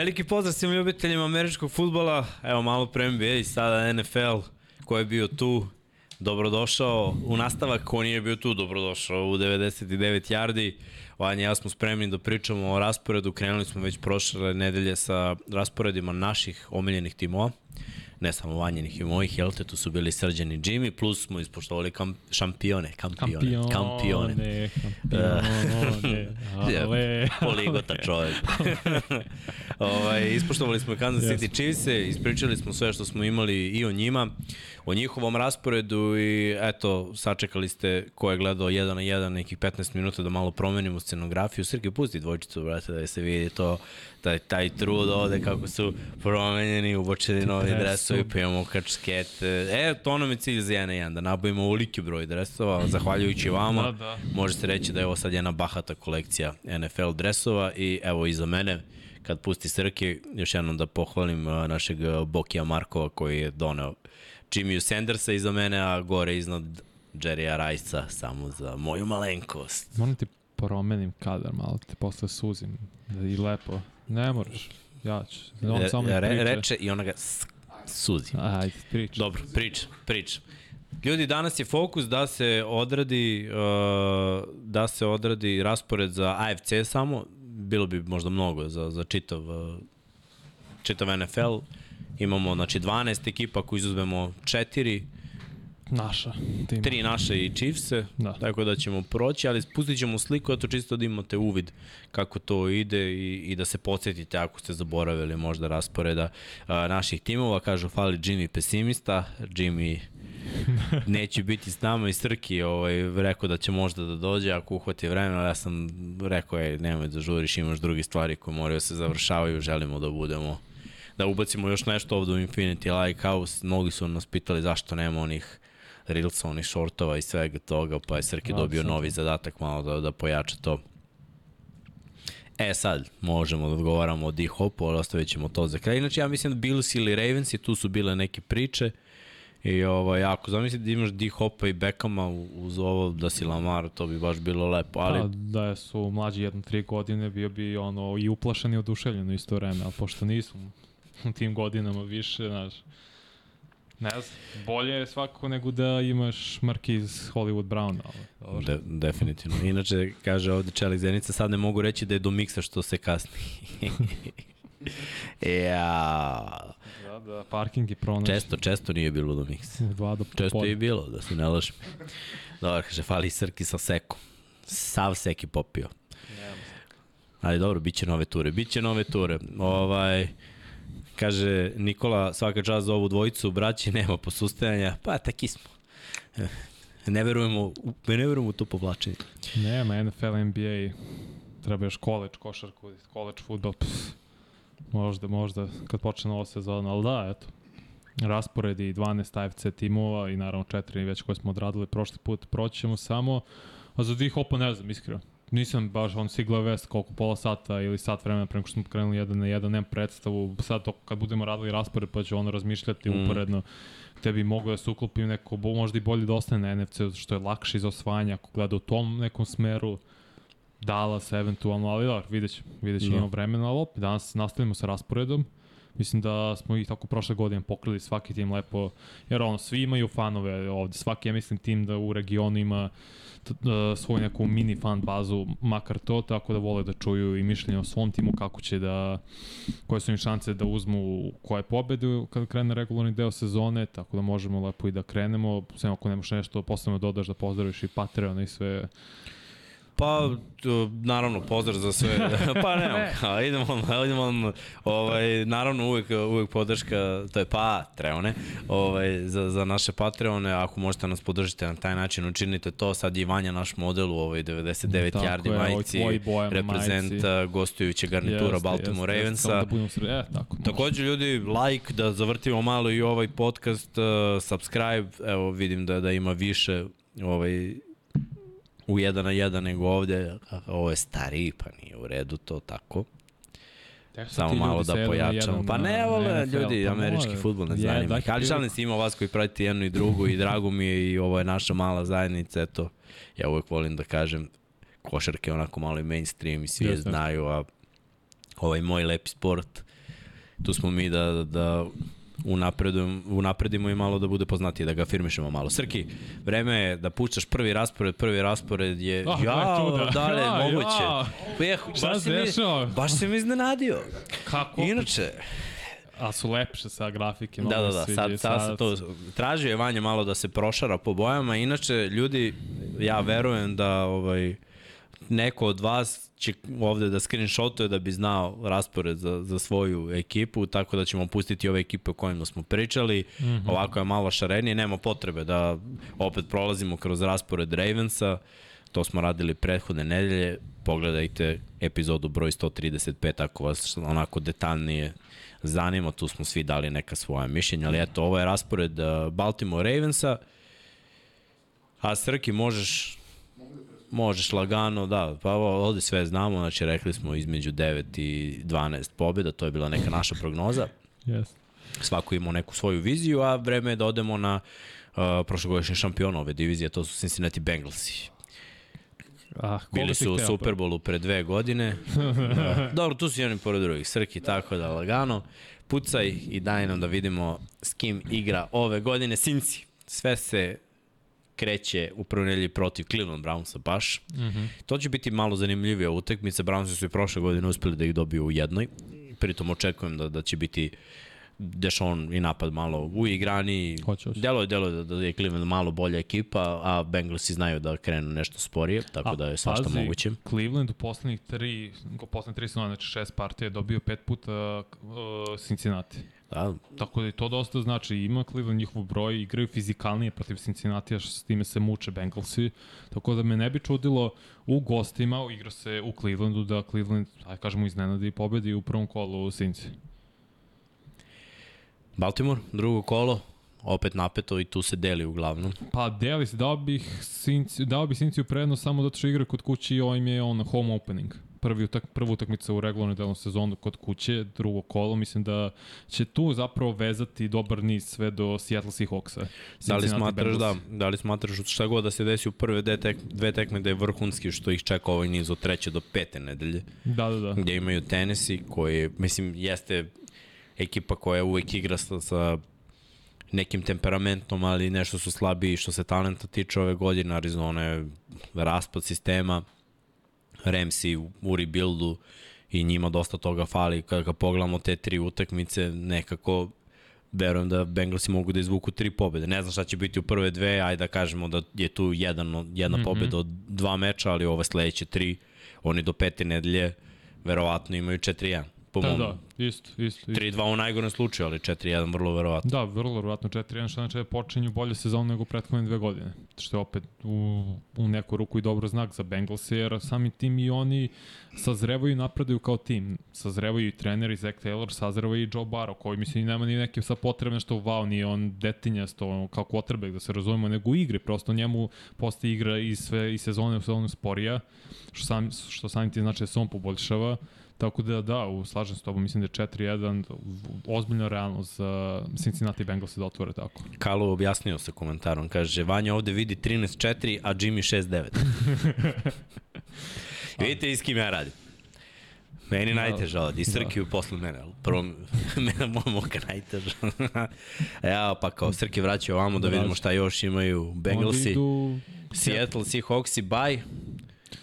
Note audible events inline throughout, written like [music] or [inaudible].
Veliki pozdrav svim ljubiteljima američkog futbola, evo malo pre NBA i sada NFL ko je bio tu, dobrodošao. U nastavak, ko nije bio tu, dobrodošao u 99 yardi. Vanja ja smo spremni da pričamo o rasporedu, krenuli smo već prošle nedelje sa rasporedima naših omiljenih timova ne samo vanjenih i mojih, jel te, tu su bili srđani Jimmy, plus smo ispoštovali kam, šampione, kampione, kampione. Kampione, kampione, [laughs] ale. Poligota čovjek. [laughs] ovaj, ispoštovali smo Kansas City yes. chiefs ispričali smo sve što smo imali i o njima, o njihovom rasporedu i eto, sačekali ste ko je gledao 1 na 1 nekih 15 minuta da malo promenimo scenografiju. Srke, pusti dvojčicu, brate, da se vidi to taj, taj trud ovde kako su promenjeni, ubočeni novi dresovi, pa imamo kačkete. E, to nam je cilj za 1 na 1, da nabavimo uliki broj dresova, zahvaljujući vama. Da, da. Može se reći da je ovo sad jedna bahata kolekcija NFL dresova i evo iza mene, kad pusti Srke, još jednom da pohvalim našeg Bokija Markova koji je doneo Jimmy Sandersa iza mene, a gore iznad Jerrya Rajsa samo za moju malenkost. Moram ti promenim kadar malo, te posle suzim da i lepo Ne moraš. Ja ću. On samo Re, priče. Reče i ona ga suzi. Ajde, priča. Dobro, priča, priča. Ljudi, danas je fokus da se odradi uh, da se odradi raspored za AFC samo, bilo bi možda mnogo za, za čitav, uh, čitav NFL. Imamo znači 12 ekipa ako izuzmemo 4 Naša. Tima. Tri naše i Chiefs-e, da. tako da ćemo proći, ali spustit ćemo sliku, eto čisto da imate uvid kako to ide i, i da se podsjetite ako ste zaboravili možda rasporeda a, naših timova. Kažu, fali Jimmy pesimista, Jimmy [laughs] neće biti s nama i Srki ovaj, rekao da će možda da dođe ako uhvati vremena, ja sam rekao, ej, nemoj da žuriš, imaš drugi stvari koje moraju da se završavaju, želimo da budemo da ubacimo još nešto ovde u Infinity Lighthouse. Mnogi su nas pitali zašto nema onih Rilsa, onih shortova i svega toga, pa je Srki dobio novi zadatak malo da, da pojača to. E sad, možemo da odgovaramo o D-Hopu, ali ostavit ćemo to za kraj. Inače, ja mislim da Bills ili Ravens i tu su bile neke priče. I ovaj, ako zamislite da imaš D-Hopa i Beckhama uz ovo da si Lamar, to bi baš bilo lepo. Ali... Da, da su mlađi jedno tri godine, bio bi ono i uplašan i oduševljen u isto vreme, ali pošto nisu u tim godinama više, znaš, Ne znam, bolje je svakako nego da imaš Markiz Hollywood Brown. Ali, De, definitivno. Inače, kaže ovde Čelik Zenica, sad ne mogu reći da je do miksa što se kasni. [laughs] ja. Da, da, parking je pronaš. Često, često nije bilo do miksa. Dva do Često je bilo, da se ne lažem. Dobro, kaže, fali Srki sa sekom. Sav seki popio. Ali dobro, bit će nove ture. Biće nove ture. Ovaj, Kaže Nikola, svaka čast za ovu dvojicu, braći, nema posustajanja. Pa, taki smo. [laughs] Ne verujemo, ne verujemo u to povlačenje. Nema, NFL, NBA, treba još college, košarku, college futbol, pff, možda, možda, kad počne nova sezona, ali da, eto, rasporedi 12 AFC timova i naravno četiri već koje smo odradili prošli put, proćemo samo, a za dih opa ne znam, iskreno nisam baš on sigla vest koliko pola sata ili sat vremena prema što smo krenuli jedan na jedan, nemam predstavu, sad to kad budemo radili raspored pa ću ono razmišljati mm. uporedno. Gde bi moglo da se uklopim neko, možda i bolje da ostane na NFC, što je lakše iz osvajanja ako gleda u tom nekom smeru, Dallas eventualno, ali da, vidjet ćemo, vidjet ćemo, imamo vremena, ali opet danas nastavimo sa rasporedom, Mislim da smo ih tako prošle godine pokrili svaki tim lepo, jer ono, svi imaju fanove ovde, svaki, ja mislim, tim da u regionu ima svoju neku mini fan bazu, makar to, tako da vole da čuju i mišljenje o svom timu, kako će da, koje su im šanse da uzmu koje pobede kada krene regularni deo sezone, tako da možemo lepo i da krenemo, sve ako nemaš nešto posebno dodaš da pozdraviš i Patreon i sve Pa, naravno, pozdrav za sve. [laughs] [laughs] pa ne, a, [laughs] idemo, idemo, ovaj, naravno, uvek, uvek podrška, to je Patreone, ovaj, za, za naše Patreone, ako možete nas podržite na taj način, učinite to, sad je Vanja naš model u ovoj 99 tako yardi majici, reprezent gostujuće garnitura jeste, Baltimore jeste, Ravensa. Jeste, da e, tako, Takođe, ljudi, like, da zavrtimo malo i ovaj podcast, uh, subscribe, evo vidim da, da ima više ovaj, u jedan na jedan nego ovde, ovo je stariji, pa nije u redu to tako. Samo malo da pojačamo. Pa ne, vole ljudi, pa američki futbol ne zanima. Yeah, Ali šalim se ima vas koji pratite jednu i drugu i drago mi je i ovo je naša mala zajednica, eto, ja uvek volim da kažem, košarke onako malo i mainstream i svi je znaju, a ovaj moj lepi sport tu smo mi da, da unapredimo i malo da bude poznatiji, da ga firmišemo malo. Srki, vreme je da puštaš prvi raspored, prvi raspored je, Oh, [laughs] ja, dale, ja, moguće. Ja. Ja. baš, se mi, baš se mi iznenadio. Kako? Inače, A su lepše sa grafike. Da, da, da, sad, sad se to, tražio je Vanja malo da se prošara po bojama, inače, ljudi, ja verujem da ovaj, neko od vas će ovde da screenshotuje da bi znao raspored za, za svoju ekipu, tako da ćemo pustiti ove ekipe o kojima smo pričali. Mm -hmm. Ovako je malo šarenije, nema potrebe da opet prolazimo kroz raspored Ravensa, to smo radili prethodne nedelje, pogledajte epizodu broj 135 ako vas onako detaljnije zanima, tu smo svi dali neka svoja mišljenja, ali eto, ovo je raspored uh, Baltimore Ravensa, a Srki možeš Možeš lagano, da, pa ovde sve znamo, znači rekli smo između 9 i 12 pobjeda, to je bila neka naša prognoza. [laughs] Yes. Svako ima neku svoju viziju, a vreme je da odemo na uh, prošlogodišnje šampiona ove divizije, to su Cincinnati Bengalsi. Ah, Bili su u pa? Superbowlu pre dve godine. [laughs] da. Dobro, tu su i oni pored drugih. Srki, tako da lagano. Pucaj i daj nam da vidimo s kim igra ove godine. Sinci, sve se kreće u prvoj nedelji protiv Cleveland Brownsa baš. Mm -hmm. To će biti malo zanimljivija utekmica. Brownsi su i prošle godine uspeli da ih dobiju u jednoj. Pritom očekujem da, da će biti Dešon i napad malo u igrani. Delo je, delo je da je Cleveland malo bolja ekipa, a Bengalsi znaju da krenu nešto sporije, tako a, da je svašta pazi, moguće. Cleveland u poslednjih tri, u poslednjih tri sezone, znači šest partija, je dobio pet puta uh, Cincinnati. Da. Tako da i to dosta znači, ima Cleveland njihov broj, igraju fizikalnije protiv Cincinnati, a s time se muče Bengalsi, tako da me ne bi čudilo u gostima, igra se u Clevelandu, da Cleveland, aj kažemo, iznenadi i pobedi u prvom kolu u Cinci. Baltimore, drugo kolo, opet napeto i tu se deli uglavnom. Pa deli se, dao bih Cinci, dao bih Cinci u prednost samo zato što igra kod kuće i ovim je on home opening prvi utak, prva utakmica u regularnoj delom sezonu kod kuće, drugo kolo, mislim da će tu zapravo vezati dobar niz sve do Seattle Seahawksa. Da li smatraš da, da li smatraš šta god da se desi u prve dve, tek, dve tekme da je vrhunski što ih čeka ovaj niz od treće do pete nedelje. Da, da, da. Gde imaju Tennessee koji, mislim, jeste ekipa koja uvek igra sa, sa nekim temperamentom, ali nešto su slabiji što se talenta tiče ove godine. Arizona je raspad sistema, Ramsey u rebuildu i njima dosta toga fali. Kada pogledamo te tri utakmice, nekako verujem da Bengalsi mogu da izvuku tri pobede. Ne znam šta će biti u prve dve, ajde da kažemo da je tu jedan, jedna mm -hmm. pobeda od dva meča, ali ove sledeće tri, oni do pete nedelje verovatno imaju 4-1 po da, mom. Da, isto, isto. isto. 3-2 u najgorem slučaju, ali 4-1 vrlo verovatno. Da, vrlo verovatno 4-1, što znači da počinju bolje sezonu nego prethodne dve godine. Što je opet u, u neku ruku i dobro znak za Bengals, jer sami tim i oni sazrevaju i napreduju kao tim. Sazrevaju i treneri, Zach Taylor, sazrevaju i Joe Barrow, koji mislim nema ni neke sa potrebne što wow, nije on detinjasto kao quarterback, da se razumemo, nego u igri, prosto njemu postaje igra i sve i sezone u sezonu sporija, što, sam, što samim ti znači da se on poboljšava Tako da da, u slažem s tobom, mislim da je 4-1 ozbiljno realno za Cincinnati Bengals da otvore tako. Kalu objasnio sa komentarom, kaže Vanja ovde vidi 13-4, a Jimmy 6-9. [laughs] Vidite i s kim ja radim. Meni da, najteža od, i Srki da. posle mene, ali prvo [laughs] mene moj moka najteža. [laughs] Evo pa kao Srki vraća ovamo da vidimo šta još imaju Bengalsi. Seattle, Seahawksi, bye.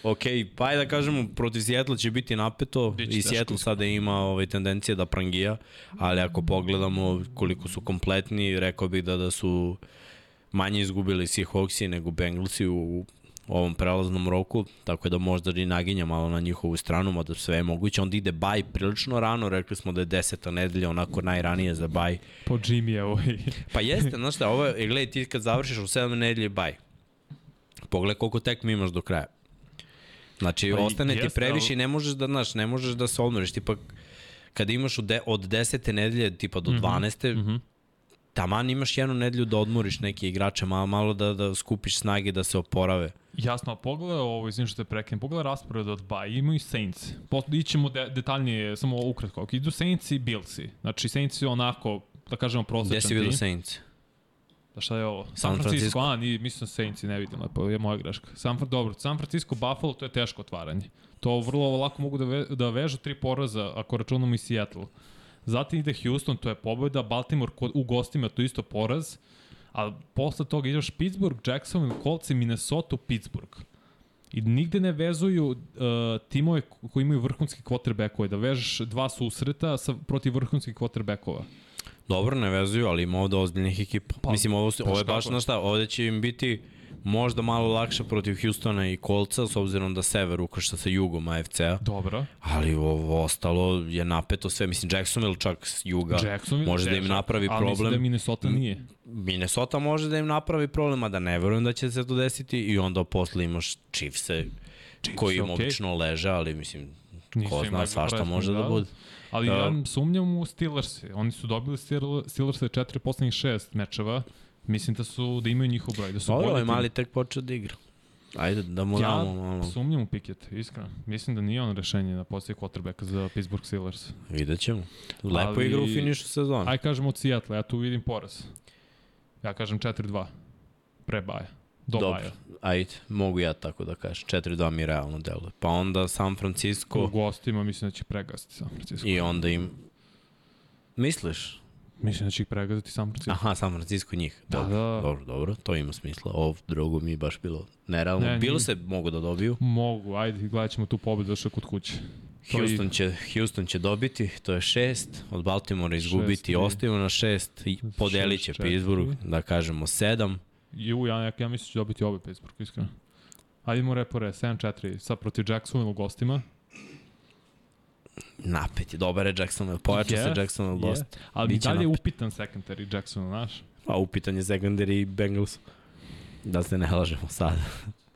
Ok, pa da kažemo, protiv Seattle će biti napeto Biće i Seattle sada ima ovaj, tendencije da prangija, ali ako pogledamo koliko su kompletni, rekao bih da da su manje izgubili Seahawksi nego Bengalsi u ovom prelaznom roku, tako da možda i naginja malo na njihovu stranu, mada sve je moguće. Onda ide baj prilično rano, rekli smo da je deseta nedelja, onako najranije za baj. Po Jimmy ovaj. [laughs] pa jeste, znaš šta, ovo je, gledaj, ti kad završiš u sedam nedelje baj, pogledaj koliko tekmi imaš do kraja. Znači, pa ostane ti previše i ne možeš da, znaš, ne možeš da se odmoriš. Tipa, kada imaš od, de, od desete nedelje, tipa do mm -hmm. 12. Mm -hmm. taman imaš jednu nedelju da odmoriš neke igrače, malo, malo da, da skupiš snage da se oporave. Jasno, a pogledaj ovo, izvim što te prekinem, pogledaj raspored od Ba, imaju Saints. Ićemo de, detaljnije, samo ukratko. Idu Saints i Billsi. Znači, Saints je onako, da kažemo, prosječan tim. Gde si vidio Saints? Da šta je ovo? San, San Francisco, Francisco. a, ni, mislim Saints i ne vidim, lepo, je moja greška. San, dobro, San Francisco, Buffalo, to je teško otvaranje. To vrlo lako mogu da, ve, da vežu tri poraza, ako računamo i Seattle. zatim ide Houston, to je pobjeda, Baltimore kod, u gostima, to je isto poraz, a posle toga ideš Pittsburgh, Jacksonville, Colts i Minnesota, Pittsburgh. I nigde ne vezuju uh, timove koji imaju vrhunski quarterbackove, da vežeš dva susreta sa, protiv vrhunskih quarterbackova. Dobro, ne vezuju, ali ima ovde ozbiljnih ekipa. Pa, Mislim, ovo, ovo je baš, znaš šta, ovde će im biti možda malo lakše protiv Houstona i Kolca, s obzirom da sever ukršta sa jugom AFC-a, Dobro. ali ovo ostalo je napeto sve. Mislim, Jacksonville čak s juga Jacksonville može da im napravi ali mislim da problem. Minnesota nije. Minnesota može da im napravi problem, a da ne verujem da će se to desiti i onda posle imaš Chiefse koji im okej. obično leže, ali mislim, Nisu ko zna svašta može da da. bude. Ali Da. ja sumnjam u Steelers. Oni su dobili Steel- Steelers četiri poslednjih šest mečeva. Mislim da su da imaju njihov broj, da su Dobro, bolji ovaj mali tek počeo da igra. Ajde, da mu Ja damo malo. sumnjam u Pickett, iskreno. Mislim da nije on rešenje na postoji quarterbacka za Pittsburgh Steelers. Vidjet ćemo. Lepo Ali- igra u finišu sezona. Aj kažem od Seattle, ja tu vidim poraz. Ja kažem 4-2. Pre baja. Do Dobro. baja. Ajde, mogu ja tako da kažem. 4-2 mi realno deluje. Pa onda San U Francisco gostima mislim da će pregaziti San Francisco. i onda im... Misliš? Mislim da će ih pregaziti San Francisco. Aha, San Francisco njih. Da, Dobro, da. Dobro, dobro, to ima smisla. Ovo drugo mi je baš bilo nerealno. Ne, bilo nije. se mogu da dobiju. Mogu, ajde, gledat ćemo tu pobedu još kod kuće. To i- Houston će, Houston će dobiti, to je šest, od Baltimora izgubiti, Šest ostavimo na šest, i podelit će. Pittsburgh, da kažemo sedam. Ju, ja, ja, ja mislim da će dobiti obe Pittsburgh, iskreno. Ajde mo repo re, 7-4, sad protiv Jacksonville u gostima. Napet je, dobar je Jacksonville, pojačao se Jest, Jacksonville jest. dosta. Ali Biće dalje je upitan secondary Jacksonville, znaš? Pa upitan je secondary Bengals. Da se ne lažemo sada.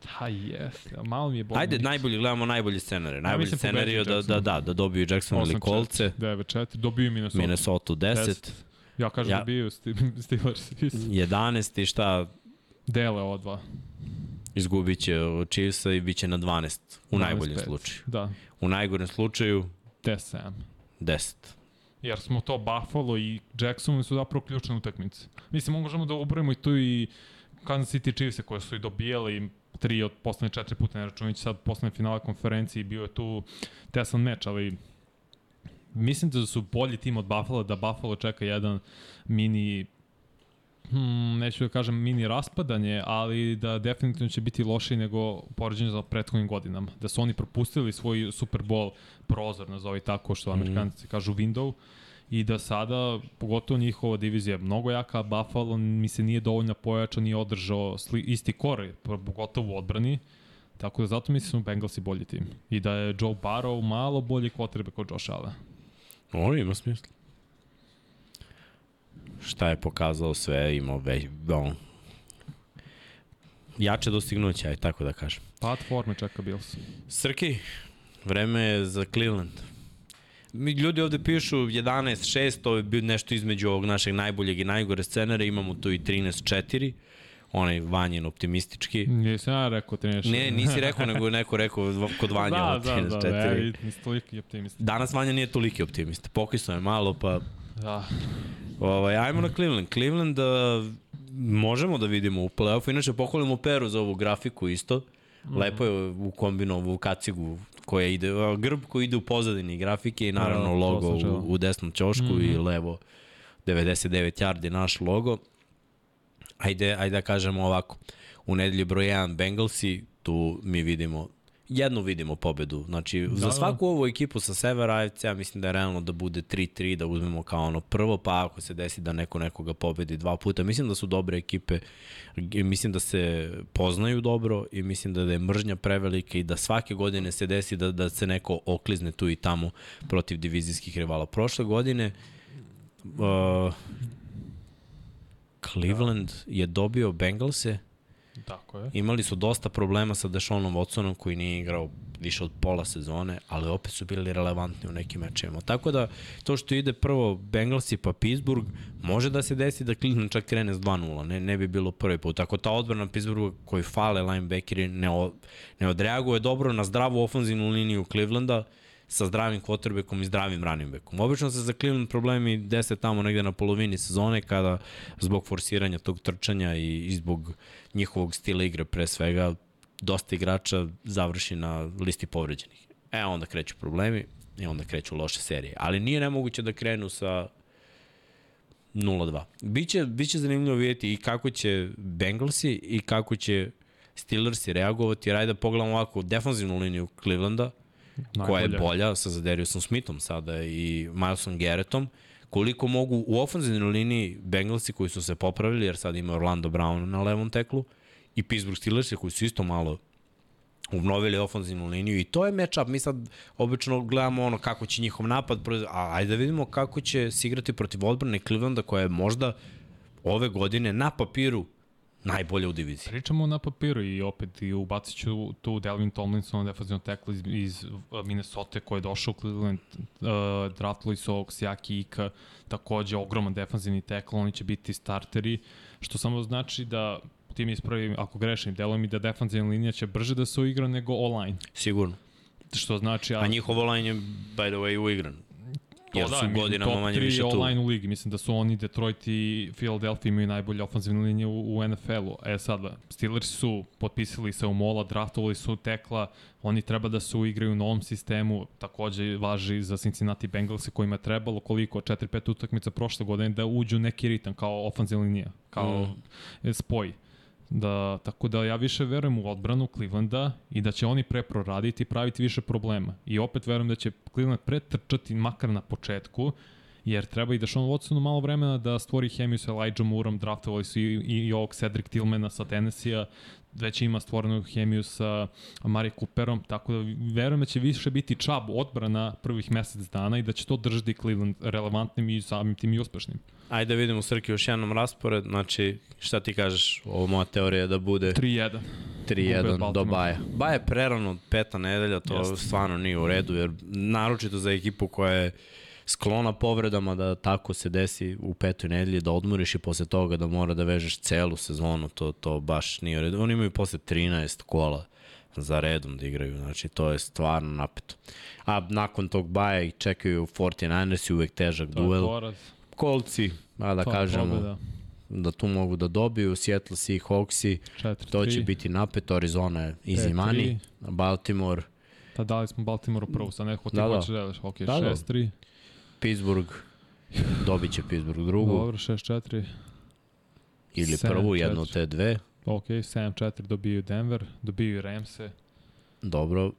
Ha, jes. Malo mi je bolje. Ajde, najbolji, gledamo najbolji scenarij. Najbolji mislim scenarij je da, da, da, da dobiju Jacksonville i Kolce, 9-4, dobiju Minnesota. Minnesota 10, Ja kažem Ja. ja. da Sti- Steelers. isto. 11 i šta, Dele ova dva. izgubit će Chiefsa i bit će na 12, u 12-5. najboljem slučaju. Da, U najgorem slučaju 10-7. 10. Jer smo to Buffalo i Jacksonville su zapravo ključne utakmice. Mislim, možemo da ubrojimo i tu i Kansas City Chiefs koje su i dobijali tri od poslednje četiri puta, ne računajući sad poslednje finale konferenciji, bio je tu tesan meč, ali mislim da su bolji tim od Buffalo, da Buffalo čeka jedan mini hmm, neću da kažem mini raspadanje, ali da definitivno će biti lošiji nego u poređenju za prethodnim godinama. Da su oni propustili svoj Super Bowl prozor, nazovi tako što amerikanci kažu window, i da sada, pogotovo njihova divizija je mnogo jaka, Buffalo mi se nije dovoljno pojačao, nije održao sli, isti kore, pogotovo u odbrani, tako da zato mislim da su Bengalsi bolji tim. I da je Joe Burrow malo bolji kvotrebe kod Josh Allen. Ovo ima smisla. Šta je pokazao sve, imao već, on, jače dostignuće, aj tako da kažem. Pad forme čeka Bills. Srki, vreme je za Cleveland. Mi ljudi ovde pišu 11-6, to je bio nešto između ovog našeg najboljeg i najgore scenara, imamo tu i 13-4, onaj vanjen optimistički. Nisam ja rekao 13. Ne, nisi rekao, nego je neko rekao kod Vanja da, ovo da, da, 13-4. da, ja, toliki optimist. Danas Vanja nije toliki optimist. Pokisao je malo, pa Da. Ovaj, ajmo na Cleveland. Cleveland uh, možemo da vidimo u play-offu. Inače, pohvalimo Peru za ovu grafiku isto. Mhm. Lepo je u kombinovu kacigu koja ide, grb koji ide u pozadini grafike i naravno Da, logo u, u desnom ćošku mm -hmm. i levo 99 yardi naš logo. Ajde, ajde da kažemo ovako. U nedelji broj 1 Bengalsi, tu mi vidimo jednu vidimo pobedu. Znači, da, za da. svaku ovu ekipu sa severa AFC, ja mislim da je realno da bude 3-3, da uzmemo kao ono prvo, pa ako se desi da neko nekoga pobedi dva puta. Mislim da su dobre ekipe, mislim da se poznaju dobro i mislim da, da je mržnja prevelika i da svake godine se desi da, da se neko oklizne tu i tamo protiv divizijskih rivala. Prošle godine uh, Cleveland je dobio Bengalse, Tako je. Imali su dosta problema sa Dešonom Watsonom koji nije igrao više od pola sezone, ali opet su bili relevantni u nekim mečevima. Tako da to što ide prvo Bengalsi pa Pittsburgh, može da se desi da Cleveland čak krene s 2-0, ne, ne bi bilo prvi put. Ako ta odbrana Pittsburgha koji fale linebackeri ne, o, ne odreaguje dobro na zdravu ofenzivnu liniju Clevelanda, sa zdravim quarterbackom i zdravim running backom. Obično se za Cleveland problemi dese tamo negde na polovini sezone kada zbog forsiranja tog trčanja i, i zbog njihovog stila igre pre svega dosta igrača završi na listi povređenih. e onda kreću problemi i onda kreću loše serije. Ali nije nemoguće da krenu sa 0-2. Biće, biće zanimljivo vidjeti i kako će Bengalsi i kako će Steelersi reagovati, jer ajde da pogledamo ovako defanzivnu liniju Clevelanda, Najbolje. koja je bolja sa Zadariusom Smithom sada i Milesom Garrettom, koliko mogu u ofenzivnoj liniji Bengalsi koji su se popravili, jer sad ima Orlando Brown na levom teklu, i Pittsburgh Steelersi koji su isto malo obnovili ofenzivnu liniju i to je matchup. Mi sad obično gledamo ono kako će njihov napad, a ajde da vidimo kako će se igrati protiv odbrane Clevelanda koja je možda ove godine na papiru najbolje u diviziji. Pričamo na papiru i opet i ubacit ću tu Delvin Tomlinson, defensivno tekla iz, iz Minnesota koji je došao u Cleveland, uh, draftali su ovog Sijaki Ika, takođe ogroman defensivni tekl, oni će biti starteri, što samo znači da ti mi ispravi, ako grešim, delo mi da defensivna linija će brže da se uigra nego online. Sigurno. Što znači... A, a njihov online je, by the way, uigran. Jer da, su godinama manje više tu. online u ligi. Mislim da su oni Detroit i Philadelphia imaju najbolje ofenzivne linije u, u NFL-u. E sad, Steelers su potpisali se u mola, draftovali su tekla, oni treba da se uigraju u novom sistemu, takođe važi za Cincinnati Bengals kojima je trebalo koliko, 4-5 utakmica prošle godine da uđu neki ritam kao ofenzivna linija, kao mm. spoj. Da, tako da ja više verujem u odbranu Clevelanda i da će oni pre proraditi i praviti više problema. I opet verujem da će Cleveland pretrčati makar na početku, jer treba i da Sean Watsonu malo vremena da stvori hemiju sa Elijah Mooreom, draftovali su i, i, i ovog Cedric Tillmana sa Tennessee-a, već ima stvorenu hemiju sa Mari Cooperom, tako da verujem da će više biti čab odbrana prvih mesec dana i da će to držati Cleveland relevantnim i samim tim i uspešnim. Ajde da vidimo Srki još jednom raspored, znači šta ti kažeš, ovo moja teorija da bude 3-1. 3-1 do Baja. Baja je prerano peta nedelja, to Jeste. stvarno nije u redu, jer naročito za ekipu koja je sklona povredama da tako se desi u petoj nedelji, da odmoriš i posle toga da mora da vežeš celu sezonu, to, to baš nije u redu. Oni imaju posle 13 kola za redom da igraju, znači to je stvarno napeto. A nakon tog baja ih čekaju 49ers i uvek težak to duel. Poraz. Kolci, a da to kažemo, pobjeda. da tu mogu da dobiju, Seattle Seahawksi, to će biti napeto, Arizona je easy money, Baltimore, Da, dali smo Baltimore prvo, sad neko ti da, hoće da. Ok, da, 6-3. Da. Pittsburgh, dobit će Pittsburgh drugu. Dobro, 6-4. Ili prvu, jednu od te dve. Ok, 7-4 dobiju Denver, dobiju Ramse. Dobro.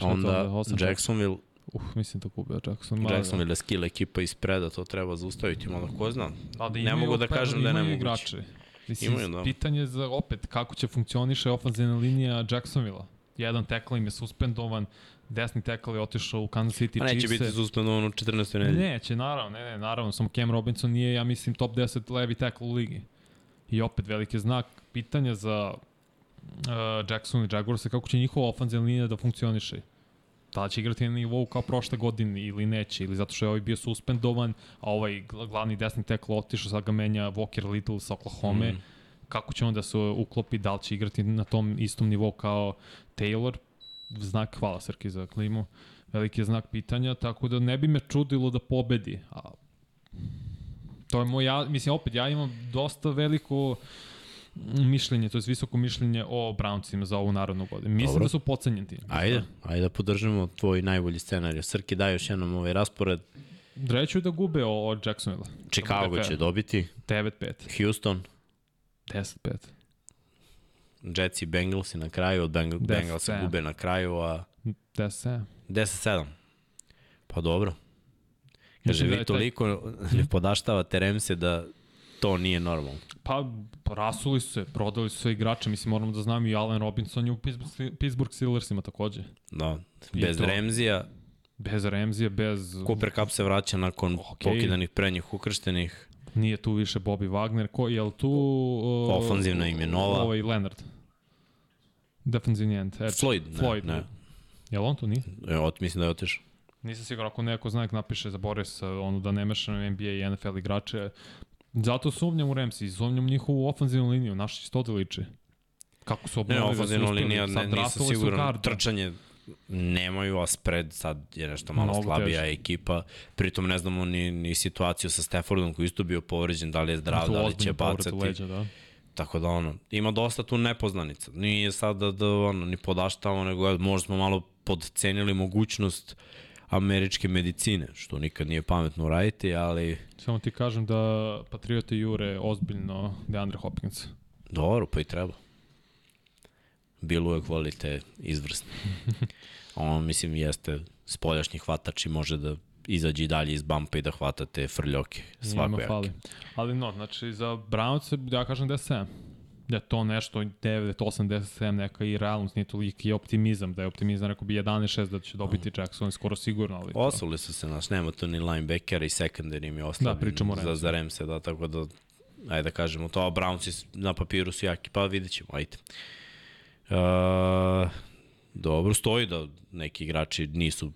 Onda Jacksonville. Uh, mislim da gubio Jackson. Jacksonville je skill ekipa ispreda, to treba zaustaviti, malo ko zna. Da, da ne mogu da kažem da je nemoguće. Igrače. Mislim, imaju, da. pitanje za opet kako će funkcioniše ofenzivna linija Jacksonville-a. Jedan tekla im je suspendovan, desni tekal je otišao u Kansas City Chiefs. neće biti suspendovan u 14. nedelji. Neće, naravno, ne, ne, naravno, samo Cam Robinson nije, ja mislim, top 10 levi tekl u ligi. I opet veliki znak pitanja za uh, Jackson i Jaguars kako će njihova ofenzivna linija da funkcioniše. Da li će igrati na nivou kao prošle godine ili neće, ili zato što je ovaj bio suspendovan, a ovaj glavni desni tekl otišao, sad ga menja Walker Little sa Oklahoma. Mm. Kako će on da se uklopi, da li će igrati na tom istom nivou kao Taylor, znak, hvala Srki za klimu, veliki je znak pitanja, tako da ne bi me čudilo da pobedi. A, to je moj, ja, mislim, opet, ja imam dosta veliko mišljenje, to je visoko mišljenje o Browncima za ovu narodnu godinu. Mislim Dobro. da su pocenjeni tim. Ajde, ajde da podržimo tvoj najbolji scenarij. Srki, daj još jednom ovaj raspored. Reću da gube od Jacksonville. Chicago će dobiti. 9-5. Houston. 10-5. Jets i Bengals i na kraju, od Beng Bengals se gube na kraju, a... 10-7. 10-7. Pa dobro. Kaže, vi da toliko [laughs] taj... podaštavate Remse da to nije normalno. Pa, rasuli su se, prodali su sve igrače, mislim, moramo da znam i Allen Robinson je u Pittsburgh Steelersima takođe. Da, bez Remzija. Bez Remzija, bez... Cooper Cup se vraća nakon okay. pokidanih prednjih ukrštenih. Nije tu više Bobby Wagner, ko, je li tu... Uh, Ofanzivna im je nova. Ovaj Leonard. Defensivni end. Edge. Floyd, ne, Floyd. Ne. Je li on tu nije? E, ot, mislim da je otišao. Nisam siguran, ako neko znak napiše za Boris, ono da ne mešam NBA i NFL igrače, zato sumnjam u Ramsey, sumnjam njihovu ofenzivnu liniju, naši isto da liči. Kako su obnovili ne, ofenzivnu liniju, ne, nisam siguran, trčanje nemaju, a spread sad je nešto malo Mnogo slabija teže. ekipa. Pritom ne znamo ni, ni situaciju sa Staffordom koji isto bio povređen, da li je zdrav, da li će bacati. Leđa, da. Tako da ono, ima dosta tu nepoznanica. Nije sad da, da ono, ni podaštavamo, nego možda smo malo podcenili mogućnost američke medicine, što nikad nije pametno uraditi, ali... Samo ti kažem da Patriote jure ozbiljno Deandre Hopkins. Dobro, pa i treba. Bilo je kvalite izvrsne. [laughs] On, mislim, jeste spoljašnji hvatač i može da izađe i dalje iz bampa i da hvatate frljoke svakojake. Ali no, znači za Browns ja kažem da je 7. Da je to nešto 9, 8, 10, 7 neka i realnost, nije toliki optimizam, da je optimizam, rekao bi 11-6 da će dobiti mm. Jackson, skoro sigurno. Ali Osuli su se, naš, nema tu ni linebackera i secondary im je ostalo da, pričamo za, za Remse, da, tako da ajde da kažemo to, a Brownsi na papiru su jaki, pa vidit ćemo, ajde. Uh, dobro, stoji da neki igrači nisu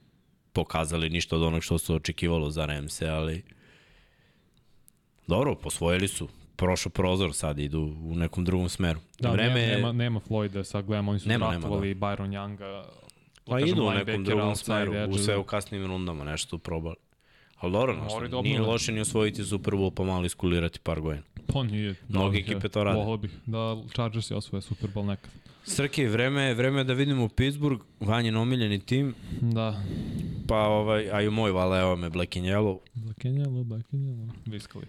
pokazali ništa od onog što se očekivalo za Remse, ali dobro, posvojili su prošao prozor, sad idu u nekom drugom smeru. Da, Vreme nema, nema, nema Floyda, sad gledamo, oni su nema, draftovali nema, da. Byron Younga, Pa idu u nekom drugom smeru, u sve u kasnim rundama nešto probali. Ali dobro, no, nije loše ni osvojiti Super Bowl pa malo iskulirati par godina. Pa nije. Mnogi da, ekipe to rade. Volio bih da Chargers je osvoje Super Bowl nekad. Srke, vreme, vreme da vidimo Pittsburgh, vanjen omiljeni tim. Da. Pa ovaj, a i moj vala, evo me Black and Yellow. Black and Yellow, Black and Yellow. Viskali.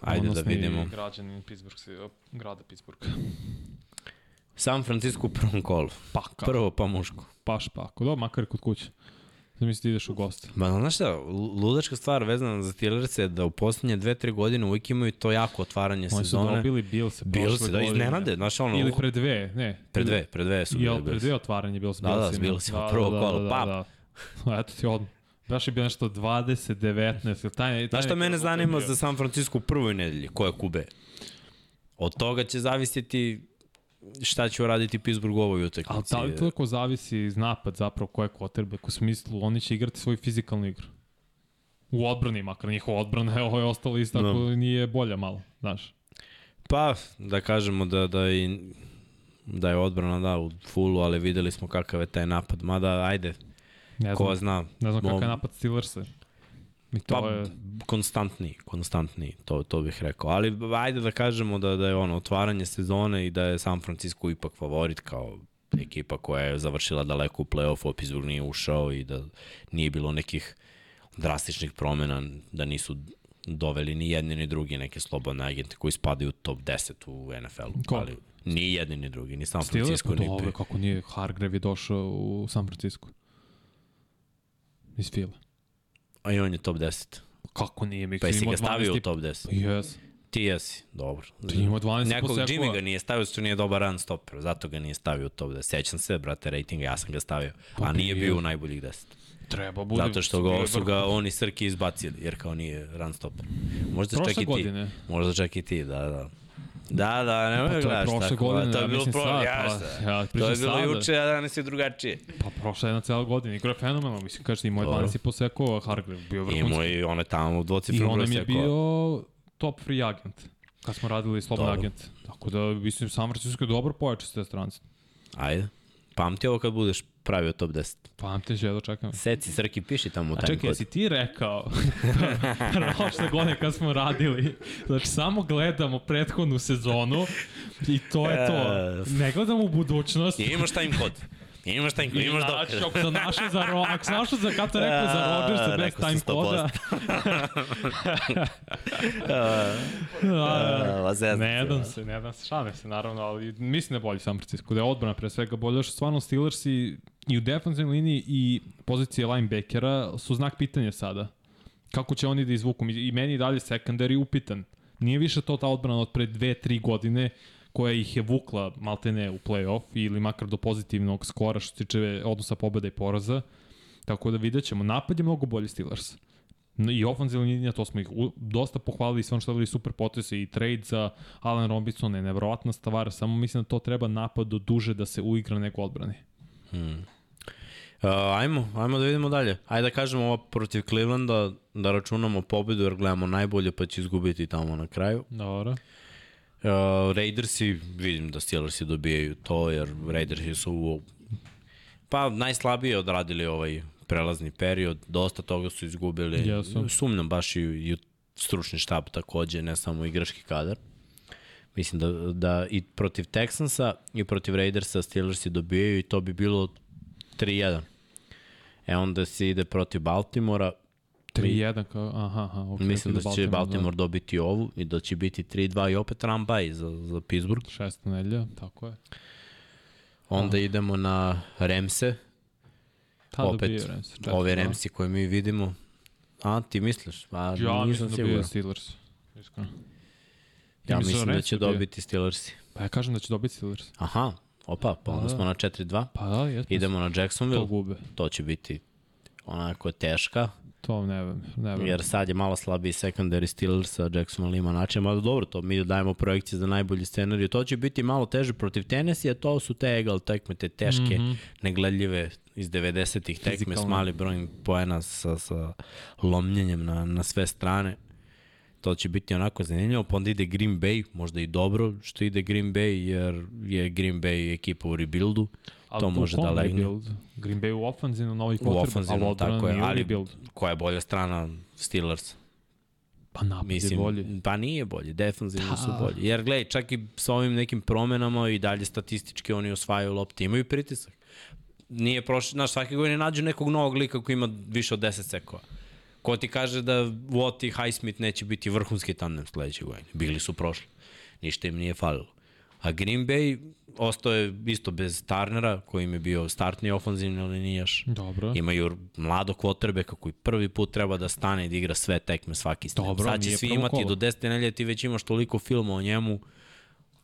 Ajde da vidimo. građanin Pittsburgh, grada Pittsburgh. San Francisco u prvom kolu. Pa, kako? Prvo pa muško. Paš pa, kod makar kod kuće. Zamisli ti ideš u goste. Ma, znaš šta, ludačka stvar vezana za Steelers je da u poslednje dve, tre godine uvijek imaju to jako otvaranje Oni sezone. Oni su dobili Bills Bills, da, iznenade. Znaš, ono, Ili pre dve, ne. Pre dve, pre dve su bili Bills. Pre dve otvaranje Bills. Da, da, Bills, da, prvo da, kolo, da, pa. Da, da. [laughs] Eto ti odmah. Baš je bio nešto 20, 19. Taj, taj Znaš šta mene zanima za San Francisco u prvoj nedelji? Koja kube? Od toga će zavisiti šta će uraditi Pittsburgh u ovoj utakmici. Ali da li toliko zavisi iz napad zapravo koje quarterback u smislu oni će igrati svoju fizikalnu igru. U odbrani, makar njihova odbrana je ovo je ostalo isto ako no. nije bolja malo, znaš. Pa, da kažemo da, da, i, da je odbrana da u fullu, ali videli smo kakav je taj napad. Mada, ajde, ne znam, ko zna. Ne znam kakav je napad Steelersa. I to pa, je... konstantni, konstantni, to, to bih rekao. Ali ajde da kažemo da, da je ono otvaranje sezone i da je San Francisco ipak favorit kao ekipa koja je završila daleko u play-offu, Pittsburgh nije ušao i da nije bilo nekih drastičnih promena, da nisu doveli ni jedni ni drugi neke slobodne agente koji spadaju u top 10 u NFL-u. Ko? Ali ni jedni ni drugi, ni San Francisco, Steelers, pa ni... kako nije Hargrave je došao u San Francisco. Iz Fila. A i on je top 10. Kako nije? Mi pa jesi ga stavio u top 10? Jes. Ti jesi, dobro. Ti ima 12 Nekog Jimmy ga nije stavio, što nije dobar run stopper, zato ga nije stavio u top 10. Sećam se, brate, ratinga, ja sam ga stavio, pa a nije bio u najboljih 10. Treba bude. Zato što ga, su ga oni Srki izbacili, jer kao nije run stopper. Možda čak i ti. Godine. Možda čak i ti, da, da. Da, da, ne pa, gledaš tako. Godine, to je bilo pro... Sad, ja, pa, ja, to je bilo sada. juče, a danas je drugačije. Pa prošla jedna cijela godina. Igra je fenomenalno. Mislim, kažeš, imao je 12 i posekao Hargrave. Bio vrhunski. Imao i on je tamo u dvocifru I on je bio top free agent. Kad smo radili slobodni agent. Tako da, mislim, San Francisco je dobro pojačao s te strance. Ajde. Pamti ovo kad budeš pravio top 10. Pamtiš, jedno čekam. Seci, Srki, piši tamo u A čekaj, jesi ti rekao, [laughs] prošle godine kad smo radili, znači samo gledamo prethodnu sezonu i to je to. Ne gledamo u budućnost. I imaš time kod. Imaš time kod, imaš dokaz. Ako sam našao za, ro, ako sam našao za, kako to rekao, za Rodgersa bez time koda. [laughs] ne dam se, ne dam se, šalim se naravno, ali mislim da je bolji San Francisco, da je odbrana pre svega bolja, što stvarno Steelers i, i u defensivnoj liniji i pozicije linebackera su znak pitanja sada. Kako će oni da izvuku? I meni dalje secondary upitan. Nije više to ta odbrana od pre dve, tri godine koja ih je vukla maltene u play-off ili makar do pozitivnog skora što se tiče odnosa pobeda i poraza. Tako da vidjet ćemo. Napad je mnogo bolji Steelers. I ofenzivna linija, to smo ih u, dosta pohvalili, sve ono što je super potese i trade za Alan Robinson je nevrovatna stvar, samo mislim da to treba napad do duže da se uigra nego odbrani. Hmm. Uh, ajmo, ajmo da vidimo dalje. Ajde da kažemo ovo protiv Clevelanda, da računamo pobedu jer gledamo najbolje pa će izgubiti tamo na kraju. Dobro. Uh, Raidersi, vidim da Steelersi dobijaju to, jer Raidersi su u, pa najslabije odradili ovaj prelazni period, dosta toga su izgubili. Jasno. Sumnjam baš i, i stručni štab takođe, ne samo igrački kadar. Mislim da, da i protiv Texansa i protiv Raidersa Steelersi dobijaju i to bi bilo 3-1. E onda se ide protiv Baltimora, 3-1, kao, aha, aha. Okay, Mislim da će Baltimore dobiti ovu i da će biti 3-2 i opet Rambaj za, za Pittsburgh. Šesta nedelja, tako je. Onda idemo na Remse. Ta opet Rams. četiri, ove da. Remsi koje mi vidimo. A, ti misliš? Pa, Ja nisam mislim da siguran. Steelers. Iskreno. Ja mislim da mislim da će dobiti Steelersi. Pa ja kažem da će dobiti Steelers. Aha, opa, pa onda Da. smo na 4-2. Pa da, jesmo. Idemo na To Jacksonville. gube. To će biti onako teška, To ne vem, ne vem. jer sad je malo slabiji secondary Steelersa, Jacksonville ima način, ali dobro, to mi dajemo projekcije za najbolji scenarij. To će biti malo teže protiv Tennessee, a to su te egal tekme, te teške, mm. -hmm. negledljive iz 90-ih tekme s mali brojem poena sa, sa lomljenjem na, na sve strane. To će biti onako zanimljivo, pa onda ide Green Bay, možda i dobro što ide Green Bay, jer je Green Bay ekipa u rebuildu. Ali to u može da legne. rebuild? Green Bay u ofenzivno, novi U quarterback, ofanzivnom, ali odbrana tako je, u ali rebuild. koja je bolja strana Steelers? Pa napad je Mislim, bolji. pa nije bolje, defensivno su Da. bolji. Jer gledaj, čak i sa ovim nekim promenama i dalje statistički oni osvajaju lopte, imaju pritisak. Nije prošlo, znaš, svake godine nađu nekog novog lika koji ima više od 10 sekova. Ko ti kaže da Watt i Highsmith neće biti vrhunski tandem sledeće godine? Bili su prošli. Ništa im nije falilo. A Green Bay ostao je isto bez Tarnera, koji im je bio startni ofanzivni linijaš. Dobro. Imaju mladog quarterbacka koji prvi put treba da stane i da igra sve tekme svaki snap. Dobro, Sad će svi imati kolo. do 10 nelje, ti već imaš toliko filma o njemu.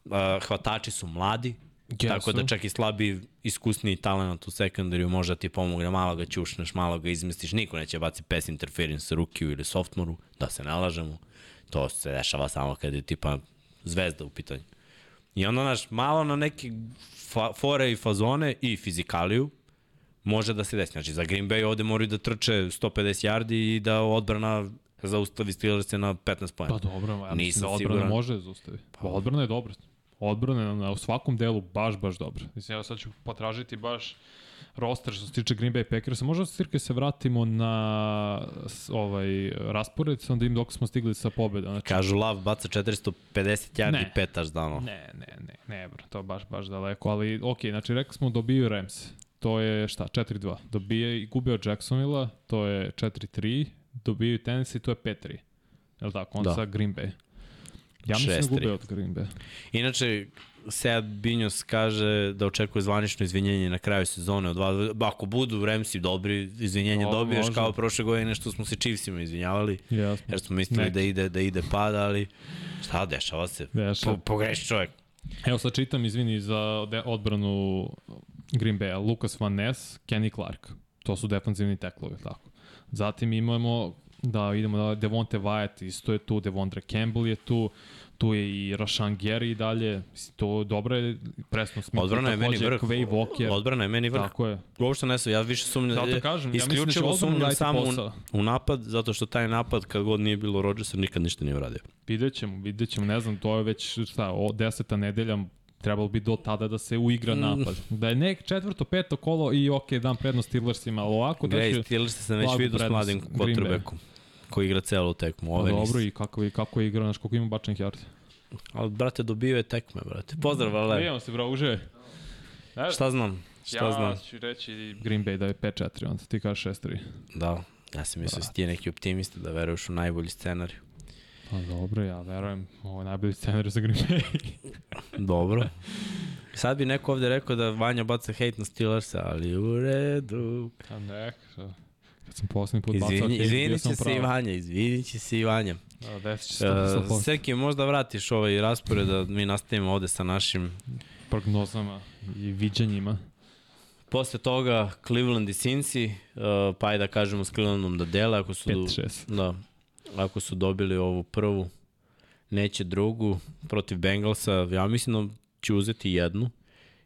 Uh, hvatači su mladi, Jesu. tako da čak i slabi, iskusniji talent u sekundariju može da ti pomogne, malo ga ćušneš, malo ga izmestiš, niko neće baci pass interference rukiju ili softmoru, da se ne lažemo. To se dešava samo kad je tipa zvezda u pitanju. I onda, znaš, malo na neke fa fore i fazone i fizikaliju može da se desi. Znači, za Green Bay ovde moraju da trče 150 yardi i da odbrana zaustavi Steelers na 15 pojena. Pa dobro, ja mislim Nisam da odbrana siguran. može da zaustavi. Pa odbrana je dobra. Odbrana je na, u svakom delu baš, baš dobra. Mislim, ja sad ću potražiti baš roster što se tiče Green Bay Packersa. Možda se cirke se vratimo na ovaj raspored, sam da im dok smo stigli sa pobeda. Znači, Kažu Lav baca 450 yardi Ne. i pet touchdownova. Ne, ne, ne, ne, bro, to baš, baš daleko, ali ok, znači rekli smo dobiju Rams, to je šta, 4-2, dobije i gube od Jacksonville, to je 4-3, dobiju Tennessee, to je 5-3, je li tako, onda Da. sa Green Bay. Ja mislim da 6-3. gube od Green Bay. Inače, Sead Binjos kaže da očekuje zvanično izvinjenje na kraju sezone od dva, ako budu Ramsi dobri, izvinjenje Dobro, dobiješ može. kao prošle godine što smo se Chiefsima izvinjavali, Jasno. jer smo mislili da ide, da ide pad, ali šta dešava se? Dešava. Po, pogreši čovjek. Evo sad čitam, izvini, za odbranu Green Bay, Lucas Van Ness, Kenny Clark. To su defanzivni teklovi, tako. Zatim imamo, da idemo da Devonte Wyatt isto je tu, Devontre Campbell je tu, tu je i Rashan Gary i dalje. Mislim, to dobro je, Presno Smith. Odbrana je meni vrh. Quay Walker. Odbrana je meni vrh. Tako je. Uopšte ne sam, ja više sumnjam. Zato kažem, ja mislim da isključivo odbrana sumnjam samo u, u napad, zato što taj napad, kad god nije bilo Rodgersa, nikad ništa nije uradio. Vidjet ćemo, vidjet ćemo, ne znam, to je već šta, o, deseta nedelja, trebalo bi do tada da se uigra Mm. napad. Da je nek četvrto, peto kolo i ok, dan prednost Steelersima, ali ovako da Gledaj, će... Steelers se već vidio s mladim quarterbackom koji igra celu tekmu. Pa Ove dobro, dobro i kako, i kako je igra, znaš koliko ima bačenih yardi. Ali, brate, dobio je tekme, brate. Pozdrav, Ale. Vidimo se, bro, uživaj. E, Šta znam? Šta ja znam? ću reći Green Bay da je 5-4, onda ti kažeš 6-3. Da, ja sam mislio da si ti neki optimista da veruješ u najbolji scenarij. Pa dobro, ja verujem, ovo je najbolji scenarij za Green Bay. [laughs] Dobro. Sad bi neko ovde rekao da Vanja baca hejt na Steelersa, ali u redu. A nek, šta? Kad sam posljednji put bacao Izvini, bio izvinit sam će se i. Vanja, izvinit će se i Vanja. Da, desit će se to Uh, 100%. Seki, možda vratiš ovaj raspored da mi nastavimo ovde sa našim prognozama i viđanjima. Posle toga Cleveland i Cincy, uh, pa ajde da kažemo s Clevelandom da dele, ako su, 5-6. da, ako su dobili ovu prvu, neće drugu protiv Bengalsa, ja mislim da će uzeti jednu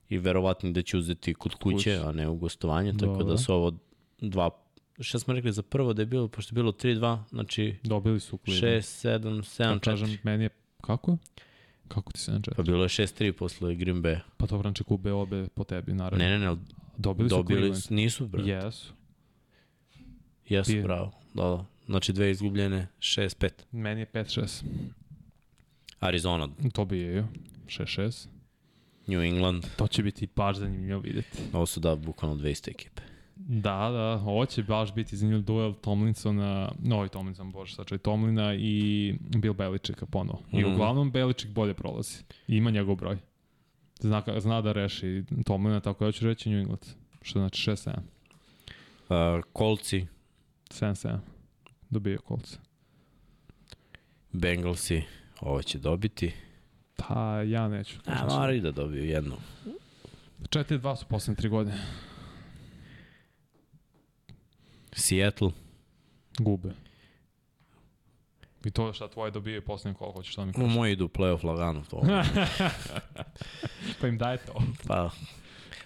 i verovatno da će uzeti kod kuće, a ne u gostovanje, tako Dobro. da su ovo dva, šta smo rekli za prvo da je bilo, pošto je bilo 3-2, znači Dobili su 6, Cleveland. 7, Pa 7, 4, kažem, meni je... Kako? Kako ti se ne pa bilo je 6-3 posle Green Bay. Pa dobro, znači kube obe po tebi, naravno. Ne, ne, ne, Dobili su dobili, Cleveland. su, nisu, bre. Jesu. Jesu, Ti- bravo. Da, da. Znači dve izgubljene, 6-5. Meni je 5-6. Arizona, Dobijaju. 6-6. New England, To će biti baš zanimljivo videti. ovo su da bukvalno dve iste ekipe. Da, da, ovo će baš biti zanimljiv duel Tomlinsona, novi Tomlinson, bože, sačaj Tomlina i Bill Beličika ponovo. I Mhm. uglavnom Beličik bolje prolazi. I ima njegov broj. Zna, zna da reši Tomlina, tako ja ću reći New England. Što znači 6-7. Uh, Kolci, 7-7. Dobio kolce. Bengalsi, ovo će dobiti. Pa ja neću. A, mora i da dobiju jednu. 4-2 su poslednje tri godine. Seattle, Gube. I to šta tvoje dobije poslednje kolo, hoćeš da mi no, kažeš. moji idu u playoff lagano. To. [laughs] pa im daje to. pa,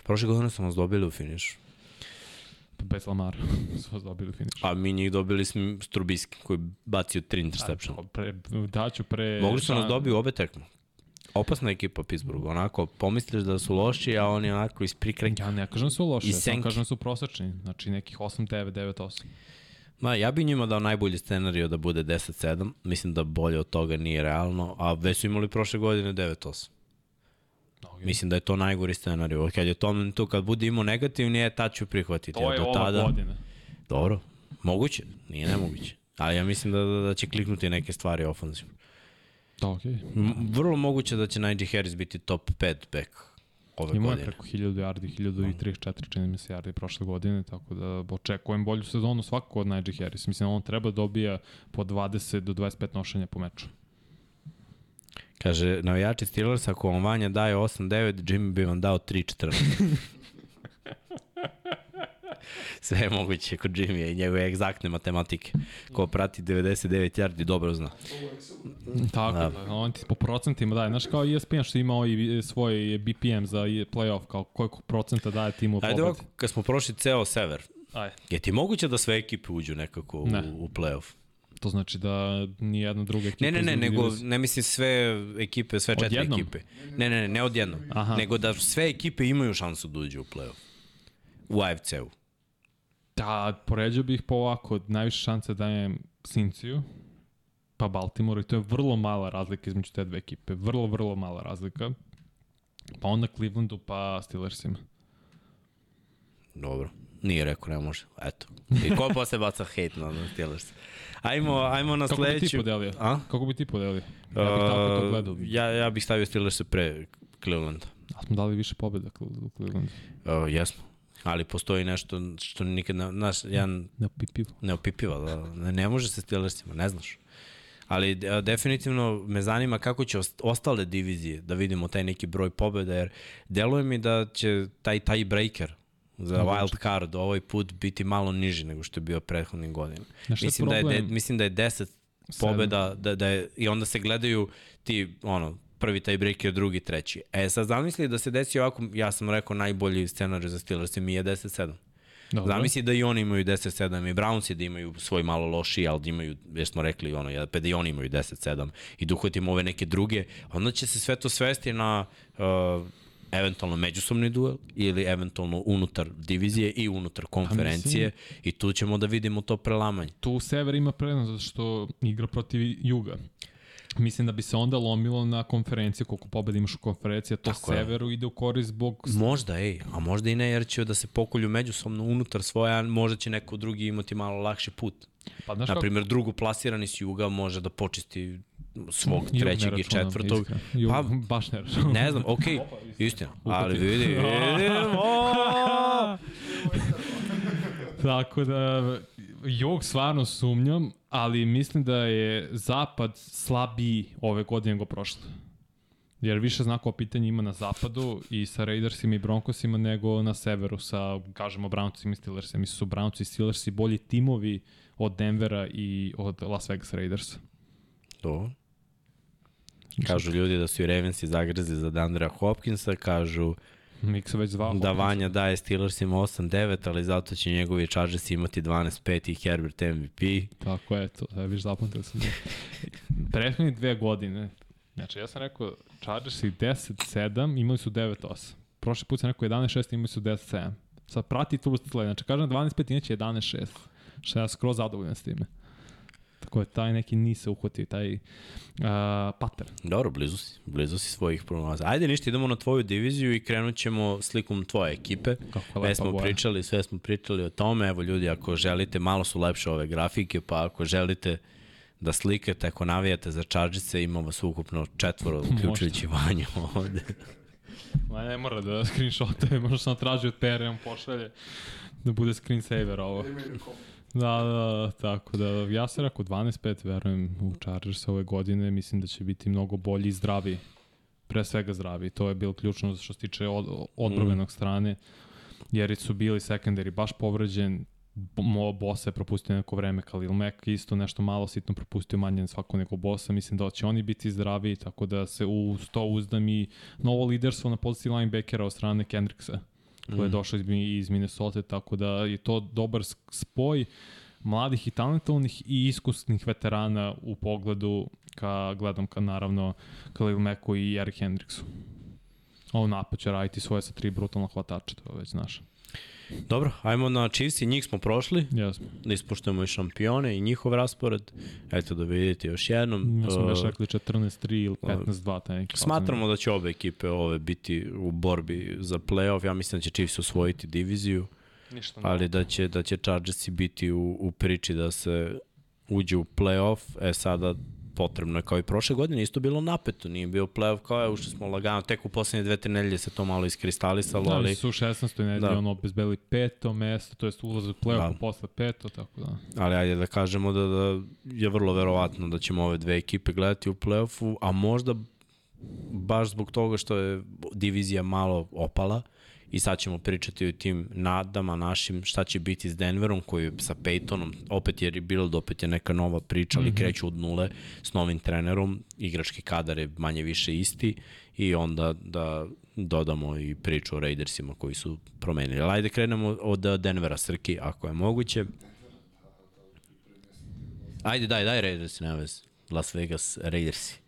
prošle godine smo nas dobili u finišu. Bez Lamara [laughs] su vas dobili finiš. A mi njih dobili smo Strubiski koji bacio tri interception. Pre, daću pre... Mogli su nas šta- dobiti u obe tekme. Opasna ekipa Pittsburgh, onako, pomisliš da su loši, a oni onako iz prikreka. Ja ne kažem da su loše, I samo senki. kažem da su prosečni. Znači nekih 8, 9, 9, 8. Ma, ja bi njima dao najbolji scenariju da bude 10-7. Mislim da bolje od toga nije realno, a već su imali prošle godine 9-8. Okay. Mislim da je to najgori scenariju. Kad je Tomlin tu, kad bude imao negativni, je tad ću prihvatiti. to je ova tada, godina. Dobro, moguće, nije nemoguće. Ali ja mislim da, da, da će kliknuti neke stvari ofenzivno. Da, okej. M- Vrlo moguće da će Najee Harris biti top 5 back ove Imao je godine. preko 1000 yardi, 1034 čini mi se yardi prošle godine, tako da očekujem bolju sezonu svakako od Najee Harris. Mislim, on treba dobija po 20 do 25 nošenja po meču. Kaže, navijači Steelers, ako vam Vanja daje 8-9, Jimmy bi vam dao 3-14. [laughs] [laughs] Sve je moguće kod Jimmy i njegove egzaktne matematike. Ko prati 99 yardi dobro zna. Tako Da. da, on ti po procentima daje. Znaš kao ESPN što imao i svoj BPM za playoff, kao koliko procenta daje timu u Ajde pobedi. ovako, kad smo prošli ceo sever, Ajde. je ti moguće da sve ekipe uđu nekako u, Ne. u playoff? To znači da ni jedna druga ekipa... Ne, ne, ne, nego ne mislim sve ekipe, sve četiri Odjednom? ekipe. Ne, ne, ne, ne odjednom. Aha. Nego da sve ekipe imaju šansu da uđu u playoff. U AFC-u. Da, poređao bih po ovako, najviše šanse dajem Cinciju, pa Baltimore i to je vrlo mala razlika između te dve ekipe. Vrlo, vrlo mala razlika. Pa onda Clevelandu, pa Steelersima. Dobro. Nije rekao, ne može. Eto. I ko posle baca hejt na Steelers? Ajmo, ajmo na Kako bi ti sledeću. podelio? A? Kako bi ti podelio? Ja bih tako to gledao. Uh, ja, ja bih stavio Steelers pre Clevelanda. A smo dali više pobjeda u Clevelandu. Uh, jesmo. Ali postoji nešto što nikad, ne, znaš, jedan Ne pipivo. neopipiva, da, ne, ne može se Steelersima, ne znaš. Ali de, definitivno me zanima kako će ost- ostale divizije da vidimo taj neki broj pobjeda, jer deluje mi da će taj taj breaker za Moguće. wild card ovaj put biti malo niži nego što je bio prethodnih godina. Mislim da, je, de, problem? mislim da je 10 Sedam. pobjeda, da, da je, i onda se gledaju ti, ono, prvi taj breaker, drugi, treći. E, sad zamisli da se desi ovako, ja sam rekao najbolji scenarij za Steelers mi je 10-7. Dobro. Zamisli da i oni imaju 10-7 i Brownsi da imaju svoj malo loši, ali da imaju, već smo rekli, ono, ja, pa da i oni imaju 10-7 i da uhvatimo ove neke druge, onda će se sve to svesti na uh, eventualno međusobni duel ili eventualno unutar divizije i unutar konferencije i tu ćemo da vidimo to prelamanje. tu sever ima prednost zato što igra protiv juga. Mislim da bi se onda lomilo na konferenciju, koliko pobeda imaš u konferenciji, to Tako je. severu ide u korist zbog... Možda, ej, a možda i ne, jer će da se pokolju međusobno unutar svoja, možda će neko drugi imati malo lakši put. Pa znaš kako- Naprimjer, drugo plasirani s juga može da počisti svog Jug trećeg i četvrtog. Jug, Pa, baš ne računam. Ne znam, okej, istina. Ali vidi, [laughs] vidi, o! Tako da, jug stvarno sumnjam, ali mislim da je zapad slabiji ove godine nego prošle. Jer više znakova pitanja ima na zapadu i sa Raidersima i Broncosima nego na severu sa, kažemo, Brownsima i Steelersima. Mislim su Brownsi i Steelersi bolji timovi od Denvera i od Las Vegas Raidersa. To. Kažu ljudi da su i Ravensi zagrezli za Dandrea Hopkinsa, kažu Se već zvao. da Vanja daje Steelersima 8-9, ali zato će njegovi Chargers imati 12-5 i Herbert MVP. Tako je, to da viš zapamtio sam. [laughs] Prethodnih dve godine, znači ja sam rekao Chargersi 10-7, imali su 9-8. Prošli put sam rekao 11-6, imali su 10-7. Sad prati tu sled, znači kažem 12-5, inače 11-6. Što ja skroz zadovoljan s time. Tako je taj neki nise uhvatio, taj uh, pattern. Dobro, blizu si, blizu si svojih prognoza. Ajde, ništa, idemo na tvoju diviziju i krenut ćemo slikom tvoje ekipe. Kako lepa smo boja. pričali, sve smo pričali o tome. Evo ljudi, ako želite, malo su lepše ove grafike, pa ako želite da slikate, ako navijate za Chargerse, ima vas ukupno četvoro, [laughs] uključujući [laughs] Vanju ovde. Ma ne mora da screenshotuje, [laughs] možda sam tražio od on pošalje da bude screensaver ovo. Da, da, da, tako da, ja sam rekao 12-5, verujem u Chargers ove godine, mislim da će biti mnogo bolji i zdravi, pre svega zdravi, to je bilo ključno što se tiče od, odbrvenog strane, jer su bili secondary baš povređen, Mo Bosa je propustio neko vreme, Khalil Mack isto nešto malo sitno propustio manje svako nego Bosa, mislim da će oni biti zdravi, tako da se u to uzdam i novo liderstvo na poziciji linebackera od strane Kendricksa koji je došao iz, iz Minnesota, tako da je to dobar spoj mladih i talentovnih i iskusnih veterana u pogledu ka, gledam ka naravno Khalil Macku i Eric Hendricksu. Ovo napad će raditi svoje sa tri brutalna hvatača, to već znaš. Dobro, ajmo na Chiefs i njih smo prošli. Jesmo. Da ispoštujemo i šampione i njihov raspored. Eto da vidite još jednom. Ja smo već Uh, rekli 14-3 ili 15-2. taj neki Smatramo da će obe ekipe ove biti u borbi za playoff. Ja mislim da će Chiefs osvojiti diviziju, Ništa ali da će, da će Chargersi biti u, u priči da se uđe u playoff. E sada potrebno je kao i prošle godine, isto bilo napeto, nije bio playoff kao je, ušli smo lagano, tek u poslednje dve, tri nedelje se to malo iskristalisalo, Da, ali su u 16. nedelji Da. da. ono obezbeli peto mesto, to jest ulaz u play-off Da. posle peto, tako da. ali ajde da kažemo da, da je vrlo verovatno da ćemo ove dve ekipe gledati u play-offu, a možda baš zbog toga što je divizija malo opala i sad ćemo pričati o tim nadama našim šta će biti s Denverom koji je sa Peytonom, opet je rebuild, opet je neka nova priča, ali mm -hmm. kreću od nule s novim trenerom, igrački kadar je manje više isti i onda da dodamo i priču o Raidersima koji su promenili. Ali ajde krenemo od Denvera Srki, ako je moguće. Ajde, daj, daj Raidersi, nema vez. Las Vegas Raidersi.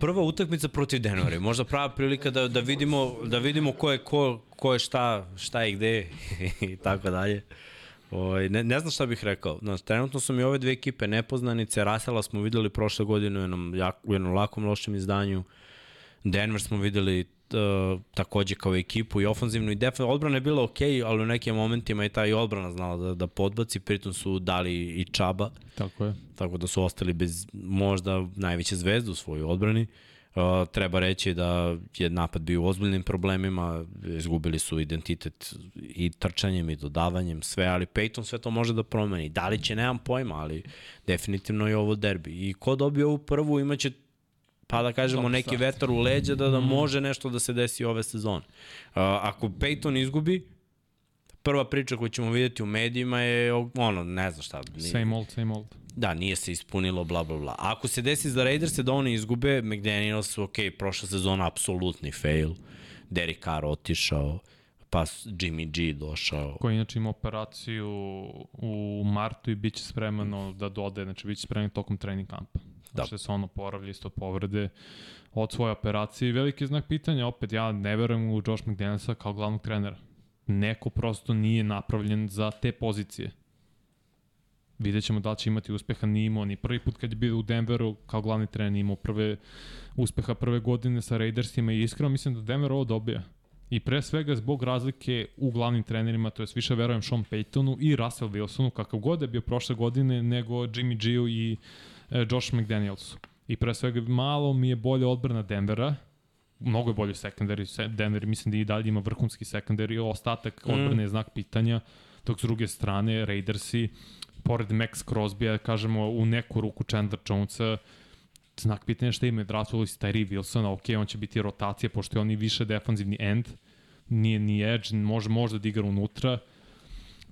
Prva utakmica protiv Denvera, možda prava prilika da, da vidimo da vidimo ko je ko, ko je šta, šta je gde [laughs] i tako dalje. Ovaj ne, ne znam šta bih rekao. Znaš, trenutno su mi ove dve ekipe nepoznanice. Rasela smo videli prošle godine u jednom, jak, u jednom lakom lošem izdanju. Denver smo videli uh, takođe kao ekipu i ofanzivnu i defensivnu. Odbrana je bila okej, okay, ali u nekim momentima i ta i odbrana znala da, da podbaci, pritom su dali i Čaba, Tako je. tako da su ostali bez možda najveće zvezde u svojoj odbrani. Uh, treba reći da je napad bio u ozbiljnim problemima, izgubili su identitet i trčanjem i dodavanjem, sve, ali Peyton sve to može da promeni. Da li će, nemam pojma, ali definitivno je ovo derbi. I ko dobije ovu prvu imaće pa da kažemo neki start. vetar u leđa da, da može nešto da se desi ove sezone. Uh, ako Peyton izgubi, prva priča koju ćemo vidjeti u medijima je ono, ne znam šta. nije- Same old, same old. Da, nije se ispunilo, bla, bla, bla. Ako se desi za Raiderse da oni izgube, McDaniels, ok, prošla sezona apsolutni fail. Derek Carr otišao, pa Jimmy G došao. Koji inače ima operaciju u martu i bit će spremano da dode, znači bit će spreman tokom trening kampa. Da. Da. Što se ono poravlja isto od povrede od svoje operacije. Veliki znak pitanja, opet ja ne verujem u Josh McDanielsa kao glavnog trenera. Neko prosto nije napravljen za te pozicije. Vidjet ćemo da li će imati uspeha, nije imao ni prvi put kad je bio u Denveru kao glavni trener, nije imao prve uspeha prve godine sa Raidersima i iskreno mislim da Denver ovo dobija. I pre svega zbog razlike u glavnim trenerima, to je više verujem Sean Paytonu i Russell Wilsonu, kakav god je bio prošle godine, nego Jimmy G-u i e, Josh McDanielsu. I pre svega malo mi je bolje odbrana Denvera, mnogo je bolje secondary, se- Denver mislim da i dalje ima vrhunski secondary, ostatak odbrane je znak pitanja, dok s druge strane Raidersi, pored Max Crosbya, kažemo u neku ruku Chandler Jonesa, znak pitanja šta ima draftovali si Tyree Wilsona, ok, on će biti rotacija, pošto je on i više defanzivni end, nije ni edge, može možda da igra unutra,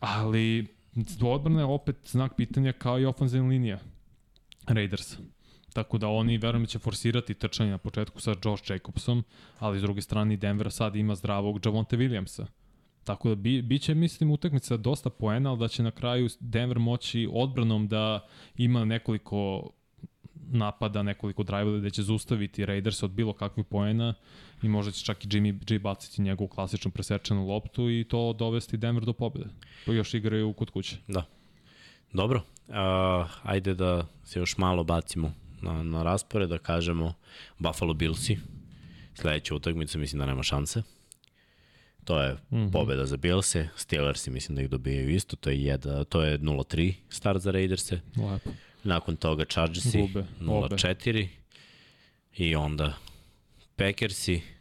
ali odbrana je opet znak pitanja kao i ofenzivna linija Raidersa. Tako da oni verujem da će forsirati trčanje na početku sa Josh Jacobsom, ali s druge strane Denver sad ima zdravog Javonte Williamsa. Tako da bi, biće, mislim, utakmica dosta poena, ali da će na kraju Denver moći odbranom da ima nekoliko napada, nekoliko drajva da će zaustaviti Raiders od bilo kakvih poena i možda će čak i Jimmy G baciti njegovu klasičnu presečenu loptu i to dovesti Denver do pobjede. Pa još igraju kod kuće. Da. Dobro, Uh, ajde da se još malo bacimo na, na raspore, da kažemo Buffalo Billsi. Sledeća utakmica mislim da nema šanse. To je mm -hmm. pobeda za Billse. Steelersi mislim da ih dobijaju isto. To je, jeda, to je 0-3 start za Raiderse. Lepo. Nakon toga Chargersi 0-4. I onda Packersi.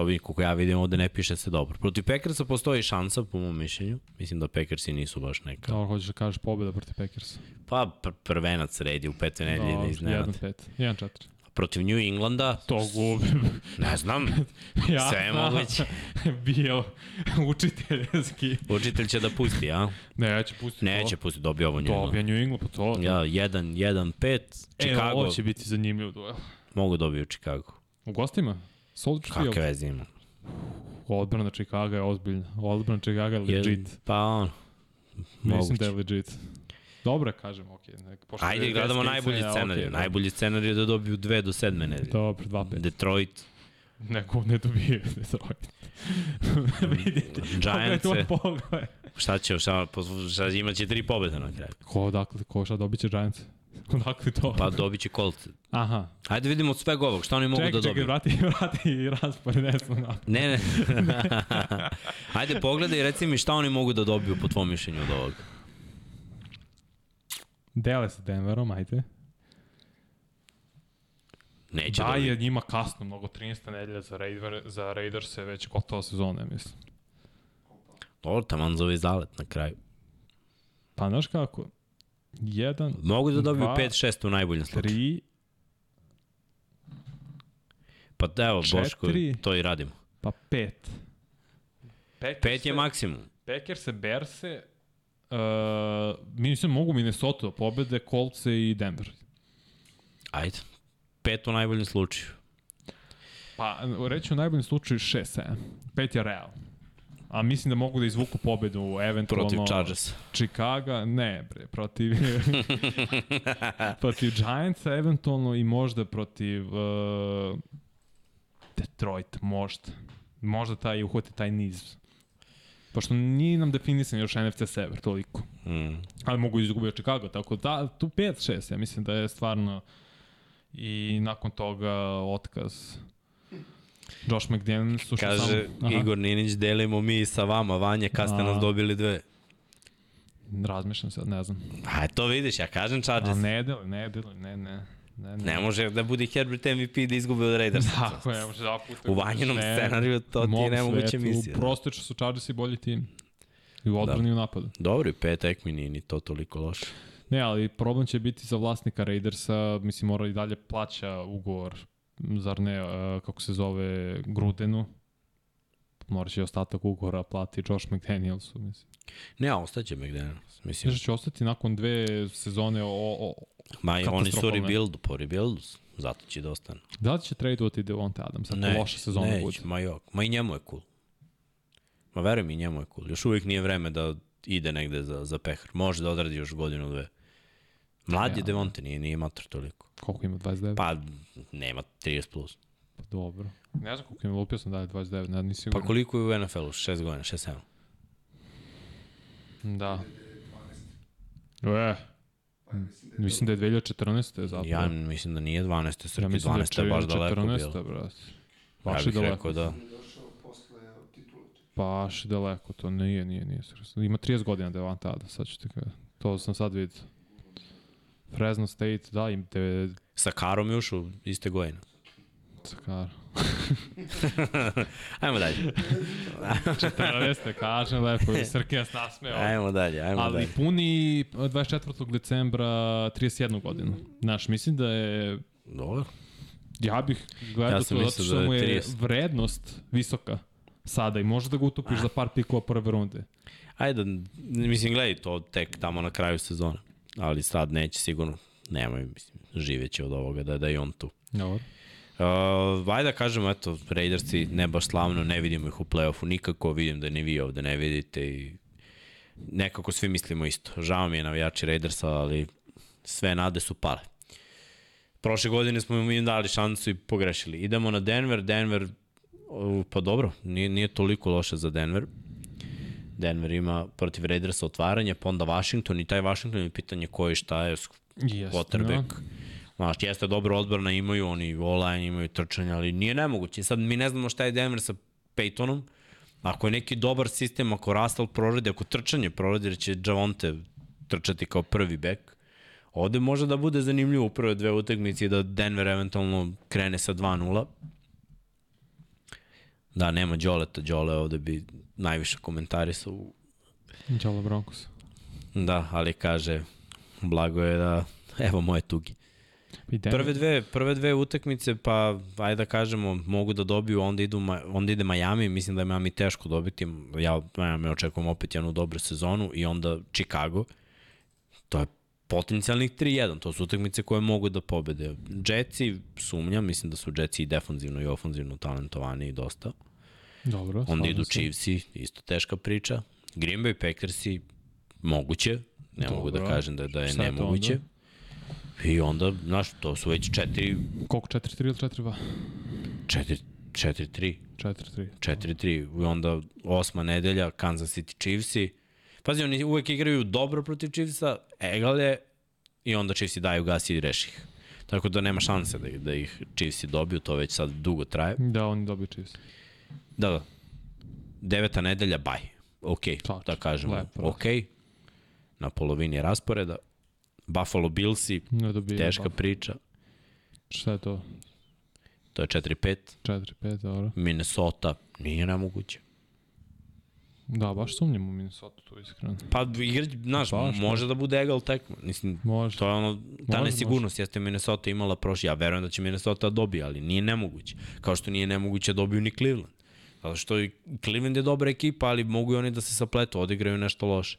Pa vidim, kako ja vidim, ovde ne piše se dobro. Protiv Packersa postoji šansa, po mom mišljenju. Mislim da Packersi nisu baš neka. Da, hoćeš da kažeš pobeda protiv Packersa. Pa pr prvenac redi u pete nedelje, ne iznenad. 1-5, 1-4 protiv New Englanda. To gubim. [laughs] Ne znam. [laughs] ja, Sve je moguće. [laughs] Bio učiteljski. Učitelj će da pusti, a? Neće pustiti Neće to. pustiti, dobio ovo New England. Dobija New England, pa to. Ja, 1, 1, 5, Chicago. E, ovo će biti zanimljiv duel. Mogu dobiju Chicago. U gostima? Soldier Field. Kakve veze ima? Odbrana Chicago je ozbiljna. Odbrana Chicago je legit. Je, pa on. Mislim da je legit. Dobro, kažem, ok. Nek, pošto Ajde, gledamo najbolji scenarij. Okay, najbolji scenarij je da dobiju dve do sedme nedelje. Dobro, dva pet. Detroit. Neko ne dobije Detroit. [laughs] Vidite. Giants. Šta će, šta, šta imaće tri pobjede na kraju. Ko, dakle, ko šta dobit će Giants? [laughs] Odakle to? Pa dobit će Colts. Aha. Ajde vidimo od svega ovog, šta oni mogu ček, da dobiju. Čekaj, vrati, [laughs] vrati raspored, ne znam. Ne, ne. [laughs] Ajde pogledaj i reci mi šta oni mogu da dobiju po tvom mišljenju od ovoga. Dele sa Denverom, ajde. Neće da, je njima kasno, mnogo 13. nedelja za, Raider, za Raiders je već gotova sezona, mislim. Dobro, taman zove zalet na kraju. Pa znaš kako? Jedan, Mogu da dobiju 5-6 u najboljem slučaju. 3, Pa da, evo, Boško, to i radimo. Pa 5. 5 je maksimum. Packers se Berse, Uh, mislim, mogu Minnesota da pobede, Colts i Denver. Ajde. Pet u najboljem slučaju. Pa, reći u najboljem slučaju 6-7. Pet je real. A mislim da mogu da izvuku pobedu eventualno... Protiv Chargers. Chicago, ne bre, protiv... [laughs] protiv Giantsa eventualno i možda protiv uh, Detroit, možda. Možda taj uhvati taj niz Pošto nije nam definisan još NFC Sever toliko. Mm. Ali mogu izgubiti Chicago, tako da tu 5-6, ja mislim da je stvarno i nakon toga otkaz Josh McDaniels su Kaže sam... Igor Ninić, delimo mi sa vama, Vanje, kad ste A... nas dobili dve? Razmišljam se, ne znam. A to vidiš, ja kažem Chargers. A ne deli, ne deli, ne, ne. Ne, ne. ne može da bude Herbert MVP da izgubi od Raiders. [laughs] Tako, ne može da puta. U vanjenom ne, scenariju to ti je nemoguće misija. U prosteču su Chargers i bolji tim. I u odbrani da. u napadu. Dobro, i pet ekmi nije ni to toliko loše. Ne, ali problem će biti za vlasnika Raidersa, mislim mora i dalje plaća ugovor, zar ne, kako se zove, Grudenu. Morat će ostatak ugovora plati Josh McDanielsu, mislim. Ne, a ostaće McDaniels. Mislim. Mislim će ostati nakon dve sezone o, o, Ma i oni su rebuild, po rebuildu, zato će da ostane. Da li će tradeovati Devonte Adams ako loša sezona ne, bude? ma jok, ma i njemu je cool. Ma veruj mi, njemu je cool. Još uvijek nije vreme da ide negde za, za pehar. Može da odradi još godinu, dve. Mlad je ja. Devonte, nije, nije mator toliko. Koliko ima, 29? Pa, nema 30 plus. Pa dobro. Ne znam koliko ima, lupio sam da je 29, ne, nisi Pa koliko je u NFL-u? 6 godina, 6-7? Da. E, Mislim da je 2014. zapravo. Ja mislim da nije 12. Srki, ja mislim 12. da je baš daleko 14. bilo. Brat. Baš ja daleko. Rekao da. Baš daleko, to nije, nije, nije. Ima 30 godina Devante Ada, sad ću ti kada. To sam sad vidio. Fresno State, da, im te... Sa Karom još u iste godine. Sa Karom. [laughs] ajmo dalje. 14. kažem lepo, i Srkija s nasmeo. Ajmo dalje, ajmo Ali dalje. Ali puni 24. decembra 31 godinu. Znaš, mislim da je... Dobro. Ja bih gledao ja to zato što da mu je vrednost visoka sada i možeš da ga utopiš ah. za par pikova prve runde. Ajde, mislim, gledaj to tek tamo na kraju sezone. Ali sad neće sigurno, nemoj, mislim, živeće od ovoga da, da je on tu. Dobro. Uh, ajde da kažemo, eto, Raidersi ne baš slavno, ne vidimo ih u play-offu nikako, vidim da ni vi ovde ne vidite i nekako svi mislimo isto. Žao mi je navijači Raidersa, ali sve nade su pale. Prošle godine smo im dali šansu i pogrešili. Idemo na Denver, Denver, pa dobro, nije, nije toliko loše za Denver. Denver ima protiv Raidersa otvaranje, pa onda Washington i taj Washington je pitanje ko je šta je Jeste, quarterback. da. Znaš, jeste dobro odbrana, imaju oni online, imaju trčanje, ali nije nemoguće. Sad mi ne znamo šta je Denver sa Peytonom. Ako je neki dobar sistem, ako Russell proradi, ako trčanje proradi, jer će Javonte trčati kao prvi bek, ovde može da bude zanimljivo u prve dve utakmice i da Denver eventualno krene sa 2-0. Da, nema Đoleta, Đole ovde bi najviše komentarisao. u- Đalo Broncos. Da, ali kaže, blago je da, evo moje tugi. Prve dve, prve dve utakmice, pa ajde da kažemo, mogu da dobiju, onda, idu, onda ide Miami, mislim da je Miami teško dobiti, ja Miami očekujem opet jednu dobru sezonu i onda Chicago, to je potencijalnih 3-1, to su utakmice koje mogu da pobede. Jetsi, sumnjam, mislim da su Jetsi i defanzivno i ofanzivno talentovani i dosta. Dobro, Onda idu se. Chiefsi, isto teška priča. Green Bay Packersi, moguće, ne Dobro. mogu da kažem da, da je Šta nemoguće. onda? I onda, znaš, to su već četiri Koliko? 4-3 ili 4-2? 4 4-3. 4-3. 4-3. I onda osma nedelja Kansas City Chiefsi. Pazi, oni uvek igraju dobro protiv Chiefsa, egal je, i onda Chiefsi daju gas i reši ih. Tako da nema šanse da, da ih Chiefsi dobiju, to već sad dugo traje. Da, oni dobiju Chiefs. Da, da. Deveta nedelja, baj. Ok, Tačno. da kažemo. Lepo. Ok. Na polovini rasporeda. Buffalo Billsi, teška ba. priča. Šta je to? To je 4-5. 4-5, dobro. Minnesota, nije nemoguće. Da, baš sumnjam u Minnesota tu iskreno. Pa igrać, znaš, Baš, može da bude egal tekma. Mislim, Može. to je ono, ta Može, nesigurnost jeste Minnesota imala prošli. Ja verujem da će Minnesota dobiti, ali nije nemoguće. Kao što nije nemoguće da dobiju ni Cleveland. Zato što i Cleveland je dobra ekipa, ali mogu i oni da se sapletu, odigraju nešto loše.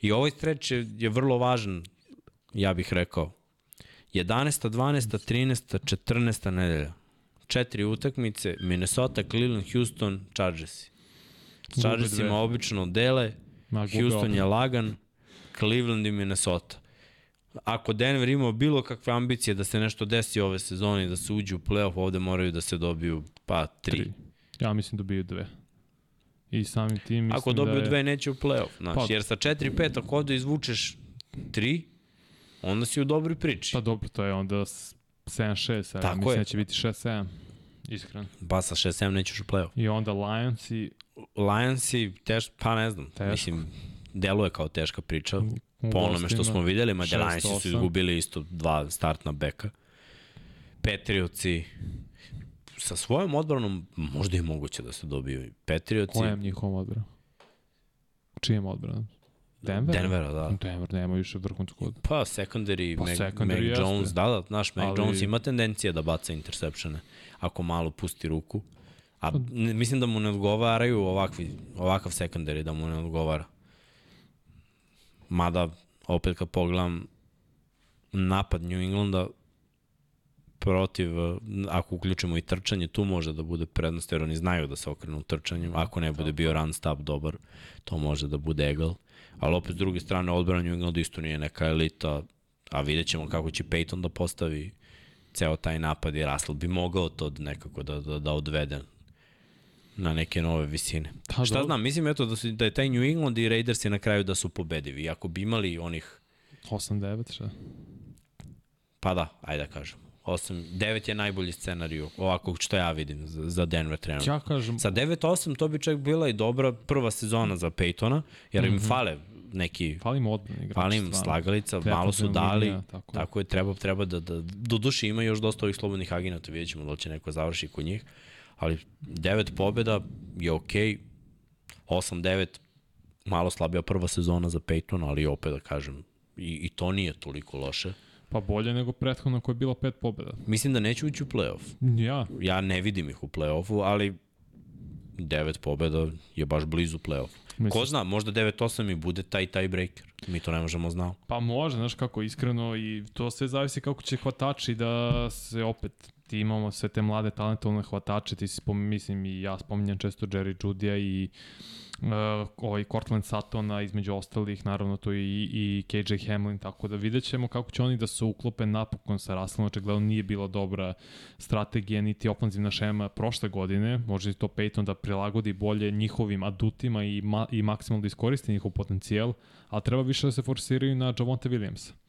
I ovaj streč je, je vrlo važan, ja bih rekao. 11. 12. 13. 14. nedelja. Četiri utakmice, Minnesota, Cleveland, Houston, Chargersi. S Gube Chargersima dve. obično dele, Ma, Houston je lagan, Cleveland i Minnesota. Ako Denver ima bilo kakve ambicije da se nešto desi ove sezone i da se uđe u playoff, ovde moraju da se dobiju pa tri. Tri. Ja mislim dobiju dve. I samim tim mislim Ako dobiju da je... dve, neće u playoff. Znaš, Pa- jer sa 4-5, ako ovde izvučeš tri, onda si u dobroj priči. Pa dobro, to je onda s- 7-6, a Tako mislim je. da će biti 6-7. Iskreno. Pa sa 6-7 nećeš u playoff. I onda Lions i Lionsi, teš, pa ne znam, Teško. mislim, deluje kao teška priča. u po onome što smo videli, ma šest, Lionsi su izgubili isto dva startna beka. Patriotsi sa svojom odbranom možda je moguće da se dobiju. Patriotsi, Kojem njihovom odbranom? Čijem odbranom? Denver? Denvera, da. Denver nema više vrhunsku odbranu. Pa secondary, Pa Mac, secondary Mac jeste. Jones, da, da, znaš, Mac Ali- Jones ima tendencija da baca interceptione ako malo pusti ruku. A Pa- ne, mislim da mu ne odgovaraju ovakvi, ovakav secondary, da mu ne odgovara. Mada, opet kad pogledam napad New Englanda protiv, eh, ako uključimo i trčanje, tu može da bude prednost, jer oni znaju da se okrenu u trčanju. Ako ne bude bio run stop dobar, to može da bude egal. Ali opet s druge strane, odbrana New Englanda isto nije neka elita, a vidjet ćemo kako će Peyton da postavi ceo taj napad i Russell bi mogao to nekako da, da, da odvede na neke nove visine. Pa Šta znam, mislim eto da, su, da je taj New England i Raiders na kraju da su pobedivi. Ako bi imali onih 8-9, šta? Pa da, ajde da kažem. 8, 9 je najbolji scenarij ovako što ja vidim za, za Denver trenutno. Ja kažem, Sa 9-8 to bi čak bila i dobra prva sezona za Peytona, jer im Mhm. fale neki fali im odbrani igrač. fali im slagalica, malo su dali, linija, tako. tako je, treba, treba da, da, do duše ima još dosta ovih slobodnih agenata, vidjet ćemo da će neko završi kod njih, ali 9 pobjeda je okej, okay. 8-9 malo slabija prva sezona za Peytona, ali opet da kažem, i, i to nije toliko loše. Pa bolje nego prethodno koja je bila pet pobjeda. Mislim da neće ući u playoff. Ja, Ja ne vidim ih u play-offu, ali 9 pobjeda je baš blizu play-offu. mislim, Ko zna, možda 9-8 i bude taj tiebreaker. Mi to ne možemo znati. Pa može, znaš kako, iskreno i to sve zavisi kako će hvatači da se opet ti imamo sve te mlade talentovne hvatače, ti si spom, mislim i ja spominjam često Jerry Judija i uh, ovaj Cortland Suttona između ostalih, naravno to i, i KJ Hamlin, tako da vidjet ćemo kako će oni da se uklope napokon sa Russellom, očigledno nije bila dobra strategija niti ofanzivna šema prošle godine, može to Peyton da prilagodi bolje njihovim adutima i, ma, i maksimalno da iskoristi njihov potencijal, ali treba više da se forsiraju na Javonte Williamsa.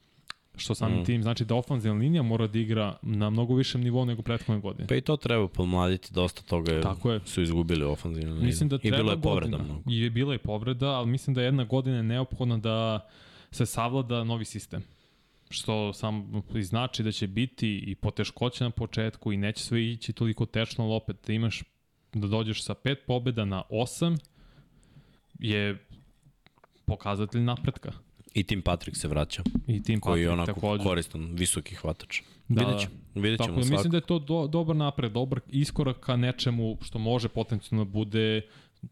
Što samim mm. tim znači da ofanzivna linija mora da igra na mnogo višem nivou nego prethodne godine. Pa i to treba pomladiti, dosta toga Tako je. su izgubili ofanzivnu liniju. Mislim da I bilo je povreda godina. mnogo. I je bila je povreda, ali mislim da jedna godina je neophodna da se savlada novi sistem što sam i znači da će biti i poteškoće na početku i neće sve ići toliko tečno, ali opet da imaš da dođeš sa pet pobeda na osam je pokazatelj napretka. I Tim Patrick se vraća. I Tim koji Patrick je onako takođe. koristan, visoki hvatač. Da, vidjet ćemo. Vidjet ćemo Tako da mislim da je to do, dobar napred, dobar iskorak ka nečemu što može potencijalno da bude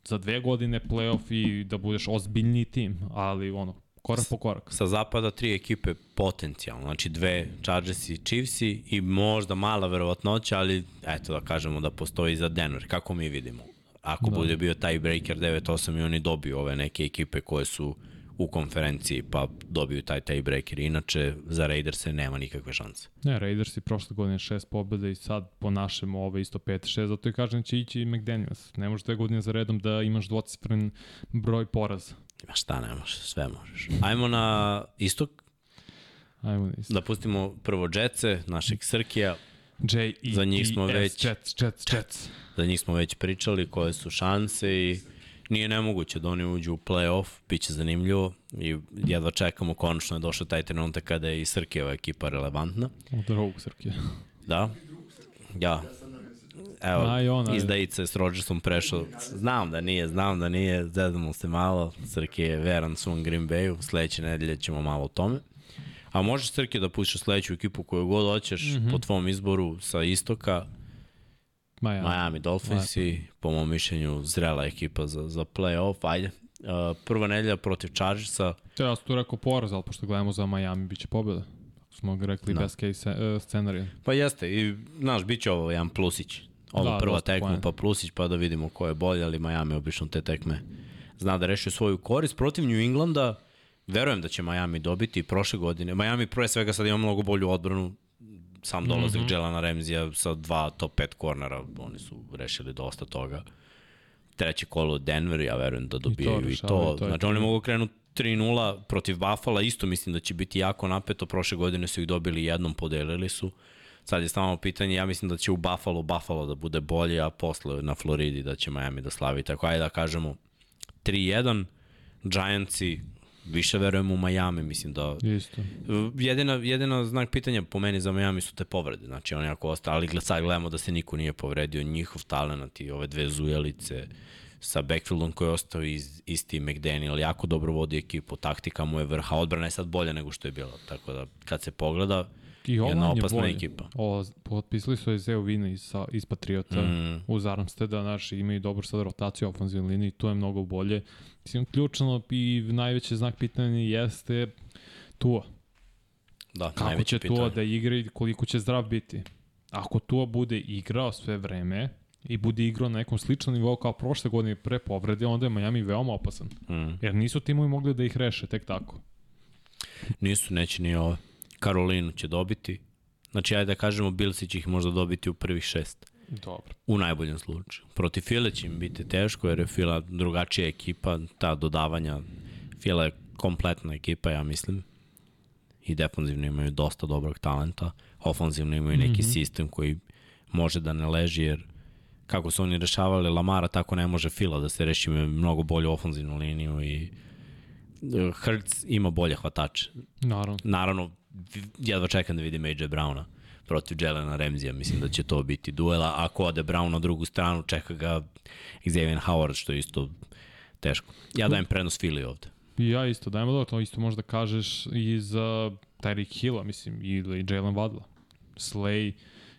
za dve godine playoff i da budeš ozbiljniji tim, ali ono, korak po korak. Sa zapada tri ekipe potencijalno, znači dve Chargers i Chiefs i možda mala verovatnoća, ali eto da kažemo da postoji za Denver, kako mi vidimo. Ako da. bude bio taj breaker 9-8 i oni dobiju ove neke ekipe koje su u konferenciji pa dobiju taj tiebreaker. Inače, za Raiderse nema nikakve šanse. Ne, Raidersi prošle godine šest pobjeda i sad po našem ove isto 5-6, zato je kažem da će ići i McDaniels. Ne možeš dve godine za redom da imaš dvocifren broj poraza. Ma šta ne možeš, sve možeš. Ajmo na istok. Ajmo na istok. Da pustimo prvo Jetce, našeg Srkija. J -E za njih smo već Jets, Jets, Jets. Za njih smo već pričali koje su šanse i nije nemoguće da oni uđu u play-off, bit će zanimljivo i jedva čekamo, konačno je došao taj trenutak kada je i Srkijeva ekipa relevantna. Od drugog Srkija. Da, ja. Evo, Aj, ona, izdajica je s Rodgersom prešao. Znam da nije, znam da nije, zedamo se malo. Srki je veran svom Green Bayu, sledeće nedelje ćemo malo o tome. A možeš Srki da pustiš sledeću ekipu koju god hoćeš mm -hmm. po tvom izboru sa istoka, Miami, Miami Dolphins i po mom mišljenju zrela ekipa za, za play-off, ajde. Uh, prva nedelja protiv Chargersa. To ja sam tu rekao poraz, ali pošto gledamo za Miami, bit će pobjeda. Smo rekli da. best case uh, scenarij. Pa jeste, i znaš, bit će ovo jedan plusić. Ovo da, prva tekma pa plusić, pa da vidimo ko je bolje, ali Miami obično te tekme zna da reši svoju korist. Protiv New Englanda, verujem da će Miami dobiti prošle godine. Miami pre svega sad ima mnogo bolju odbranu, sam dolazak mm -hmm. Jelana Remzija sa dva top 5 kornera, oni su rešili dosta toga. Treće kolo Denver, ja verujem da dobijaju i to. I to. to znači oni mogu krenuti 3-0 protiv Buffalo, isto mislim da će biti jako napeto. Prošle godine su ih dobili jednom, podelili su. Sad je stavamo pitanje, ja mislim da će u Buffalo, Buffalo da bude bolje, a posle na Floridi da će Miami da slavi. Tako ajde da kažemo 3-1, Giantsi više verujem u Miami, mislim da... Isto. Jedina, jedina znak pitanja po meni za Miami su te povrede, znači oni ako ostali, gled, sad gledamo da se niko nije povredio, njihov talent i ove dve zujelice sa backfieldom koji je ostao iz, isti McDaniel, jako dobro vodi ekipu, taktika mu je vrha, odbrana je sad bolja nego što je bila, tako da kad se pogleda, I jedna opasna je ekipa. O, potpisali su Ezeo Vina iz, iz Patriota mm. uz Armsteda, naši imaju dobro sad rotaciju ofenzivne linije i to je mnogo bolje. Mislim, ključno i najveći znak pitanja jeste Tua. Da, Kako će pitanje. Tua da igra i koliko će zdrav biti? Ako Tua bude igrao sve vreme i bude igrao na nekom sličnom nivou kao prošle godine pre povrede, onda je Miami veoma opasan. Mm. Jer nisu timovi mogli da ih reše tek tako. Nisu, neće ni ove. Karolinu će dobiti. Znači, ajde da kažemo, Bilsi će ih možda dobiti u prvih šest. Dobro. U najboljem slučaju. Protiv File će im biti teško, jer je Fila drugačija ekipa, ta dodavanja. Fila je kompletna ekipa, ja mislim. I defanzivno imaju dosta dobrog talenta. Ofanzivno imaju neki mm -hmm. sistem koji može da ne leži, jer kako su oni rešavali Lamara, tako ne može Fila da se reši mnogo bolju ofanzivnu liniju i Hertz ima bolje hvatače. Naravno. Naravno, jedva čekam da vidim AJ Browna protiv Jelena Remzija, mislim da će to biti duela. Ako ode Brown na drugu stranu, čeka ga Xavier Howard, što je isto teško. Ja dajem prenos Philly ovde. Ja isto dajem, da to isto možda kažeš i za Tyreek Hilla, mislim, ili Jalen Wadla. Slay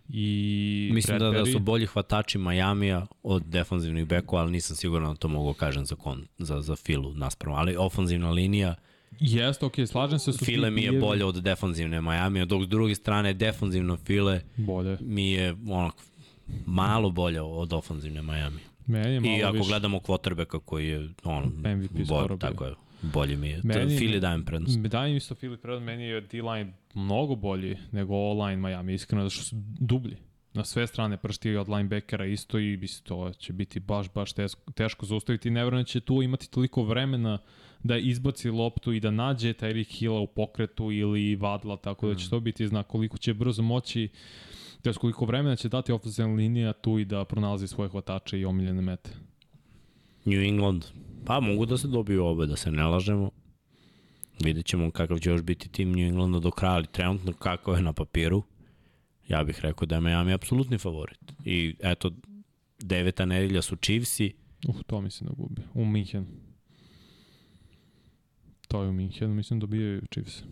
i Mislim da, da su bolji hvatači Majamija od defanzivnih bekova, ali nisam siguran da to mogu kažem za, kon, za, za Filu naspravo. Ali ofanzivna linija Jeste, okej, okay, slažem se. Su File mi je bolje od defanzivne Miami, dok s druge strane defanzivno File bolje. mi je onak, malo bolje od ofanzivne Miami. Meni je malo I ako više. gledamo quarterbacka koji je on, MVP bolj, tako je, bolje mi je. Meni- Fili dajem prednost. Dajem isto Filip Redon, meni je D-line mnogo bolji nego O-line Miami, iskreno, zato što su dublji. Na sve strane pršti od linebackera isto i mislim, to će biti baš, baš teško, teško zaustaviti. I nevjerojatno će tu imati toliko vremena da izbaci loptu i da nađe Tyreek Hilla u pokretu ili Vadla, tako da će to biti znak koliko će brzo moći da koliko vremena će dati ofenzivna linija tu i da pronalazi svoje hvatače i omiljene mete. New England, pa mogu da se dobiju obe, da se ne lažemo. Vidjet ćemo kakav će još biti tim New Englanda do kraja, ali trenutno kako je na papiru, ja bih rekao da je Miami apsolutni favorit. I eto, deveta nedelja su Chiefsi, Uh, to mislim da gubi. U Minhenu. To je u Minhenu, mislim da dobijaju Chiefs.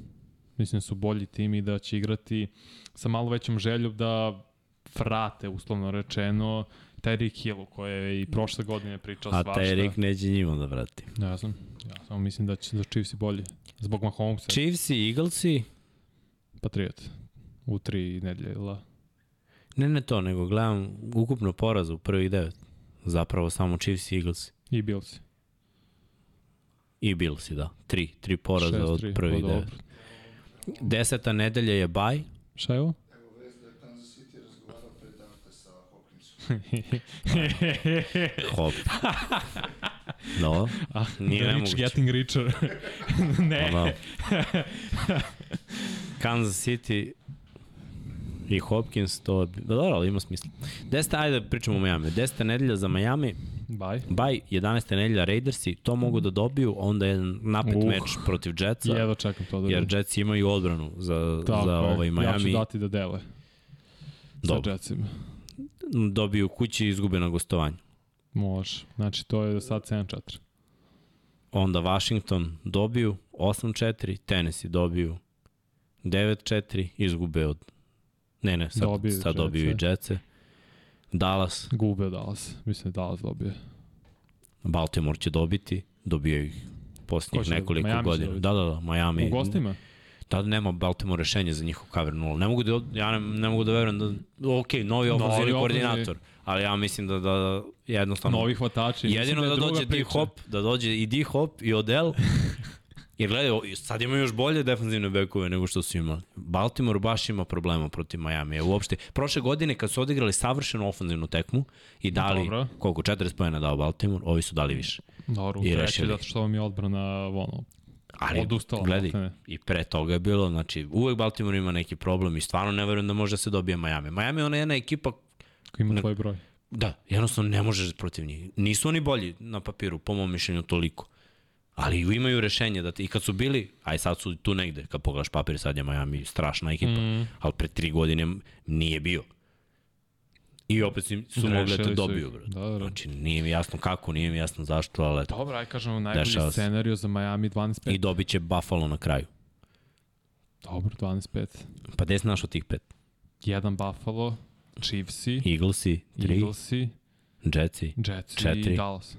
Mislim da su bolji tim i da će igrati sa malo većom željom da vrate, uslovno rečeno, Tyreek Hillu, koje je i prošle godine pričao a svašta. taj Rick neće njima da vrati. Ja znam. Ja samo mislim da će da Chiefs bolji. Zbog Mahomesa. Chiefsi, Eaglesi, Patriot. U tri nedelje, ili da? ne ne to, nego gledam ukupno poraza u prvih devet. Zapravo samo Chiefs i Eaglesi. I Bills. I Billsi, da. Tri, tri poraza od 6-3, prvih pa devet. Deseta nedelja je baj, Šta je ovo? Da hop. No, Ah, Nije rich nemoguće. getting richer. [laughs] ne. ono, Kansas City i Hopkins, to da, dobro, ali ima smisla. Deseta, ajde da pričamo o Miami. Deseta nedelja za Miami, Bye. baj, 11. nedelja Raidersi, to mogu da dobiju, onda je napet Uh. meč protiv Jetsa, Jedva čekam to da jer. Jetsi imaju odbranu za, Tako za je. ovaj Ja ću Miami. dati da dele. Dobro. Sa Jetsima. Dobiju kući i izgube na gostovanju. Može. Znači, to je do sad 7-4. Onda Washington dobiju 8-4, Tennessee dobiju 9-4, izgube od... Ne, ne, sad, Dobiju sad dobiju i Jetse. Dallas, Gube Dallas. Mislim da Dallas dobije. Baltimore će dobiti, dobio ih posljednjih nekoliko? Miami godina. Da, da, da, Miami. U gostima? Da, nema Baltimore rešenje za njihov cover 0. Ne mogu da, ja ne, ne mogu da verujem da, ok, novi ofenzivni koordinator, ali ja mislim da, da jednostavno... Novi hvatači. Jedino da, druga dođe. D-Hop, da dođe i D-Hop i Odell. [laughs] Jer gledaj, sad imaju još bolje defanzivne bekove nego što su imali. Baltimore baš ima problema protiv Miami. Uopšte, prošle godine kad su odigrali savršenu ofenzivnu tekmu i dali, Dobro. koliko, 40 pojena dao Baltimore, ovi su dali više. Dobro, I treći, rešili. zato što vam je odbrana ono, Ali, odustala. gledaj, i pre toga je bilo, znači, uvek Baltimore ima neki problem i stvarno ne verujem da može da se dobije Miami. Miami je ona jedna ekipa Ko ima tvoj broj. Da, jednostavno ne možeš protiv njih. Nisu oni bolji na papiru, po mom mišljenju, toliko. Ali imaju rešenje da ti, i kad su bili, aj sad su tu negde, kad pogledaš papir, sad je Miami strašna ekipa, mm. ali pre tri godine nije bio. I opet su, su mogli da te dobiju, bro. Da, da. Znači, nije mi jasno kako, nije mi jasno zašto, ali. Dobro, aj kažemo najbolji scenariju za Miami 12-5. I dobit će Buffalo na kraju. Dobro, 12-5. Pa gde si našao tih pet? Jedan Buffalo, Chiefsi, Eaglesi, tri, Eaglesi, Jetsi Jetsi Četiri. i Dallas.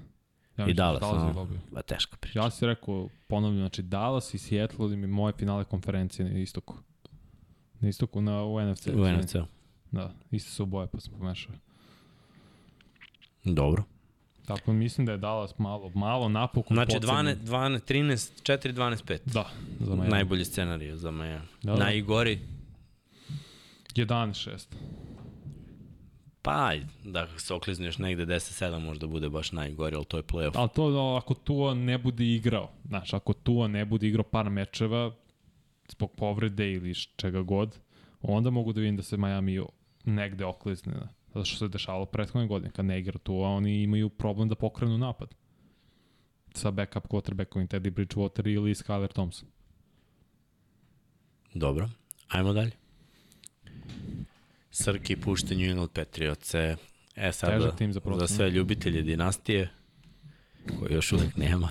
Ja i da Dallas. No. Ba, teška priča. Ja si rekao, ponavljam, znači Dallas i Seattle mi moje finale konferencije na istoku. Na istoku, na, u NFC. U NFC. Da, isto su boje, pa sam pomešao. Dobro. Tako mislim da je Dallas malo, malo napokon Znači, pocenjen. 12, 12, 13, 4, 12, 5. Da, za Miami. Najbolji scenarij za Miami. Da, Da. Najgori, 11-6. Pa da se oklizneš negde 10-7 možda bude baš najgori, ali to je playoff. Ali to no, ako Tua ne bude igrao, znaš, ako Tua ne bude igrao par mečeva zbog povrede ili čega god, onda mogu da vidim da se Miami negde oklizne. Da. Zato što se dešavalo prethodne godine. Kad ne igra Tua, oni imaju problem da pokrenu napad. Sa backup quarterbackom Teddy Bridgewater ili Skyler Thompson. Dobro, ajmo dalje. Srki pušta New England Patriotse. E sad, Težak tim za za sve ljubitelje dinastije, koje još uvek nema.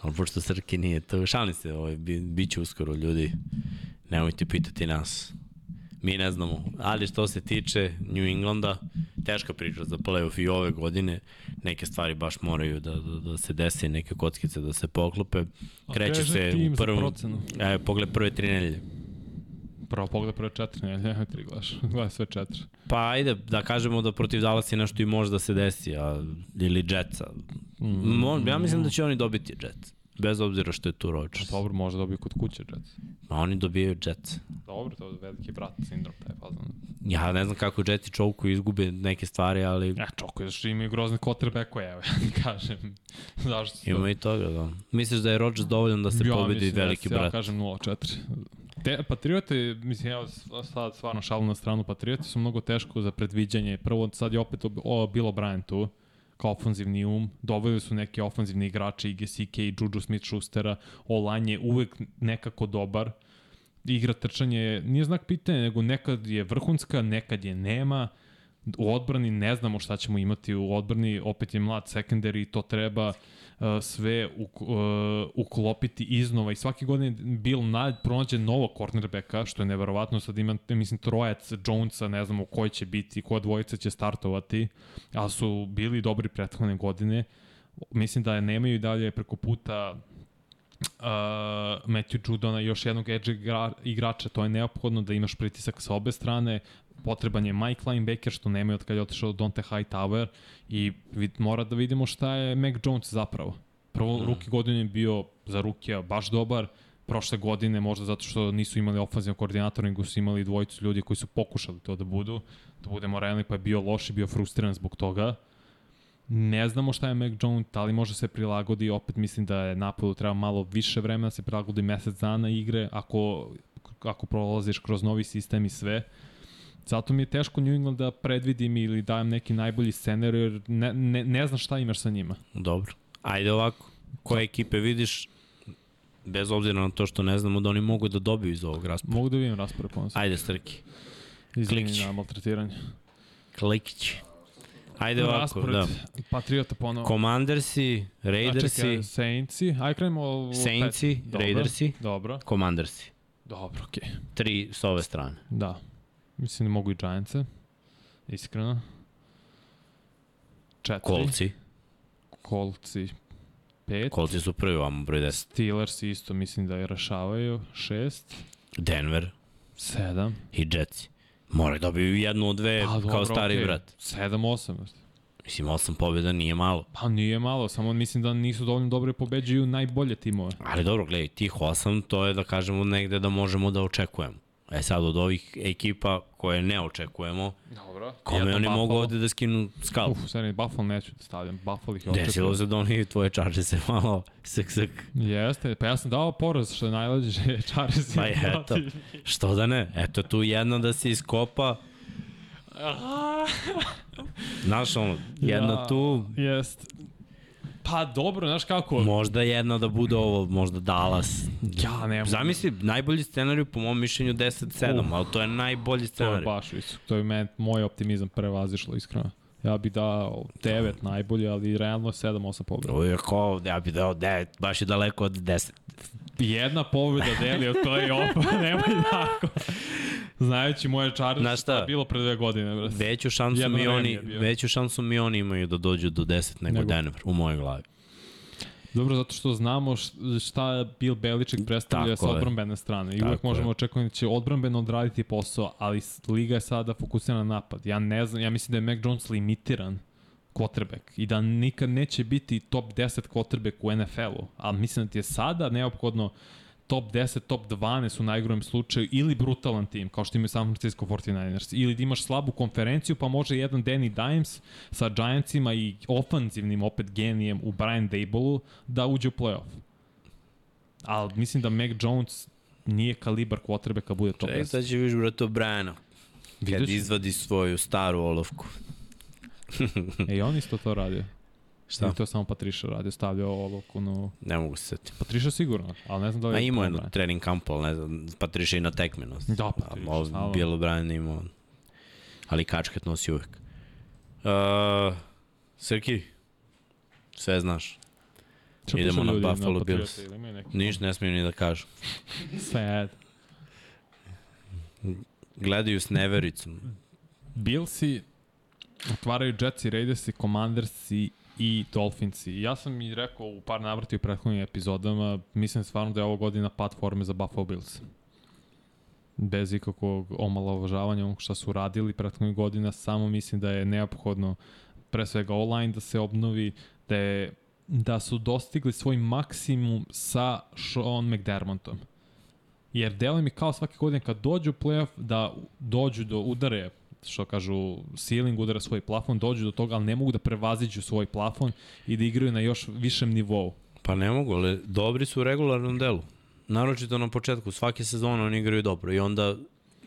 Ali pošto Srki nije to, šalim se, ovaj, bi, bit će uskoro ljudi, nemojte pitati nas. mi ne znamo. Ali što se tiče New Englanda, teška priča za playoff i ove godine. Neke stvari baš moraju da, da, da se desi, neke kockice da se poklope. Kreće se u prvom... E, pogled prve tri nedelje. Prvo pogled prve četiri, ne, ne, tri gledaš, [laughs] gledaj sve četiri. Pa ajde, da kažemo da protiv Dallasa nešto i može da se desi, a, ili Jetsa. Mo, ja mislim da će oni dobiti Jets. Bez obzira što je tu Rodgers. Dobro, može dobiti kod kuće Jets. A oni dobijaju Jets. Dobro, to je veliki brat sindrom, taj fazon. Ja ne znam kako Jetsi čovku izgube neke stvari, ali Ja, čoko je zašto imaju grozne quarterbackove, evo, ja [laughs] kažem. Zašto ima i toga, da. Misliš da je Rodgers dovoljan da se Ja pobedi da veliki se, brat? Ja kažem 0-4. Te, Patriote, mislim, evo sad stvarno šalu na stranu, Patriote su mnogo teško za predviđanje. Prvo, sad je opet o, bilo Brian tu, kao ofanzivni um. Doveli su neke ofanzivni igrače, i Juju Smith-Schustera. Olan je uvek nekako dobar. Igra trčanje nije znak pitanja, nego nekad je vrhunska, nekad je nema. U odbrani ne znamo šta ćemo imati u odbrani, opet je mlad secondary i to treba sve uk, uh, uklopiti iznova i svake godine Bill Nad pronađe novog cornerbacka, što je neverovatno, sad ima, mislim, trojac Jonesa, ne znamo koji će biti, koja dvojica će startovati, ali su bili dobri prethodne godine. Mislim da je nemaju i dalje preko puta uh, Matthew Judona, još jednog edge igra, igrača, to je neophodno da imaš pritisak sa obe strane, potreban je Mike linebacker, što nema od kada je otišao Dante Hightower i vid, mora da vidimo šta je Mac Jones zapravo. Prvo, mm. ruki godine je bio za rukija baš dobar, prošle godine možda zato što nisu imali ofenzivnog koordinatora, nego su imali dvojicu ljudi koji su pokušali to da budu, da budemo realni, pa je bio loš i bio frustriran zbog toga. Ne znamo šta je Mac Jones, da li može se prilagodi, opet mislim da je napadu treba malo više vremena da se prilagodi mesec dana igre, ako, ako prolaziš kroz novi sistem i sve. Zato mi je teško New England da predvidim ili dajem neki najbolji scenarij, jer ne, ne, ne znam šta imaš sa njima. Dobro. Ajde ovako. Koje ekipe vidiš, bez obzira na to što ne znamo da oni mogu da dobiju iz ovog raspora. Mogu da vidim raspored ponosno. Ajde, Strki. Izvini na maltretiranje. Klikić. Ajde ovako, raspored, da. Patriota ponovo. Commandersi, Raidersi, čekaj, Saintsi, aj krenemo u Saintsi, Raidersi, Dobro, Commandersi. dobro, okej. Okay. Tri s ove strane. Da. Mislim da mogu i Giantse. Iskreno. Četiri. Kolci. Kolci. Pet. Kolci su prvi vamo, broj 10. Steelers isto mislim da je rešavaju. Šest. Denver Sedam. i Jetsi. Moraju dobiju jednu od dve Pa, kao stari okej. brat. Sedam, osam. Mislim, osam pobjeda nije malo. Pa nije malo, samo mislim da nisu dovoljno dobre pobeđuju najbolje timove. Ali dobro, gledaj, tih osam, to je da kažemo negde da možemo da očekujemo. E sad, od ovih ekipa koje ne očekujemo, Dobro. kome oni mogu ovde da skinu skal? Uf, sad Buffalo neću da stavljam. Buffalo ih je Desilo se da oni tvoje čarče se malo sek sek. Jeste, pa ja sam dao poraz što je najlađe Charles. Pa je, eto. Što da ne? Eto tu jedna da se iskopa. [laughs] Znaš, ono, jedna Ja, tu, Jest. Pa dobro, znaš kako? možda jedna da bude ovo, možda Dallas. ja ne mogu. Zamisli, najbolji scenarij po mom mišljenju 10-7, Uf. ali to je najbolji To je scenarij. baš visok. To je men, moj optimizam prevazišlo, iskreno. Ja bih dao 9 najbolje, ali realno 7-8 pobjeda. Je kao, ja bih dao 9, baš je daleko od 10. Jedna pobjeda delio, to je opa, [laughs] nemoj tako. Znajući moje čare, Znaš šta? bilo pre dve godine. Bre. Veću šansu Jedno mi oni, je veću šansu mi oni imaju da dođu do 10 nego, Nego- Denver, u mojoj glavi. Dobro, zato što znamo šta Bill Belichick predstavlja Tako sa je. odbrambene strane. I uvek možemo je. očekivati da će odbrambeno odraditi posao, ali liga je sada fokusirana na napad. Ja ne znam, ja mislim da je Mac Jones limitiran quarterback i da nikad neće biti top 10 quarterback u NFL-u, ali mislim da ti je sada neophodno top 10, top 12 u najgorem slučaju ili brutalan tim, kao što imaju San Francisco 49ers, ili da imaš slabu konferenciju, pa može jedan Danny Dimes sa Giantsima i ofanzivnim opet genijem u Brian Dableu da uđe u playoff. Ali mislim da Mac Jones nije kalibar quarterbacka bude top Čekaj, 10. sad će viš brato Brana. Kad izvadi svoju staru olovku. [laughs] E, i on isto to radio. Šta? Ili to je samo Patriša radio, stavljao olovku na... Ne mogu se setiti. Patriša sigurno, ali ne znam da li A imao je na trening kampu, ali ne znam, Patriša i na tekmenu. Da, Patriša, Ovo. Bilo Brian imao. Ali kačket nosi uvek. Uh, Srki, sve znaš. Šta idemo na Buffalo Bills. Niš ne smiju ni da kažu. [laughs] Sad. gledaju s nevericom. Billsi otvaraju Jetsi, Raidersi, Commandersi i Dolphinsi. Ja sam i rekao u par navrati u prethodnim epizodama, mislim stvarno da je ovo godina pad forme za Buffalo Bills. Bez ikakvog omalovažavanja onog šta su radili prethodnih godina, samo mislim da je neophodno pre svega online da se obnovi, da, je, da su dostigli svoj maksimum sa Sean McDermottom. Jer delo mi kao svake godine kad dođu u playoff da dođu do udare što kažu ceiling, udara svoj plafon, dođu do toga, ali ne mogu da prevaziđu svoj plafon i da igraju na još višem nivou. Pa ne mogu, ali dobri su u regularnom delu. Naročito na početku, svake sezone oni igraju dobro i onda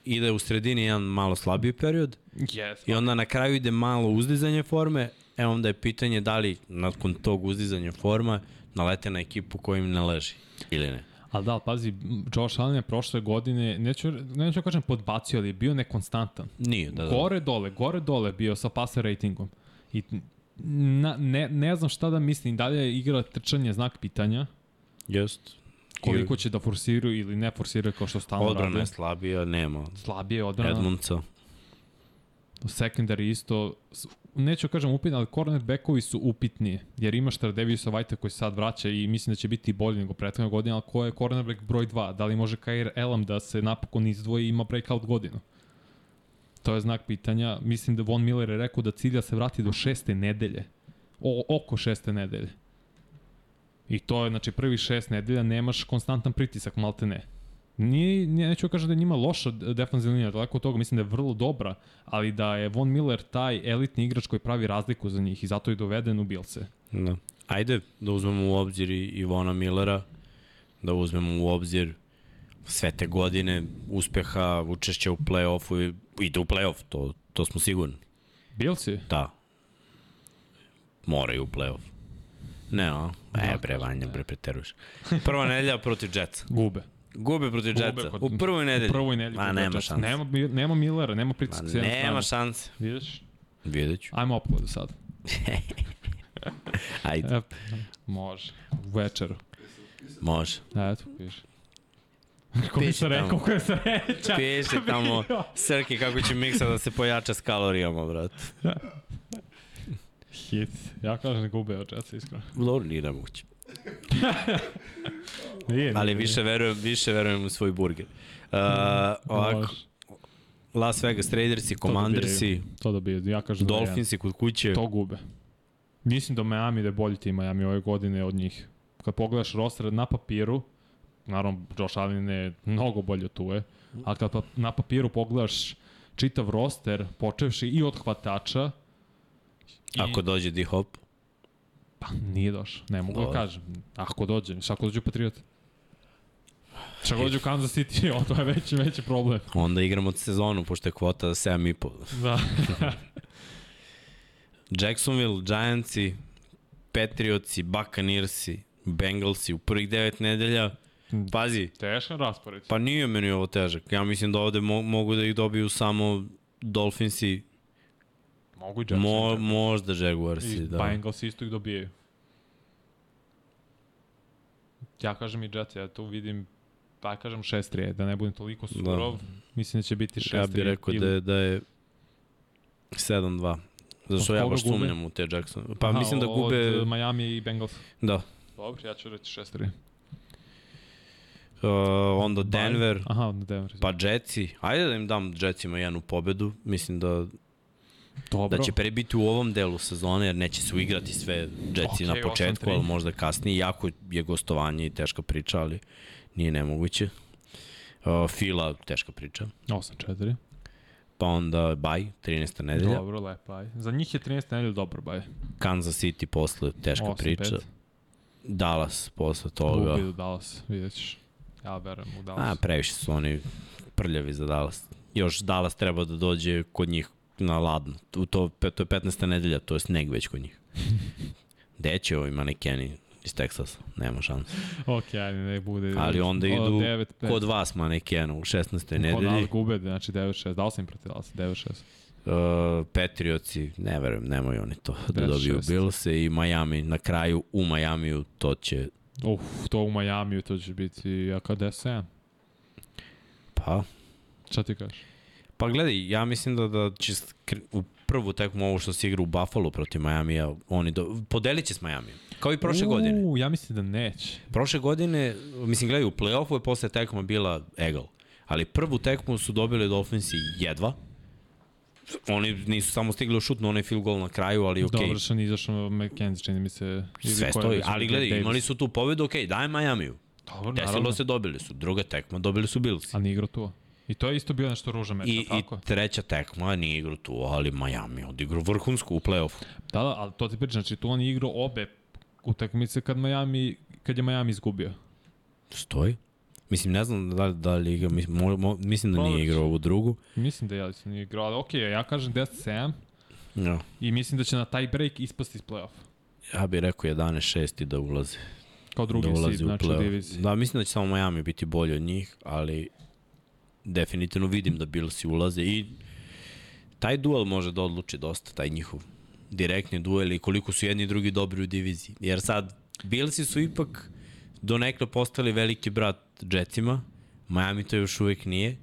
ide u sredini jedan malo slabiji period Yes. i onda na kraju ide malo uzdizanje forme, e onda je pitanje da li nakon tog uzdizanja forma nalete na ekipu kojim ne leži ili ne. Ali da, pazi, Josh Allen je prošle godine, neću, neću da kažem podbacio, ali je bio nekonstantan. Nije, da, da. Gore dole, gore dole bio sa passer ratingom. I na, ne, ne znam šta da mislim, da li je igra trčanje znak pitanja, Jest. koliko će da forsiraju ili ne forsiraju kao što stalno Odbrana rade. je slabija, nema. Slabije odbrana. Edmundsa. Secondary isto, neću da kažem upitni, ali cornerbackovi su upitnije, jer imaš Tardevisa White koji se sad vraća i mislim da će biti bolji nego prethodne godine, ali ko je cornerback broj 2? Da li može Kair Elam da se napokon izdvoji i ima breakout godinu? To je znak pitanja. Mislim da Von Miller je rekao da cilja se vrati do šeste nedelje. O, oko šeste nedelje. I to je, znači, prvi šest nedelja nemaš konstantan pritisak, malte ne. Nije, nije, neću kažem da je njima loša defanzivna linija, daleko od toga, mislim da je vrlo dobra, ali da je Von Miller taj elitni igrač koji pravi razliku za njih i zato je doveden u Bilse. Da. Ajde da uzmemo u obzir i Ivona Millera, da uzmemo u obzir sve te godine uspeha, učešća u play-offu i ide u play-off, to, to smo sigurni. Bilsi? Da. Moraju u play-off. Ne, a? E, Da, bre, Vanja, bre, preteruš. Prva nedelja protiv Jetsa. Gube. Gube protiv Jetsa. kod- U prvoj nedelji. U prvoj nedelji. Ma, nema šanse. Nema, nema Millera, nema Ma, pritisak jedne nema šanse. Vidiš? Vidjet ću. Ajmo upload sad. [laughs] Ajde, E, može. U večeru. može. Eto, piše. Kako bi se rekao, koja je sreća. Piše tamo Srki kako će miksa da se pojača s kalorijama, brat. Hit. Ja kažem da gube od Jetsa, iskreno. Dobro, nije nemoguće. Nije, Ali više verujem, više verujem u svoj burger. Uh, ovako, Može. Las Vegas Raidersi, Commandersi, To dobiju. Ja kažem da Dolphinsi kod kuće. To gube. Mislim da Miami da je bolji tim Miami ove godine od njih. Kad pogledaš roster na papiru, naravno Josh Allen je mnogo bolje od tuve, ali kad pa, na papiru pogledaš čitav roster, počevši i od hvatača, i, Ako dođe D-Hop, pa nije došao, ne mogu da kažem. Ako dođe, šta ako dođe u Patriot? Šta ako dođe u Kansas City, o, [laughs] to je veći, veći problem. onda igramo sezonu, pošto je kvota 7,5. Da. [laughs] Jacksonville, Giantsi, Patriotsi, Buccaneersi, Bengalsi u prvih devet nedelja. Pazi, Tešan raspored. pa nije meni ovo težak. Ja mislim da ovde mo mogu da ih dobiju samo Dolphinsi, Mogu i Jackson. mo možda Jaguarsi. I Da. Bengals isto ih dobijaju. Ja kažem i Jets, ja tu vidim, pa kažem 6-3, da ne budem toliko surov, da. mislim da će biti 6-3. Ja bih rekao da je, da je 7-2. Zato što Od ja baš sumnjam u te Jackson. Pa mislim da gube... Od Miami i Bengals. Da. Dobro, ja ću reći 6-3. Uh, onda Denver, Aha, onda Denver. pa Jetsi. Ajde da im dam Jetsima jednu pobedu. Mislim da, Dobro. da će prebiti u ovom delu sezone, jer neće se uigrati sve Jetsi Okej, na početku, 8-3. ali možda kasnije. Jako je gostovanje i teška priča, ali nije nemoguće. Uh, Fila, teška priča. 8-4. Pa onda Baj, 13. nedelja. Dobro, lepo, aj. Za njih je 13 nedelja dobro, baj. Kansas City posle, teška 8-5. priča. Dallas posle toga. Gubi do Dallas, vidjet ćeš. Ja verujem u A, Dallas. previše su oni prljavi za Dallas. Još Dallas treba da dođe kod njih na ladno. U to, to je 15. nedelja, to je sneg već kod njih. [laughs] Gde će ovi manekeni iz Teksasa? Nema šanse. ok, ajde, ne bude. Ali onda O, idu 9, Kod vas manekena u 16. Kod nas nedelji. gube, znači 9-6. Dao sam im protiv Dallas, 9-6. Uh, Patriotsi, ne verujem, nemaju oni to da 9-6. dobiju Billse i Miami na kraju u Majamiju to će Uf, to u Majamiju, to će biti, kao 10 pa Šta ti kažeš? Pa gledaj, ja mislim da, da će u prvu tekmu ovo što se igra u Buffalo protiv Majamija, oni do, podelit će s Majamijom. Kao i prošle U, godine. ja mislim da neće. Prošle godine, mislim, gledaj, u play-offu je posle tekma bila egal. Ali prvu tekmu su dobili Dolphinsi jedva. Oni nisu samo stigli u šut na onaj field goal na kraju, ali okej. Okay. Dovršan izašao McKenzie, čini mi se. Sve stoji, ali Davis. gledaj, imali su tu pobedu, okej, daj Majamiju. Dobro, Desilo naravno. se, dobili su. Druga tekma, dobili su Bills. A nije igrao tu. I to je isto bio nešto ružan meč, I, I, I tako? treća tekma, nije igrao tu, ali Miami odigrao vrhunsku u play-offu. Da, da, ali to ti pričam, znači tu on je igrao obe utakmice kad Miami, kad je Miami izgubio. Stoji. Mislim, ne znam da li, da li igra, mislim, mo, mo, mislim da nije Proveriš. igrao ovu drugu. Mislim da ja sam nije igrao, ali okej, ja kažem 10-7 Ja. i mislim da će na taj break ispasti iz play-off. Ja bih rekao 11-6 i da ulazi. Kao drugi da da ulazi seed, znači diviziji. Da, mislim da će samo Miami biti bolji od njih, ali definitivno vidim da Billsi ulaze i taj duel može da odluči dosta, taj njihov direktni duel i koliko su jedni i drugi dobri u diviziji. Jer sad, Billsi su ipak donekle postali veliki brat Jetsima, Miami to još uvek nije,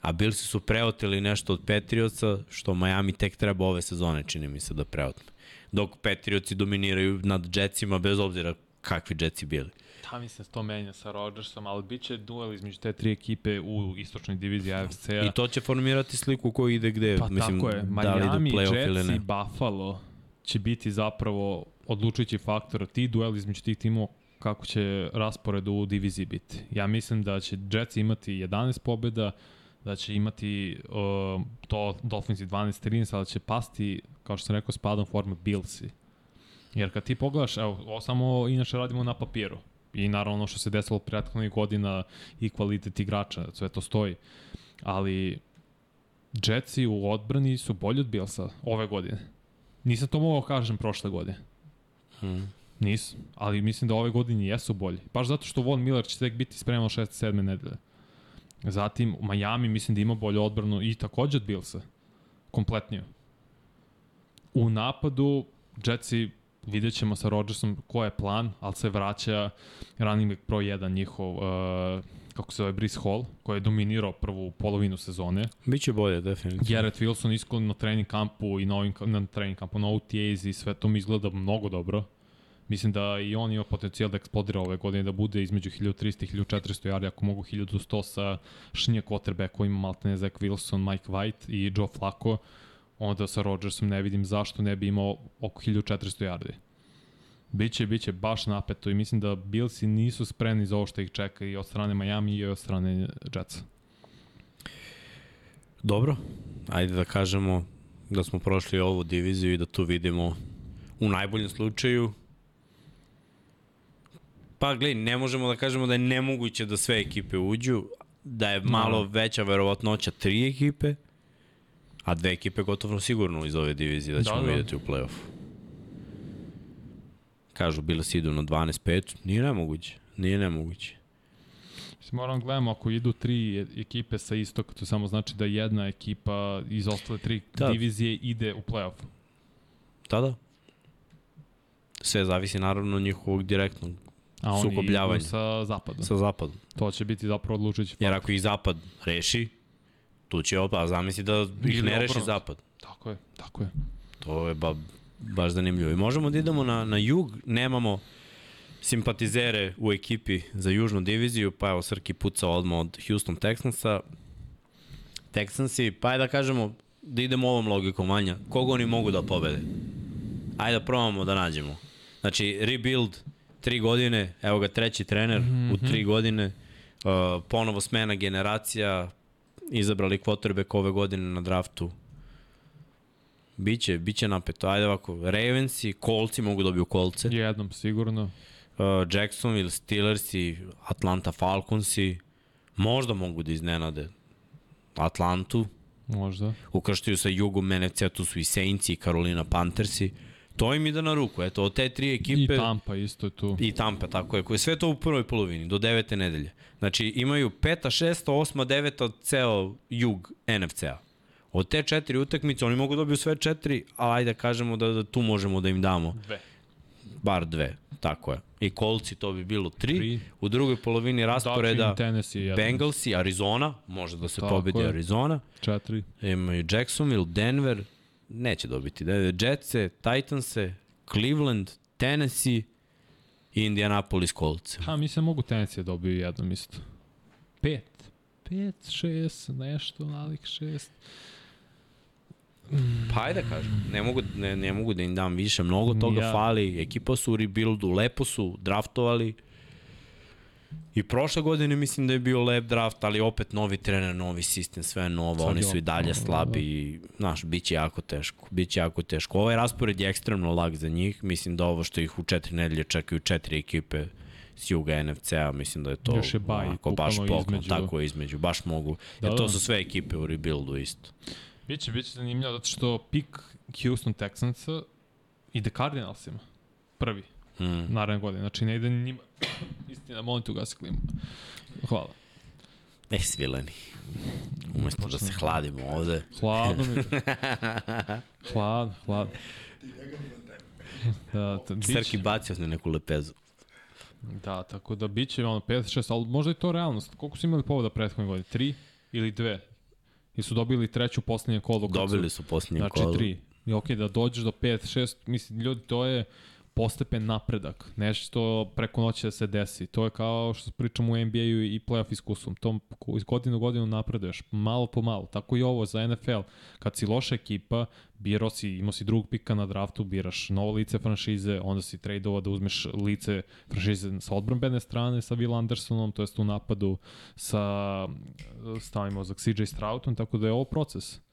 a Billsi su preoteli nešto od Patriotsa, što Miami tek treba ove sezone, čini mi se, da preotme. Dok Patriotsi dominiraju nad Jetsima, bez obzira kakvi Jetsi bili. Da, mislim da se to menja sa Rodgersom, ali bit će duel između te tri ekipe u istočnoj diviziji AFC-a. I to će formirati sliku ko ide gde, Pa mislim, tako je, da Miami, ili Jets i. Buffalo će biti zapravo odlučujući faktor. Ti dueli između tih timova kako će raspored u diviziji biti. Ja mislim da će Jets imati 11 pobjeda, da će imati uh, to Dolphinsi 12-13, ali će pasti, kao što sam rekao, s padom forme Billsi. Jer kad ti pogledaš, evo, ovo samo inače radimo na papiru. I naravno ono što se desilo prethodnih godina i kvalitet igrača, sve to stoji. Ali Jetsi u odbrani su bolji od Billsa ove godine. Nisam to mogao kažem prošle godine. Hmm. Nisu, ali mislim da ove godine jesu bolji. Baš zato što Von Miller će tek biti spreman 6. 7. nedelje. Zatim, Miami mislim da ima bolju odbranu i takođe od Billsa. Kompletniju. U napadu, Jetsi vidjet ćemo sa Rodgersom ko je plan, ali se vraća running back pro 1 njihov, uh, kako se zove, Brice Hall, koji je dominirao prvu polovinu sezone. Biće bolje, definitivno. Garrett Wilson isko na trening kampu i na, ovim, na trening kampu, na OTAs i sve to mi izgleda mnogo dobro. Mislim da i on ima potencijal da eksplodira ove godine, da bude između 1300 i 1400 yardi, ako mogu 1100 sa šinje quarterbackovima, Maltene Zach Wilson, Mike White i Joe Flacco, onda sa Rodgersom ne vidim zašto ne bi imao oko 1400 yardi. Biće, biće baš napeto i mislim da Billsi nisu spremni za ovo što ih čeka i od strane Miami i od strane Jetsa. Dobro, ajde da kažemo da smo prošli ovu diviziju i da tu vidimo u najboljem slučaju Pa gledaj, ne možemo da kažemo da je nemoguće da sve ekipe uđu, da je malo veća verovatnoća tri ekipe, a dve ekipe gotovo sigurno iz ove divizije da ćemo Da, da. vidjeti u play-offu. Kažu, bili si idu na 12-5, nije nemoguće, nije nemoguće. Mislim, moram gledamo, ako idu tri ekipe sa istoka, to samo znači da jedna ekipa iz ostale tri Da. da. divizije ide u play-off. Da, da. Sve zavisi naravno od njihovog direktnog A oni idu sa zapada. sa zapadom. To će biti zapravo odlučujući Jer faktor. ako ih zapad reši, tu će opa, zamisli da ih ne reši zapad. Tako je, tako je. To je ba, baš zanimljivo. I možemo da idemo na, na jug, nemamo simpatizere u ekipi za južnu diviziju, pa evo Srki pucao odmah od Houston Texansa. Texansi, pa je da kažemo, da idemo ovom logikom manja, koga oni mogu da pobede? Ajde da probamo da nađemo. Znači, rebuild, tri godine, evo ga treći trener mm -hmm. u tri godine, uh, ponovo smena generacija, izabrali quarterback ove godine na draftu. Biće, biće napeto. Ajde ovako, Ravensi, Coltsi mogu da dobiju kolce. Jednom sigurno. Uh, Jacksonville, Steelersi, Atlanta Falconsi, možda mogu da iznenade Atlantu. Možda. Ukrštaju sa jugom NFC, tu su i Saintsi i Carolina Panthersi. To im ide na ruku. Eto, od te tri ekipe... I Tampa isto je tu. I Tampa, tako je. Koje sve to u prvoj polovini, do devete nedelje. Znači, imaju peta, šesta, osma, deveta od ceo jug NFC-a. Od te četiri utakmice, oni mogu da dobiju sve četiri, a ajde kažemo da, da tu možemo da im damo Dve. bar dve. Tako je. I kolci to bi bilo 3. Tri. U drugoj polovini rasporeda jedan. Bengalsi, Arizona, može da se Tako pobedi je. Arizona. Četiri. Imaju Jacksonville, Denver, neće dobiti. Jetсе, Titanse, Cleveland, Tennessee i Indianapolis Colts. Ha, mislim mogu Tennessee da dobiju jednom isto. Pet. Pet, šest, nešto, nalik šest. Pa ajde da kažem, ne mogu, ne, ne mogu da im dam više, mnogo toga ja. fali, ekipa su u rebuildu, lepo su draftovali. I prošle godine mislim da je bio lep draft, ali opet novi trener, novi sistem, sve je novo, Sad oni su i dalje novo, slabi i, znaš, bit će jako teško, bit će jako teško. Ovaj raspored je ekstremno lag za njih, mislim da ovo što ih u četiri nedelje čekaju četiri ekipe s juga NFC-a, mislim da je to Još je baj, onako baš između. tako je između, baš mogu. Da, Jer to da. su sve ekipe u rebuildu isto. Biće, biće zanimljivo zato što pik Houston Texansa ide Cardinalsima. Prvi, Mm. naredne godine. Znači ne ide njima. [coughs] Istina, molim te ugasi klimu. Hvala. E, svileni. Umesto da se hladimo ovde. Hladno mi. [laughs] hladno, hladno. Da, da, biće, Srki bacio na neku lepezu. da, tako da biće ono 56, ali možda je to realnost. Koliko su imali povoda prethodne godine? Tri ili dve? I su dobili treću poslednje kolo. Dobili su posljednje Znači kolo. tri. I okej, da dođeš do 5, 6, mislim, ljudi, to je postepen napredak. Nešto preko noći da se desi. To je kao što pričamo u NBA-u i playoff iskustvom. To iz godine u godinu napreduješ, malo po malo. Tako i ovo za NFL. Kad si loša ekipa, birao si, imao si drugog pika na draftu, biraš novo lice franšize, onda si tradeovao da uzmeš lice franšize sa odbrambene strane sa Will Andersonom, to jest u napadu sa, stavimo za CJ Stroutom, tako da je ovo proces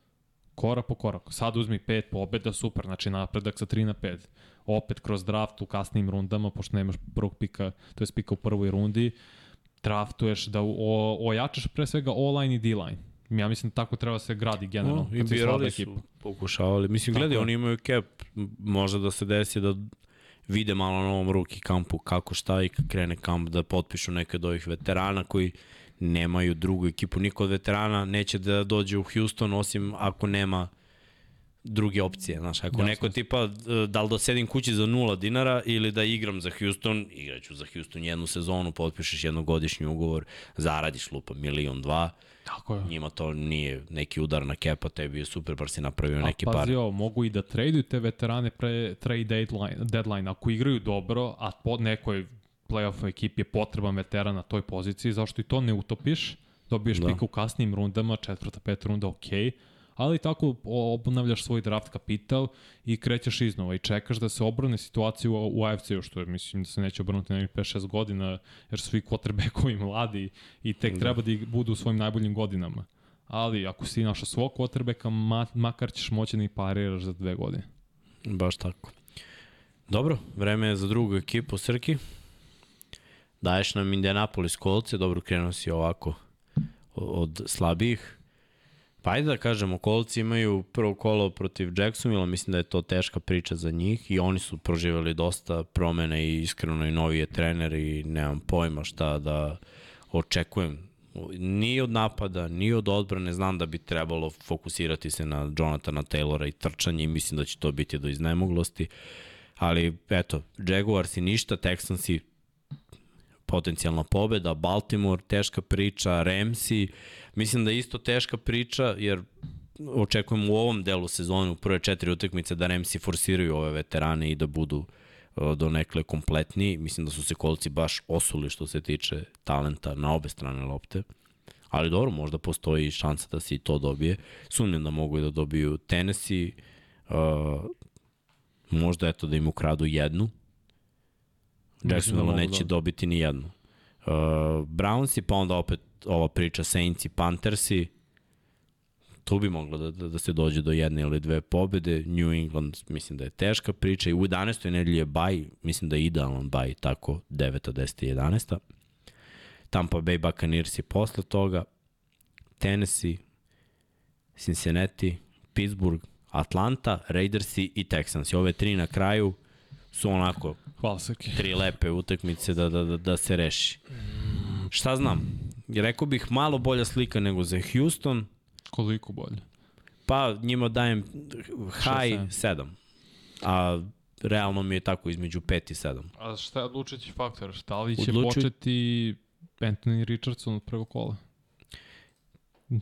korak po korak. Sad uzmi pet pobeda, super, znači napredak sa 3 na 5. Opet kroz draft u kasnim rundama, pošto nemaš prvog pika, to je pika u prvoj rundi, draftuješ da o, ojačaš pre svega O-line i D-line. Ja mislim da tako treba se gradi generalno. No, I birali ekipa. su, pokušavali. Mislim, Tako gledaj, oni imaju cap. Možda da se desi da vide malo na ovom ruki kampu kako šta i krene kamp da potpišu neke od ovih veterana koji nemaju drugu ekipu. Niko od veterana neće da dođe u Houston osim ako nema druge opcije, znaš, ako Jasno. neko tipa e, da li da sedim kući za nula dinara ili da igram za Houston, igraću za Houston jednu sezonu, potpišeš jednogodišnji ugovor, zaradiš lupa milion, dva, Tako je. njima to nije neki udar na kepa, tebi je super, bar si napravio neki A par. pazi ovo, mogu i da traduju te veterane pre trade deadline, deadline. Ako igraju dobro, a po nekoj playoff ekipi je potreban veteran na toj poziciji, zašto i to ne utopiš, dobiješ Da. pika u kasnim rundama, četvrta, peta runda, okej, ali tako obnavljaš svoj draft kapital i krećeš iznova i čekaš da se obrne situacija u, u AFC-u, što je, mislim da se neće obrnuti na 5-6 godina, jer su svi quarterbackovi mladi i tek da. treba da budu u svojim najboljim godinama. Ali ako si našao svog quarterbacka, ma, makar ćeš moći da ih pariraš za dve godine. Baš tako. Dobro, vreme je za drugu ekipu, Srki. Daješ nam Indianapolis kolce, dobro krenuo si ovako od slabijih. Pa ajde da kažemo, kolci imaju prvo kolo protiv Jacksonville, mislim da je to teška priča za njih i oni su proživali dosta promene i iskreno i novi je trener i nemam pojma šta da očekujem. Ni od napada, ni od odbrane, znam da bi trebalo fokusirati se na Jonathana Taylora i trčanje i mislim da će to biti do iznemoglosti. Ali, eto, Jaguars i ništa, Texans i potencijalna pobeda, Baltimore, teška priča, Ramsey, mislim da je isto teška priča, jer očekujem u ovom delu sezone, u prve četiri utakmice, da Ramsey forsiraju ove veterane i da budu e, do nekle kompletni. Mislim da su se kolci baš osuli što se tiče talenta na obe strane lopte. Ali dobro, možda postoji šansa da se i to dobije. Sumnjam da mogu da dobiju Tennessee, uh, možda eto da im ukradu jednu. Jacksonville mogu neće da. dobiti ni jednu. Uh, Brownsi, pa onda opet ova priča Saints i Panthersi, tu bi moglo da, da, da se dođe do jedne ili dve pobede. New England mislim da je teška priča i u 11. nedelji je baj, mislim da je idealan baj, tako 9. 10. i 11. Tampa Bay Buccaneers je posle toga, Tennessee, Cincinnati, Pittsburgh, Atlanta, Raidersi i Texans. I ove tri na kraju su onako Hvala Srki. tri lepe utakmice da, da, da, da se reši. Šta znam? Rekao bih malo bolja slika nego za Houston, Koliko bolje? pa njima dajem high Šest, 7. A realno mi je tako između 5 i 7. A šta je odlučujući faktor? Da li će Odlučuju- početi Anthony Richardson od prvog kola?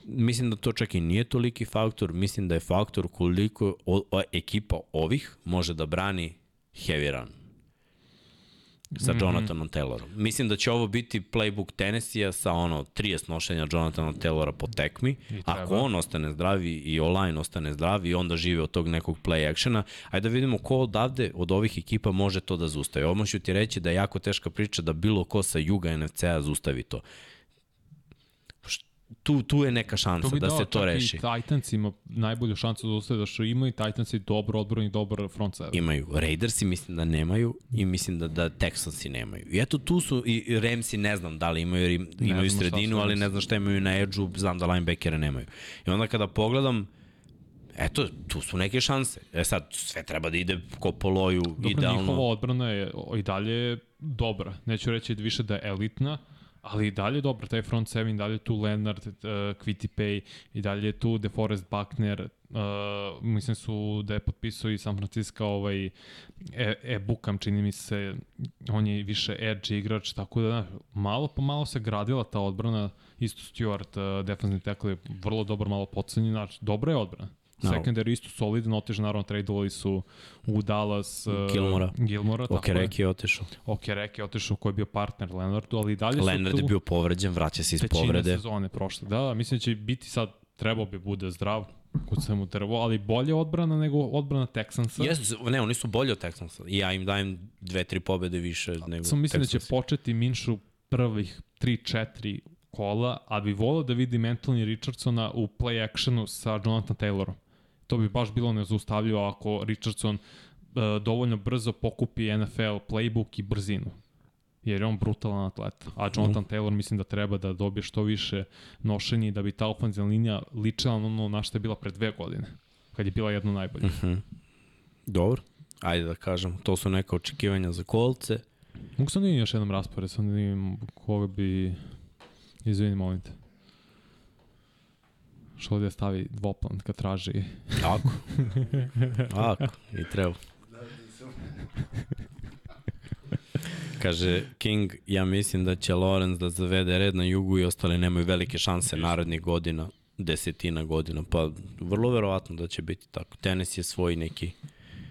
Mislim da to čak i nije toliki faktor, mislim da je faktor koliko o, o, ekipa ovih može da brani heavy run sa Mhm. Jonathanom Taylorom. Mislim da će ovo biti playbook Tennessee-a sa ono 30 nošenja Jonathana Taylora po tekmi. Ako on ostane zdravi i online ostane zdravi i onda žive od tog nekog play actiona, ajde da vidimo ko odavde od ovih ekipa može to da zustavi. Ovo ću ti reći da je jako teška priča da bilo ko sa juga NFC-a zustavi to. Tu, tu je neka šansa da dao se to reši. I Titans ima najbolju šansu da ustaje da što ima i Titans je dobro odbrani, dobar front seven. Imaju. Raidersi mislim da nemaju i mislim da, da Texansi nemaju. I eto tu su i i Ramsi ne znam da li imaju, jer imaju sredinu, ali ne znam šta imaju na edge-u, znam da linebackere nemaju. I onda kada pogledam, eto, tu su neke šanse. E sad, sve treba da ide ko po loju, Dobro, idealno. njihova odbrana je i dalje dobra. Neću reći više da je elitna, ali i dalje je dobra. Taj front seven, dalje je tu Leonard, uh, Quitty Pay, i dalje je tu DeForest Buckner, uh, mislim su da je potpisao i San Francisco ovaj e, e Bukam, čini mi se, on je više edge igrač, tako da znaš, malo po malo se gradila ta odbrana, isto Stewart, uh, defensivni tackle je vrlo dobar, malo pocenjen, znači dobra je odbrana. No. Secondary isto solidan, otež naravno tradeovali su u Dallas uh, Gilmora. Gilmora tako je. Okereke je otišao. Okereke je otišao koji je bio partner Leonardu, ali i dalje su Leonard tu je bio povređen, vraća se iz povrede. sezone prošle. Da, da, mislim da će biti sad, trebao bi bude zdrav, kod se mu trebao, ali bolje odbrana nego odbrana Texansa. Jesu, ne, oni su bolji od Texansa. I ja im dajem dve, tri pobede više nego Samo mislim da će početi Minšu prvih 3-4 kola, a bi volao da vidi Anthony Richardsona u play actionu sa Jonathan Taylorom. To bi baš bilo nezaustavljivo ako Richardson uh, dovoljno brzo pokupi NFL playbook i brzinu. Jer je on brutalan atlet. A Jonathan Taylor mislim da treba da dobije što više nošenja i da bi ta ofenzivna linija ličila na ono na što je bila pre dve godine. Kad je bila jedna najbolja. Mhm. Dobro. Ajde da kažem, to su neka očekivanja za kolce. Mogu sam da još jednom raspored, sam da koga bi... Izvini, molim te. Što ovdje stavi dvoplan kad traži. Ako. [laughs] Ako. I treba. Kaže King, ja mislim da će Lorenz da zavede red na jugu i ostali nemaju velike šanse narednih godina, desetina godina, pa vrlo verovatno da će biti tako. Tenis je svoj neki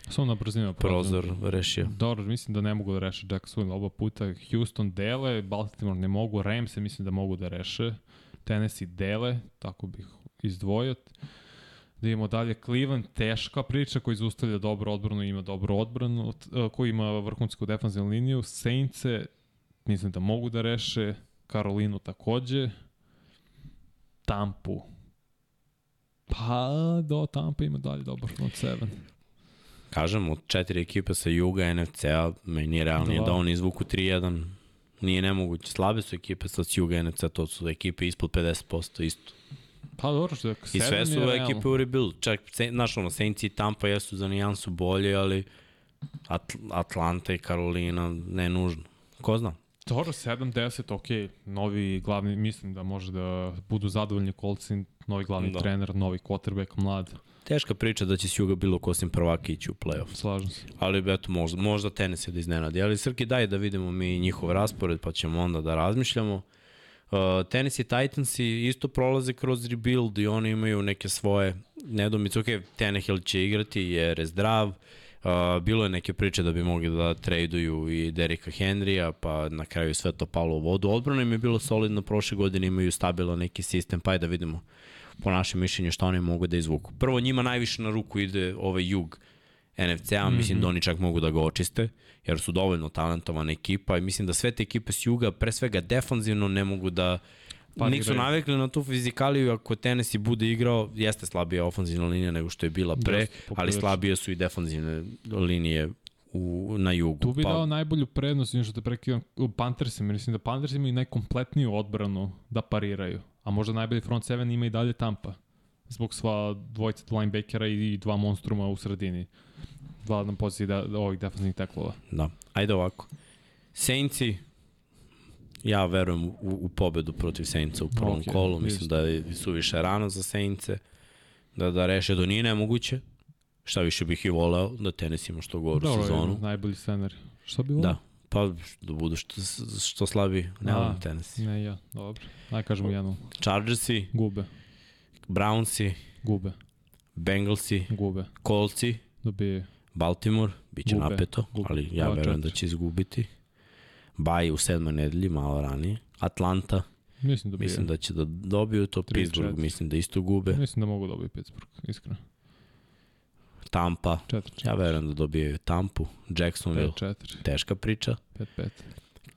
Samo na brzinu. prozor rešio. Dobro, mislim da ne mogu da reše Jacksonville oba puta. Houston dele, Baltimore ne mogu, Rams se mislim da mogu da reše. Tennessee dele, tako bih izdvojio. Da imamo dalje Cleveland, teška priča koji zaustavlja dobro odbranu i ima dobru odbranu, t- koji ima vrhunsku defanzivnu liniju. Saintse, mislim da mogu da reše. Karolinu takođe. Tampu. Pa, do Tampa ima dalje dobar front seven. Kažem, od četiri ekipe sa juga NFC-a, meni je realnije Dva. da oni izvuku 3-1. Nije nemoguće. Slabe su ekipe sa juga NFC-a, to su ekipe ispod 50% isto. Pa dobro, što je I sve su ekipe u rebuild. Čak, znaš, ono, Saints i Tampa jesu za nijansu bolje, ali At Atlanta i Karolina ne nužno. Ko zna? Dobro, 7-10, ok, novi glavni, mislim da može da budu zadovoljni kolci, novi glavni Da. da. trener, novi quarterback, mlad, Teška priča da će s juga bilo ko osim prvaka ići u playoff. slažem se. Ali eto, možda, možda tenis je da iznenadi. Ali Srki, daj da vidimo mi njihov raspored, pa ćemo onda da razmišljamo. Uh, tenis i isto prolaze kroz rebuild i oni imaju neke svoje nedomice. Ok, Tenehill će igrati jer je zdrav. Uh, bilo je neke priče da bi mogli da traduju i Derika Henrya, pa na kraju sve to palo u vodu. Odbrana im je bilo solidno prošle godine, imaju stabilan neki sistem, pa je da vidimo po našem mišljenju šta oni mogu da izvuku. Prvo njima najviše na ruku ide ovaj jug NFC-a, mm -hmm. mislim da oni čak mogu da ga očiste, jer su dovoljno talentovana ekipa i mislim da sve te ekipe s juga, pre svega defanzivno, ne mogu da Pa, nisu navikli na tu fizikaliju, ako Tennessee bude igrao, jeste slabija ofenzivna linija nego što je bila pre, ali slabije su i defanzivne linije u, na jugu. Tu bi pa, dao najbolju prednost, nešto te prekidam, u Panthersima, mislim da Panthers imaju najkompletniju odbranu da pariraju, a možda najbolji front seven ima i dalje Tampa, zbog sva dvojica linebackera i dva monstruma u sredini. Na poziciji da, ovih defensivnih teklova. Da. Ajde ovako. Saintsi, ja verujem u, u pobedu protiv Saintsa u prvom Ok, kolu. Mislim isto. da je suviše rano za Saintse. Da, da reše, da nije nemoguće. Šta više bih i voleo da tenis ima što goru Dobro, sezonu. najbolji scenarij. Šta bi volio? Da, pa da budu što, što slabi, ne volim tenis. Ne, ja, dobro. Aj kažemo jedno. Chargersi, Gube, Brownsi, gube, Bengalsi, gube. Coltsi, Dobije. Baltimore, bit će Gube, napeto, gube. ali ja Dva, verujem da će izgubiti. Baj u sedmoj nedelji, malo ranije. Atlanta, Mislim dobije. mislim da će da dobiju to. Tri, Pittsburgh, četiri. mislim da isto gube. Mislim da mogu dobiti Pittsburgh, iskreno. Tampa, 4 ja verujem da dobijaju Tampu. Jacksonville, 5 4 teška priča. 5 5.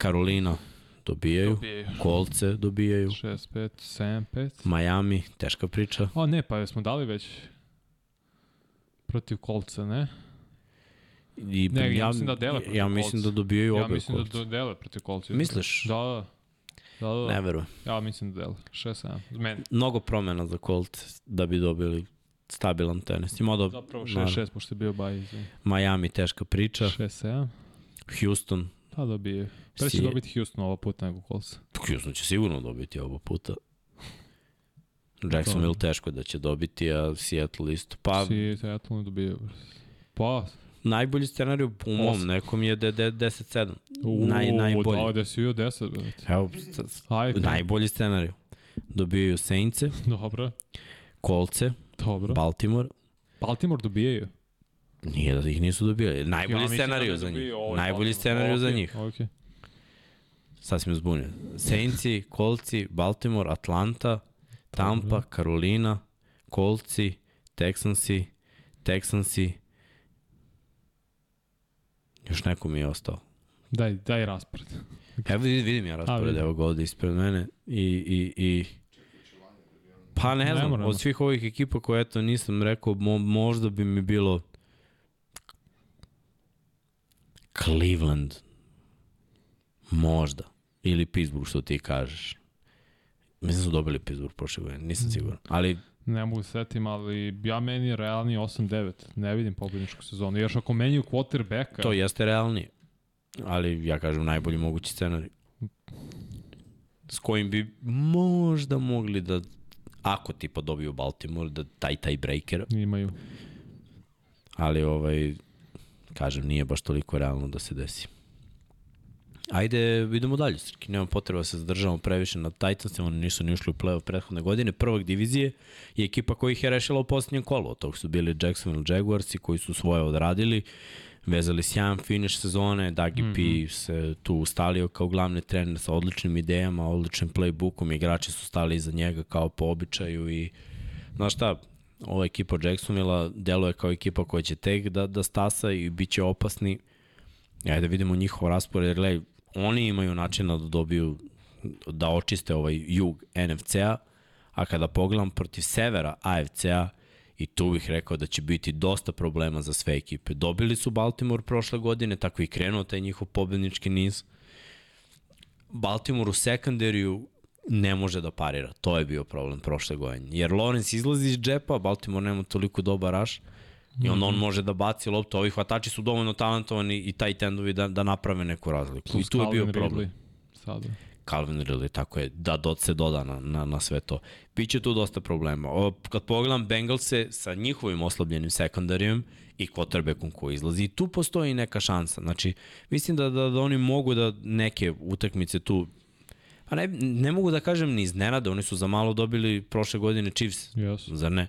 Carolina, dobijaju. Dobijaju. Kolce dobijaju. 6 5 7 5. Miami, teška priča. O ne, pa smo dali već protiv kolca, ne? I, Ne, ja mislim da dele protiv Ja mislim da dobijaju Ja obe mislim da Coltsa. do dele protiv kolca. Misliš? Da, da. Da, da, Ne da. verujem. Ja mislim da dele. 6 7. Meni. Mnogo promena za Colt da bi dobili stabilan tenis. Ima da Zapravo 6 naravno. 6 pošto je bio baj. Miami teška priča. 6 7. Houston, Da, dobije. Pre će Si- dobiti Houston ovo puta nego kolca. Houston će sigurno dobiti oba puta. Jacksonville teško da će dobiti, a Seattle isto. Pa, Seattle ne dobije. Pa, najbolji scenarij po mom nekom je da je de- 10-7. u, Naj, najbolji. Da, da si bio 10, brate. Evo, Ajde. najbolji scenarij. Dobijaju Saintse, Dobro, Kolce, dobro. Baltimore. Baltimore dobijaju. Nije da ih nisu dobili. Najbolji Ja mislim scenarij da za njih. ovaj Najbolji Baltimore. scenarij za Okej, njih. okej. Sad si me zbunio. Saintsi, Kolci, Baltimore, Atlanta, Tampa, Carolina, Kolci, Texansi, Texansi. Još neko mi je ostao. Daj, daj raspored. Evo vidim, vidim ja raspored, evo ga ovde ispred mene i, i, i Pa ne Ne znam, moramo. od svih ovih ekipa koje eto nisam rekao, mo, možda bi mi bilo Cleveland. Možda. Ili Pittsburgh, što ti kažeš. Mislim da su dobili Pittsburgh prošle godine, nisam siguran. Ali Ne mogu se setim, ali ja meni je realni 8-9. Ne vidim pobedničku sezonu. Još ako menjaju quarterbacka, to jeste realnije. Ali ja kažem najbolji mogući scenarij. S kojim bi možda mogli da ako tipa dobiju Baltimore, da taj taj breaker, imaju. ali ovaj, kažem, nije baš toliko realno da se desi. Ajde, idemo dalje, Srki, nema potreba da se zadržavamo previše na Titansima, oni nisu ni ušli u play-off prethodne godine. Prvak divizije je ekipa koja ih je rešila u posljednjem kolu, od tog su bili Jacksonville Jaguarsi koji su svoje odradili, vezali sjajan finish sezone, Dagi mm -hmm. P se tu ustalio kao glavni trener sa odličnim idejama, odličnim playbookom, igrači su stali iza njega kao po običaju i znaš šta, ova ekipa Jacksonville deluje kao ekipa koja će tek da, da stasa i bit će opasni. Ajde da vidimo njihov raspored, jer gledaj, oni imaju načina da dobiju, da očiste ovaj jug NFC-a, a kada pogledam protiv severa AFC-a, i tu bih rekao da će biti dosta problema za sve ekipe. Dobili su Baltimore prošle godine, tako i krenuo taj njihov pobednički niz. Baltimore u sekundariju ne može da parira. To je bio problem prošle godine. Jer Lawrence izlazi iz džepa, Baltimore nema toliko dobar raš i onda on može da baci loptu. Ovi hvatači su dovoljno talentovani i taj tendovi da, da naprave neku razliku. I Plus tu je bio problem. Ridley. Sada. Calvin Ridley, tako je, da dot se doda na, na, na sve to. Biće tu dosta problema. O, kad pogledam Bengalse sa njihovim oslabljenim sekundarijem i quarterbackom koji izlazi, tu postoji neka šansa. Znači, mislim da, da, da oni mogu da neke utakmice tu Pa ne, ne mogu da kažem ni iznenada, oni su za malo dobili prošle godine Chiefs, Yes. zar ne?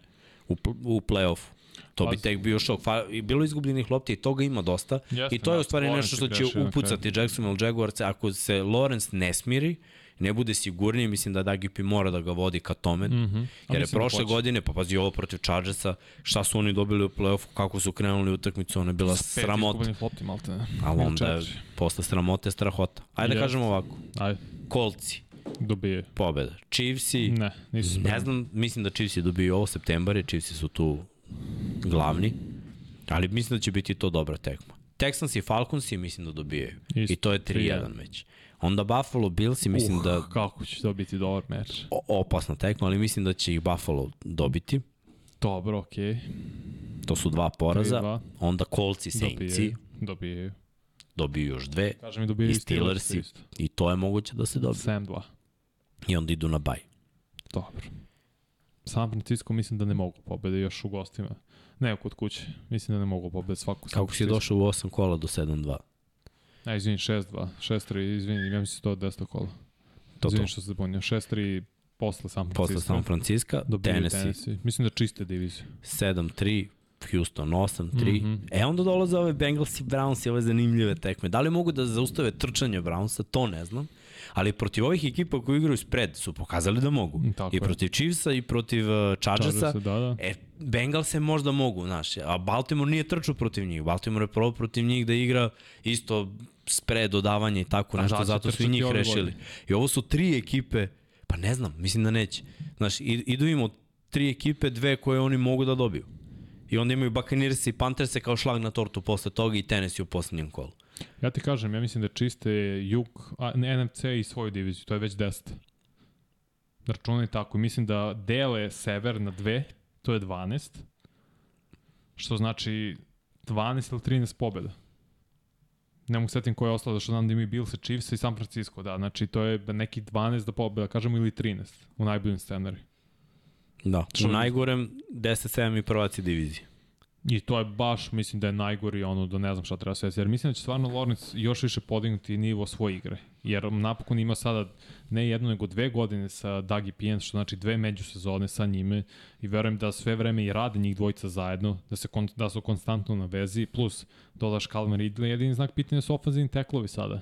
U, u play-offu. To bi tek bio šok. Bilo je izgubljenih lopti i toga ima dosta. Jeste, I to je da, u stvari Lawrence nešto što će grešio na upucati Jacksonville Jaguars. Ako se Lawrence ne smiri, ne bude sigurniji, mislim da Dagipi mora da ga vodi ka tome. Mm. -hmm. Jer je da prošle hoće. godine, pa pazi ovo protiv Chargersa, šta su oni dobili u play-offu, kako su krenuli u utakmicu, ona je bila Pet sramota. lopti, malte. Ali [laughs] onda je posle sramote strahota. Ajde da kažemo ovako. Ajde, Kolci, dobije. pobeda. Chiefsi, Ne, nisu. Ne znam, mislim da Chiefs je dobio ovo septembar, jer Chiefs su tu glavni, ali mislim da će biti to dobra tekma. Texans i Falcons i mislim da dobijaju. Isto, I to je 3:1. 3-1 već. Onda Buffalo Bills i mislim uh, da Kako će to biti dobar meč. o- opasna tekma, ali mislim da će ih Buffalo dobiti. Dobro, okej. To su dva poraza. 3-2. Onda Colts i Saintsi Dobijaju. Dobijaju. dobiju još dve Kažem mi dobijaju i i Steelers isto. i to je moguće da se dobije. 7-2. I onda idu na baj. Dobro. San Francisco mislim da ne mogu pobede još u gostima. Ne, kod kuće. Mislim da ne mogu pobediti svaku. Kako si došao u 8 kola do 7-2? A, izvini, 6-2. 6-3, izvini, ja mislim 110 kola. To izvini to. što se zabunio. 6-3 posle San Francisco. Posle San Francisco, Tennessee, Tennessee. Mislim da čiste divizije. 7-3, Houston 8-3. Mhm. E onda dolaze ove Bengals i Browns i ove zanimljive tekme. Da li mogu da zaustave trčanje Brownsa, to ne znam. Ali protiv ovih ekipa koji igraju spred su pokazali da mogu. Mm, tako I je. protiv Chiefsa i protiv uh, Chargersa. Chargersa, da, da. E, Bengalse možda mogu, znaš, a Baltimore nije trčao protiv njih. Baltimore je probao protiv njih da igra isto spred, dodavanje i tako A nešto, da zato su i njih rešili. godine. I ovo su tri ekipe, pa ne znam, mislim da neće. Znaš, idu im od tri ekipe, dve koje oni mogu da dobiju. I onda imaju Buccaneers i Pantherse kao šlag na tortu posle toga i Tennessee u poslednjem kolu. Ja ti kažem, ja mislim da čiste jug, a, NFC i svoju diviziju, to je već 10. Računaj tako, mislim da dele sever na dve, to je 12, što znači 12 ili 13 pobjeda. Ne mogu setim ko je ostalo, zašto znam da imaju Bills, Chiefs i San Francisco, da, znači to je neki 12 do pobjeda, kažemo ili 13 u najboljim scenariju. Da, Što- u najgorem 10-7 i prvaci divizije. I to je baš, mislim da je najgori ono da ne znam šta treba sve, jer mislim da će stvarno Lawrence još više podignuti nivo svoje igre. Jer napokon ima sada ne jednu nego dve godine sa Dagi Pijen, što znači dve međusezone sa njime i verujem da sve vreme i rade njih dvojica zajedno, da, se kon, da su konstantno na vezi, plus dolaš Calvin Ridley, jedini znak pitanja su ofenzivni teklovi sada.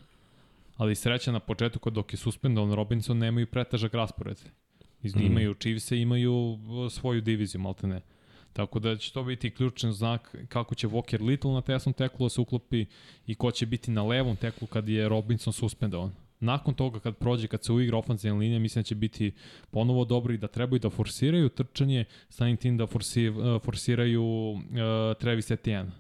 Ali sreća na početku kad dok je suspendovan Robinson nemaju pretežak raspored. Iz, Mm. Imaju Chiefs imaju uh, svoju diviziju, malte ne. Tako da će to biti ključan znak kako će Walker Little na tesnom teklu da se uklopi i ko će biti na levom teklu kad je Robinson suspendovan. Nakon toga kad prođe, kad se uigra ofenzivna linija, mislim da će biti ponovo dobro i da trebaju da forsiraju trčanje, samim tim da forsi, uh, forsiraju uh, Travis Etienne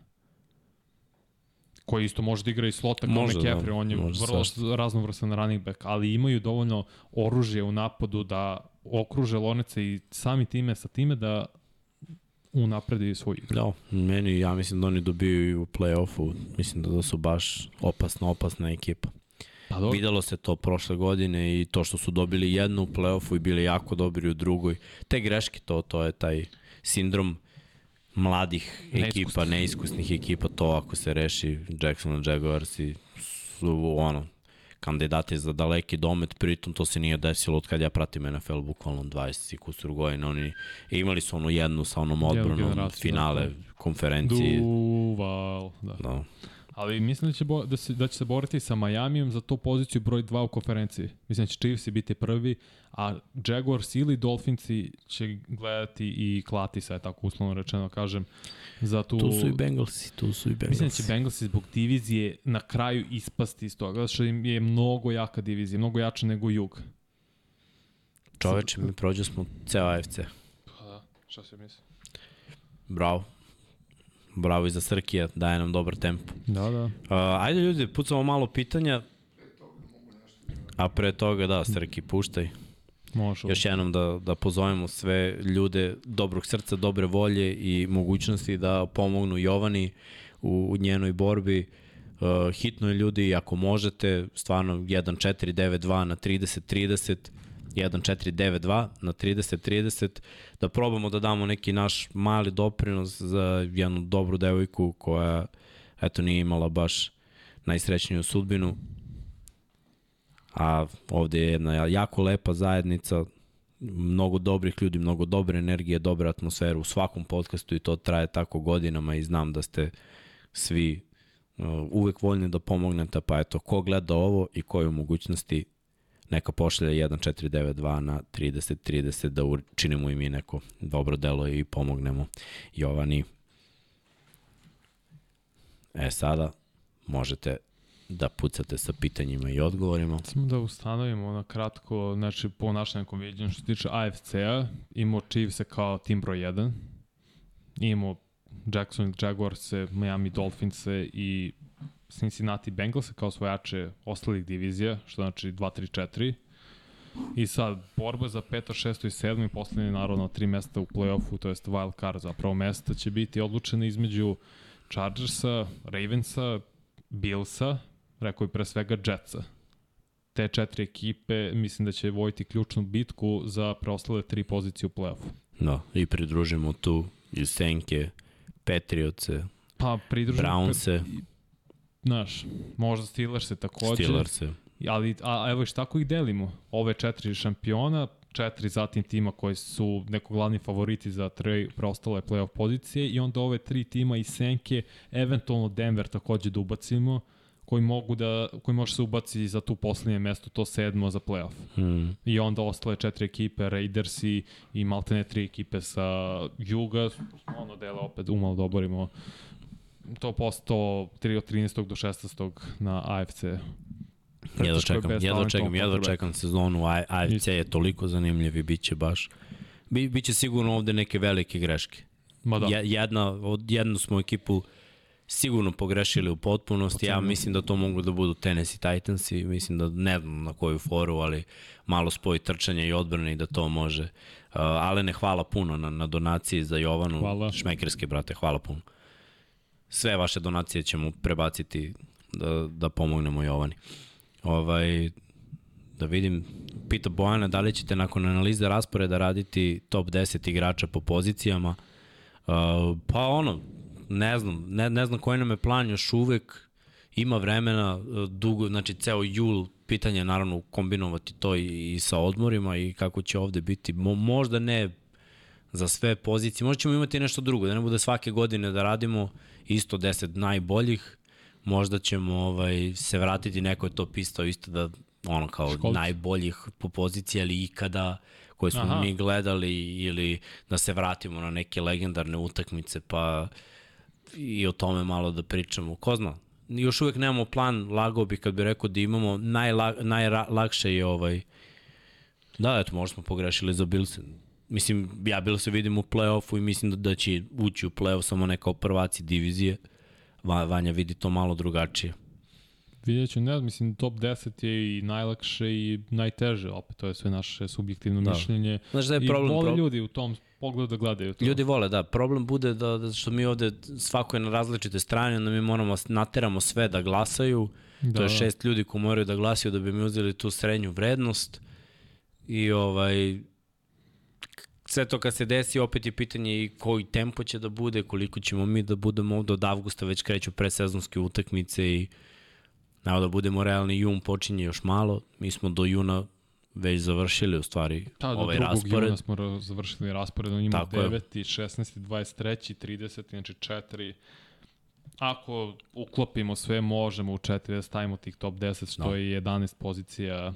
koji isto može da igra i slota kao Može, da, McCaffrey, on je vrlo svašta. raznovrsan running back, ali imaju dovoljno oružje u napadu da okruže Lonece i sami time sa time da unapredi svoj igru. Da, meni, ja mislim da oni dobiju i u play-offu. Mislim da, da su baš opasna, opasna ekipa. Pa dobro, Videlo se to prošle godine i to što su dobili jednu u play-offu i bili jako dobri u drugoj. Te greške, to, to je taj sindrom mladih ekipa, Neiskusnih. neiskusnih ekipa, to ako se reši Jackson Jaguars i su ono, kandidati za daleki domet, pritom to se nije desilo od kad ja pratim NFL bukvalno 20 i kusur godina. Oni imali su onu jednu sa onom odbranom finale da. konferencije. Duval, da. Da. Ali mislim da će, bo, da, se, da će se boriti sa Majamijom za tu poziciju broj 2 u konferenciji. Mislim da će Chiefs biti prvi, a Jaguars ili Dolphinsi će gledati i klati se, tako uslovno rečeno kažem, za tu... Tu su i Bengalsi, tu su i Bengalsi. Mislim da će Bengalsi zbog divizije na kraju ispasti iz toga, zato što im je mnogo jaka divizija, mnogo jača nego Jug. Čoveče, mi prođe smo ceo AFC. Pa da, šta se misli? Bravo. Bravo i za Srkija, daje nam dobar tempo. Da, da. Uh, ajde ljudi, pucamo malo pitanja. A pre toga, da, Srki, puštaj. Možeš. Još jednom da, da pozovemo sve ljude dobrog srca, dobre volje i mogućnosti da pomognu Jovani u, u njenoj borbi. Uh, hitno je ljudi, ako možete, stvarno 1492 na 3030, 1492 na 3030, da probamo da damo neki naš mali doprinos za jednu dobru devojku koja eto nije imala baš najsrećniju sudbinu, a ovde je jedna jako lepa zajednica, mnogo dobrih ljudi, mnogo dobre energije, dobra atmosfera u svakom podcastu i to traje tako godinama i znam da ste svi uh, uvek voljni da pomognete, pa eto, ko gleda ovo i koje u mogućnosti neka pošalje 1492 na 3030 da učinimo i mi neko dobro delo i pomognemo Jovani. E sada možete da pucate sa pitanjima i odgovorima. Samo da ustanovimo na kratko, znači po našem nekom viđenju što se tiče AFC-a, imamo Chiefs kao tim broj 1, imamo Jackson Jaguars, Miami Dolphins i Cincinnati Bengals kao svojače ostalih divizija, što znači 2-3-4. I sad, borba za 5, 6 i 7 i poslednje naravno tri mesta u play-offu, to jest wild card, zapravo mesta će biti odlučene između Chargersa, Ravensa, Billsa, rekao bi pre svega Jetsa. Te četiri ekipe mislim da će vojiti ključnu bitku za preostale tri pozicije u play-offu. Da, i pridružimo tu iz senke Patriotse, Pa pridružen... Brownse, Znaš, možda Steelers se takođe. Steelerse. Ali, a, a evo šta ih delimo? Ove četiri šampiona, četiri zatim tima koji su neko glavni favoriti za tre, preostale playoff pozicije i onda ove tri tima iz Senke, eventualno Denver takođe da ubacimo, koji mogu da koji može se ubaci za tu poslednje mesto, to sedmo za playoff. Hmm. I onda ostale četiri ekipe, Raiders i, i maltene tri ekipe sa Juga, ono dele opet umalo da oborimo to posto 3 od 13. do 16. na AFC. Jedva Trčačkoj čekam, jedva talent čekam, jedva quarterback. čekam sezonu, AFC je toliko zanimljiv i bit će baš. Bi, biće sigurno ovde neke velike greške. Ma da. Je, jedna, od, jednu smo ekipu sigurno pogrešili u potpunosti. Ja mislim da to mogu da budu Tennessee Titans i mislim da ne znam na koju foru, ali malo spoj trčanja i odbrane i da to može. Uh, ale ne hvala puno na, na donaciji za Jovanu. Hvala. Šmekerske, brate, hvala puno. Sve vaše donacije ćemo prebaciti da, da pomognemo Jovani. Ovaj, da vidim, pita Bojana da li ćete nakon analize rasporeda raditi top 10 igrača po pozicijama. Uh, pa ono, ne znam, ne, ne znam koji nam je plan još uvek, ima vremena, uh, dugo, znači ceo jul, pitanje je naravno kombinovati to i, i sa odmorima i kako će ovde biti, Mo, možda ne za sve pozicije, možda ćemo imati nešto drugo, da ne bude svake godine da radimo isto 10 najboljih, možda ćemo ovaj, se vratiti, neko je to pistao isto da ono kao Školc. najboljih po poziciji, ali ikada koje smo Aha. Mi gledali ili da se vratimo na neke legendarne utakmice pa i o tome malo da pričamo. Ko zna, još uvek nemamo plan, lagao bih kad bi rekao da imamo, najla, najlakše je ovaj, da, eto, možda smo pogrešili za Bilse. Mislim, ja Bilse vidim u play-offu i mislim da, da će ući u play-off samo ne kao prvaci divizije. Va, Vanja vidi to malo drugačije. Vidjet ću, ne znam, mislim, top 10 je i najlakše i najteže, opet, to je sve naše subjektivno Da. mišljenje. Znaš da je I problem? vole Pro... ljudi u tom pogledu da gledaju to. Ljudi vole, da. Problem bude da, da što mi ovde svako je na različite strane, onda mi moramo nateramo sve da glasaju. Da. To je šest ljudi ko moraju da glasaju da bi mi uzeli tu srednju vrednost. I ovaj sve to kad se desi opet je pitanje i koji tempo će da bude, koliko ćemo mi da budemo ovde od avgusta već kreću predsezonske utakmice i evo da budemo realni, jun počinje još malo, mi smo do juna već završili u stvari Da, do ovaj drugog raspored. juna smo ra- završili raspored, on ima Tako je. 9, 16, 23, 30, znači 4. Ako uklopimo sve, možemo u 4 da stavimo tih top 10, što Da. je 11 pozicija.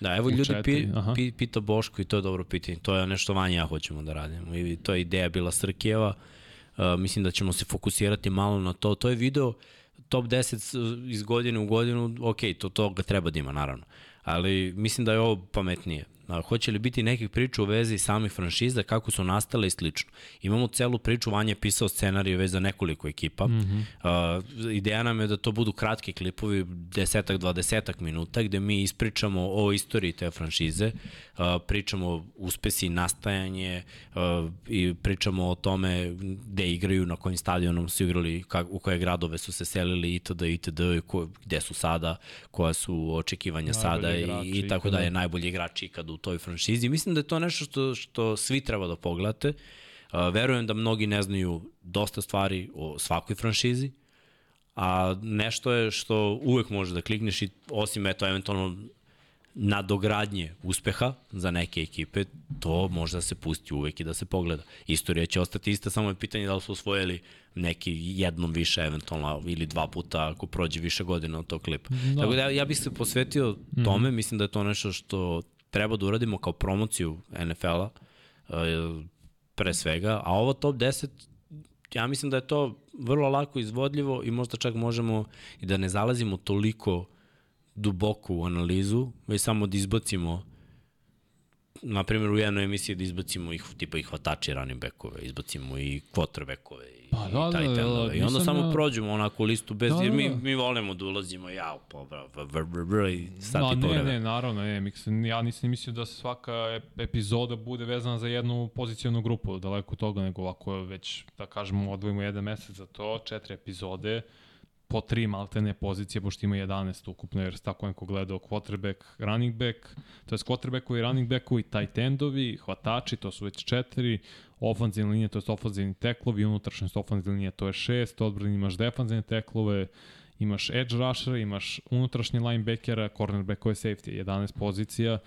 Da, evo U ljudi četiri, pi, aha. pi, pita Boško i to je dobro pitanje. To je nešto vanje ja hoćemo da radimo. I to je ideja bila Srkijeva. Uh, mislim da ćemo se fokusirati malo na to. To je video top 10 s- iz godine u godinu, ok, to, to ga treba da ima, naravno. Ali mislim da je ovo pametnije. Hoće li biti nekih priča u vezi samih franšiza, kako su nastale i slično. Imamo celu priču, Vanja je pisao scenarije već za nekoliko ekipa. Mm -hmm. uh, ideja nam je da to budu kratki klipovi, desetak, dvadesetak minuta, gde mi ispričamo o istoriji te franšize, uh, pričamo uspesi, nastajanje uh, i pričamo o tome gde igraju, na kojim stadionom su igrali, kak, u koje gradove su se selili itd. itd. i ko, gde su sada, koja su očekivanja Najbolji sada i, igrači i tako ikada. dalje, najbolji igrači ikada u toj franšizi. Mislim da je to nešto što, što svi treba da pogledate. Uh, verujem da mnogi ne znaju dosta stvari o svakoj franšizi, a nešto je što uvek možeš da klikneš i osim eto eventualno nadogradnje uspeha za neke ekipe, to može da se pusti uvek i da se pogleda. Istorija će ostati ista, samo je pitanje da li su osvojili neki jednom više eventualno ili dva puta ako prođe više godina od tog klipa. Da. Tako da ja, ja bih se posvetio tome, mm -hmm. mislim da je to nešto što treba da uradimo kao promociju NFL-a uh, pre svega, a ovo top 10 ja mislim da je to vrlo lako izvodljivo i možda čak možemo i da ne zalazimo toliko duboko u analizu, već samo da izbacimo na primjer u jednoj emisiji da izbacimo ih tipa i hvatači running backove, izbacimo i quarterbackove Pa da, i da, da, da, I onda samo ja- prođemo onako listu bez, Da, jer mi, da. mi volimo da ulazimo ja, pa bra, bra, bra, bra, bra, i sad Ma, ti ne, ne, naravno, ne, mislim, ja nisam mislio da svaka ep- epizoda bude vezana za jednu pozicijonu grupu, daleko toga, nego ovako već, da kažemo, odvojimo jedan mesec za to, četiri epizode, po tri maltene pozicije, pošto ima 11 ukupno, jer tako neko gledao quarterback, running back, to je quarterbackovi, running backovi, tight endovi, hvatači, to su već četiri, ofanzivne linije, to je ofanzivni teklovi, unutrašnjost ofanzivne linije, to je šest, odbrani imaš defanzivne teklove, imaš edge rusher, imaš unutrašnje linebackera, cornerbackove safety, 11 pozicija,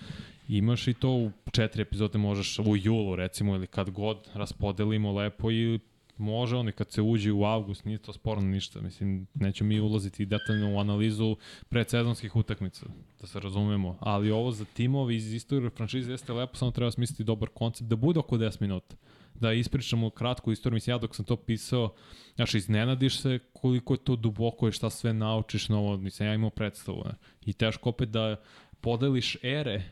imaš i to u četiri epizode možeš u julu recimo ili kad god raspodelimo lepo i može oni kad se uđe u avgust, nije to sporno ništa. Mislim, nećemo mi ulaziti detaljno u analizu predsezonskih utakmica, da se razumemo. Ali ovo za timove iz istorije franšize jeste lepo, samo treba smisliti dobar koncept, da bude oko 10 minuta. Da ispričamo kratku istoriju, mislim, ja dok sam to pisao, znaš, iznenadiš se koliko je to duboko i šta sve naučiš novo, mislim, ja imao predstavu. Ne? I teško opet da podeliš ere,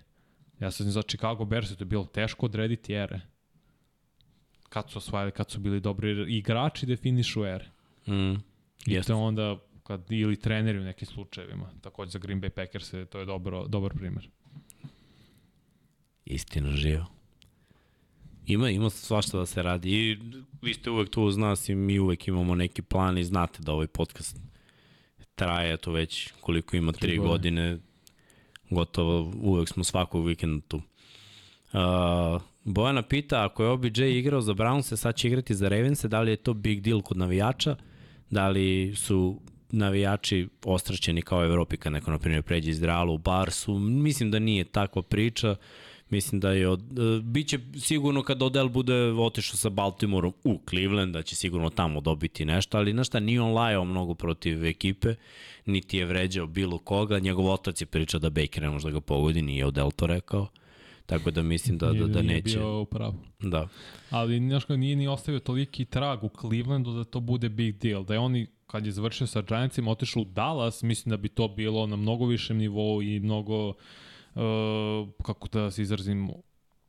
ja sam za Chicago Bears, to je bilo teško odrediti ere kad su osvajali, kad su bili dobri igrači definišu ere. Mm. I to onda kad ili treneri u nekim slučajevima. Takođe za Green Bay Packers to je dobro, dobar primer. Istina živa. Ima, ima svašta da se radi i vi ste uvek tu uz nas i mi uvek imamo neki plan i znate da ovaj podcast traje to već koliko ima, tri, tri godine. godine. Gotovo uvek smo svakog vikenda tu. Uh, Bojana pita, ako je OBJ igrao za Brownse, sad će igrati za Ravense, da li je to big deal kod navijača? Da li su navijači ostraćeni kao Evropi kad neko, na primjer, pređe iz Realu u Barsu? Mislim da nije takva priča. Mislim da je od, uh, biće sigurno kad Odell bude otišao sa Baltimoreom u Cleveland, da će sigurno tamo dobiti nešto, ali znaš šta, nije on lajao mnogo protiv ekipe, niti je vređao bilo koga, njegov otac je pričao da Baker ne može da ga pogodi, nije Odell to rekao. Tako da mislim da, da, da neće. Nije bio upravo. Da. Ali znaš nije ni ostavio toliki trag u Clevelandu da to bude big deal. Da je oni kad je završio sa Giantsima otišao u Dallas, mislim da bi to bilo na mnogo višem nivou i mnogo uh, kako da se izrazim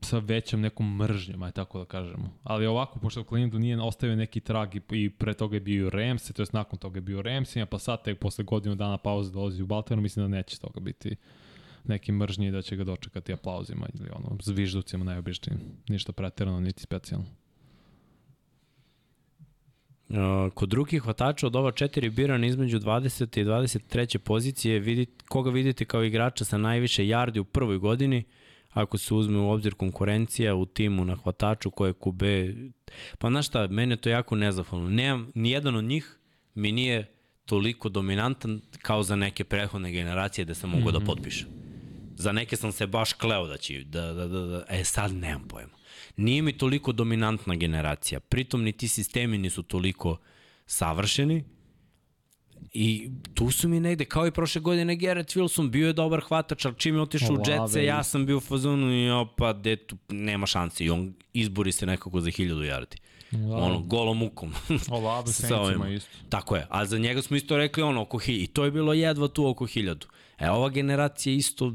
sa većom nekom mržnjom, aj tako da kažemo. Ali ovako, pošto u Clevelandu nije ostavio neki trag i, i pre toga je bio Rams, to je nakon toga je bio Rams, pa sad tek posle godinu dana pauze dolazi u Baltimore, mislim da neće toga biti neki mržnji da će ga dočekati aplauzima ili ono, zvižducima najobičnijim. Ništa pretirano, niti specijalno. Uh, kod drugih hvatača od ova četiri birana između 20. i 23. pozicije, vidite, koga vidite kao igrača sa najviše yardi u prvoj godini, ako se uzme u obzir konkurencija u timu na hvataču koje kube, pa znaš šta, mene to jako nezahvalno. Nemam, nijedan od njih mi nije toliko dominantan kao za neke prethodne generacije da sam mogu mm -hmm. da mhm. potpišem. Za neke sam se baš kleo da će, da, da, da, da, e sad nemam pojma. Nije mi toliko dominantna generacija, pritom ni ti sistemi nisu toliko savršeni, I tu su mi negde, kao i prošle godine, Garrett Wilson bio je dobar hvatač, ali čim je otišao u Jetsa, ja sam bio u fazonu i opa, detu, nema šanse. I on izbori se nekako za hiljadu yardi. Da. Ono, golom mukom. [laughs] Olave Saintsima isto. Tako je, a za njega smo isto rekli ono, oko hiljadu. I to je bilo jedva tu oko hiljadu. E, ova generacija isto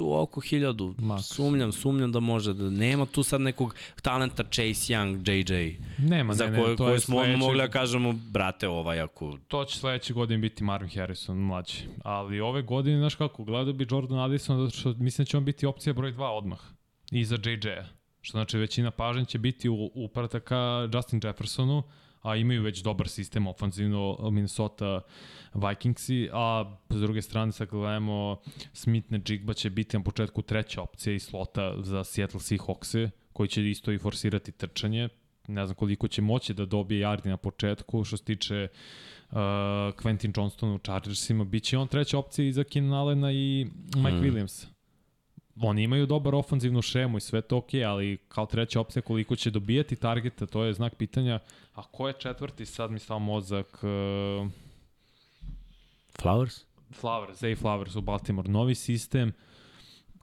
tu oko hiljadu. Max. Sumnjam, sumnjam da može. Da nema tu sad nekog talenta Chase Young, JJ. Nema, za ne, koje, ne, to koje smo sledeće... mogli da kažemo, brate, ovaj ako... To će sledeće godine biti Marvin Harrison, mlađi. Ali ove godine, znaš kako, gledao bi Jordan Addison, zato što mislim da će on biti opcija broj 2 odmah. I za JJ-a. Što znači većina pažnja će biti u, uprata ka Justin Jeffersonu, a imaju već dobar sistem ofanzivno Minnesota Vikingsi, a s druge strane sad gledamo Smith Jigba će biti na početku treća opcija i slota za Seattle Seahawks koji će isto i forsirati trčanje. Ne znam koliko će moći da dobije yardi na početku, što se tiče uh, Quentin Johnston u Chargersima, bit će on treća opcija i za Keenan Allena i Mike hmm. Williams oni imaju dobar ofanzivnu šemu i sve to ok, ali kao treća opcija koliko će dobijati targeta, to je znak pitanja. A ko je četvrti sad mi stao mozak? Uh... Flowers? Flowers, Zay Flowers u Baltimore. Novi sistem,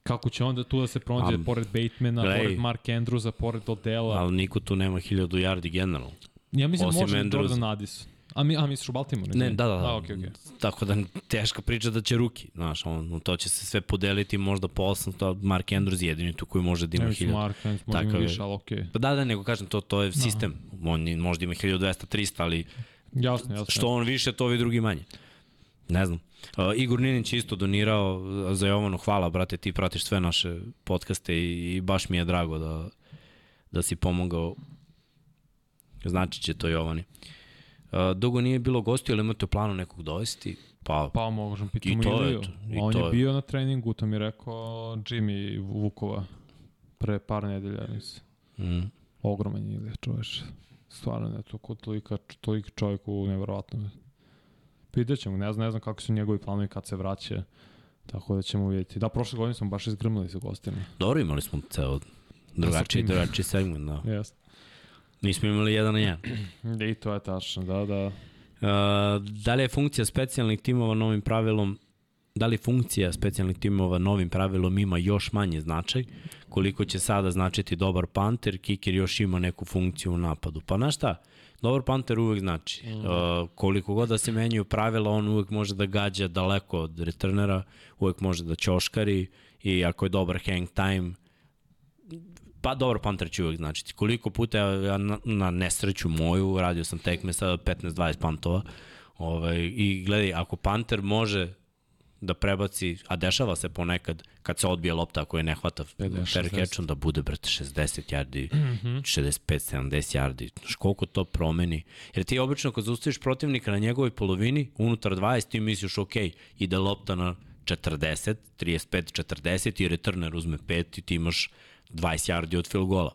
kako će onda tu da se pronađe um, pored Batemana, glej, pored Mark Andrewsa, pored Odela. Ali niko tu nema hiljadu yardi generalno. Ja mislim Osim može Andrews... Jordan Addison. A, mi, a misliš u Baltimore? Ne, da, da, da. A, okay, okay. Tako da teška priča da će ruki, znaš, on, to će se sve podeliti možda po 800, Mark Andrews jedini tu koji može da ima 1000. Mark Andrews može ima više, ali okej. Okay. Pa da, da, nego kažem, to, to je sistem. Da. On možda ima 1200, 300, ali jasno, jasno, što on više, to ovi drugi manje. Ne znam. Uh, Igor Ninić isto donirao za Jovanu, hvala brate, ti pratiš sve naše podcaste i, i baš mi je drago da, da si pomogao. Znači će to Jovani. Uh, dugo nije bilo gostiju, ali imate u planu nekog dovesti? Pa, Pa možemo pitamo I to je Iliju. to, i On to je je. bio na treningu, to mi je rekao Jimmy Vukova pre par nedelja, mislim. mm, Ogroman je Ilija čoveč. Stvarno ne, to kod tolika, toliki čovjek u nevjerovatno. Pitat ćemo, ne znam, ne znam kako su njegovi planovi kad se vraća. Tako da ćemo vidjeti. Da, prošle godine smo baš izgrmali sa gostima. dobro, imali smo ceo drugačiji, drugačiji segment, da. Jeste. Nismo imali jedan na jedan. [clears throat] I to je tačno, da, da. Uh, da li je funkcija specijalnih timova novim pravilom da li funkcija specijalnih timova novim pravilom ima još manje značaj, koliko će sada značiti dobar panter, kiker još ima neku funkciju u napadu. Pa znaš šta, dobar panter uvek znači. Uh, koliko god da se menjaju pravila, on uvek može da gađa daleko od returnera, uvek može da ćoškari i ako je dobar hang time, pa dobro panter će uvek značiti. Koliko puta ja, na, na nesreću moju, radio sam tekme sa 15-20 pantova, ovaj, i gledaj, ako panter može da prebaci, a dešava se ponekad kad se odbije lopta ako je ne hvata 50, fair 60. catchom da bude brate 60 yardi, Mhm. 65-70 yardi. Znaš koliko to promeni? Jer ti obično kad zaustaviš protivnika na njegovoj polovini, unutar 20 ti misliš ok, ide lopta na 40, 35-40 i returner uzme 5 i ti imaš 20 yardi od field gola.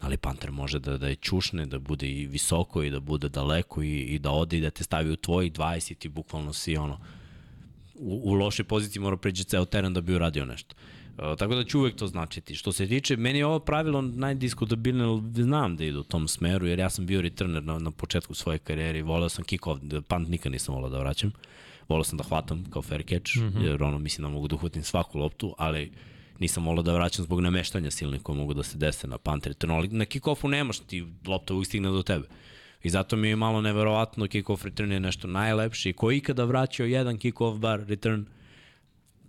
Ali Panter može da, da je čušne, da bude i visoko i da bude daleko i, i da ode i da te stavi u tvojih 20 i ti bukvalno si ono u, u lošoj poziciji mora pređe ceo teren da bi uradio nešto. Uh, tako da će uvek to značiti. Što se tiče, meni je ovo pravilo najdiskutabilne, ali znam da ide u tom smeru, jer ja sam bio returner na, na početku svoje karijere i voleo sam kick-off, punt nikad nisam voleo da vraćam. Voleo sam da hvatam kao fair catch, mm -hmm. jer ono mislim da mogu da uhvatim svaku loptu, ali nisam volao da vraćam zbog nameštanja silnih koje mogu da se dese na punt returnu, ali na kick-offu nemaš, ti lopta uvijek stigne do tebe. I zato mi je malo neverovatno, kick-off return je nešto najlepše i ko je ikada vraćao jedan kick-off bar return,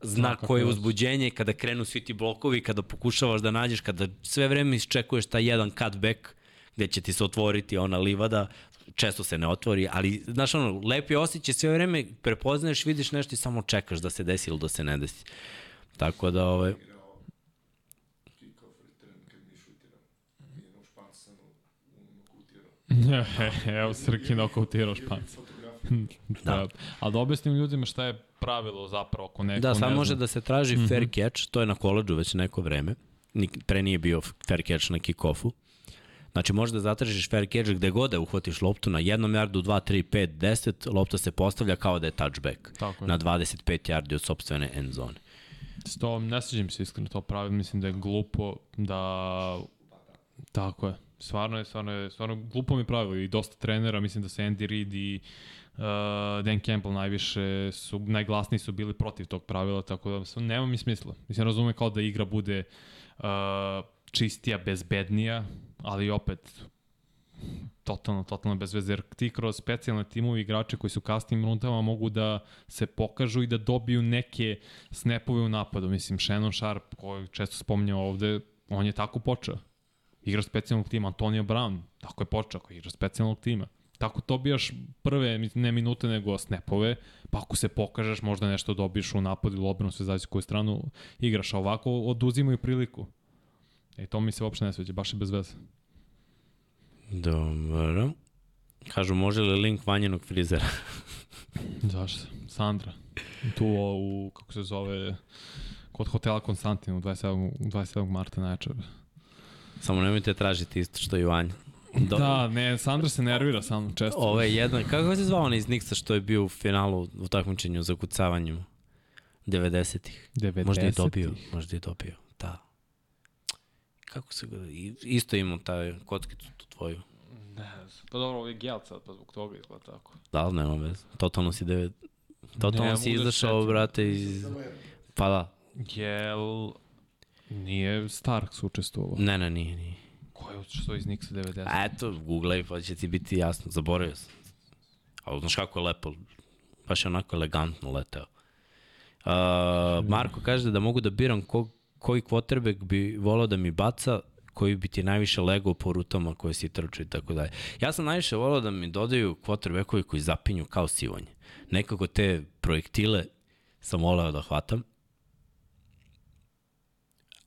zna Svakako koje je uzbuđenje kada krenu svi ti blokovi, kada pokušavaš da nađeš, kada sve vreme isčekuješ taj jedan cutback gde će ti se otvoriti ona livada, često se ne otvori, ali znaš ono, lepi osjećaj, sve vreme prepoznaješ, vidiš nešto i samo čekaš da se desi ili da se ne desi. Tako da, ovaj, igrao kick-off return kad mi šutirao. I jednom špansanu nokautirao. [laughs] Evo Srki nokautirao španca. Fotografiju. Da. Ali da objasnim ljudima šta je pravilo zapravo ako neko Da, ne može da se traži mm -hmm. fair catch, to je na koleđu već neko vreme. Nik, pre nije bio fair catch na kick-offu. Znači može da zatražiš fair catch gde god da uhvatiš loptu na jednom yardu, 2, 3, 5, 10, lopta se postavlja kao da je touchback Tako je. na 25 yardi od sobstvene end zone. S to ne sviđam se iskreno to pravilo, mislim da je glupo da tako je. Stvarno je, stvarno je, stvarno glupo mi pravilo i dosta trenera, mislim da se Andy Reid i uh, Dan Campbell najviše su, najglasniji su bili protiv tog pravila, tako da nema mi smisla. Mislim, razume kao da igra bude uh, čistija, bezbednija, ali opet totalno, totalno bez veze, jer ti kroz specijalne timove igrače koji su u kasnim rundama mogu da se pokažu i da dobiju neke snapove u napadu. Mislim, Shannon Sharp, koji često spominjao ovde, on je tako počeo. Igra specijalnog tima, Antonio Brown, tako je počeo, igra specijalnog tima. Tako dobijaš prve, mislim, ne minute, nego snapove, pa ako se pokažeš, možda nešto dobiješ u napadu ili obranu, sve zavisi koju stranu igraš, a ovako oduzimaju priliku. E, to mi se uopšte ne sveđa, baš je bez veze. Dobro. Kažu, može li link vanjenog frizera? [laughs] Zašto? Sandra. Tu u, kako se zove, kod hotela Konstantin u 27. 27. marta najčešće. Samo nemojte tražiti isto što i Vanja. Do, Da, ne, Sandra se nervira sa mnom često. Ovo je jedan, kako se zvao onaj iz Niksa što je bio u finalu u takmičenju za kucavanjem 90-ih? 90 Možda je dobio, možda je dobio, da. Kako se ga, i- isto imam taj kockicu tu tvoju. Ne, pa dobro, ovo je gel sad, pa zbog toga izgleda tako. Da, ali nema veze. Totalno si devet... Totalno Ne si da izašao, brate, iz... Pa da. Gel... Nije Starks učestvovao. Ne, ne, nije, nije. Ko je učestvovao iz Nixa 90? A eto, googlej, pa će ti biti jasno. Zaboravio sam. Ali znaš kako je lepo. Baš je onako elegantno leteo. Uh, Marko kaže da mogu da biram ko, koji quarterback bi volao da mi baca, koji bi ti najviše legao po rutama koje si trčao i tako dalje. Ja sam najviše volao da mi dodaju quarterbackovi koji zapinju kao sivanje. Nekako te projektile sam voleo da hvatam.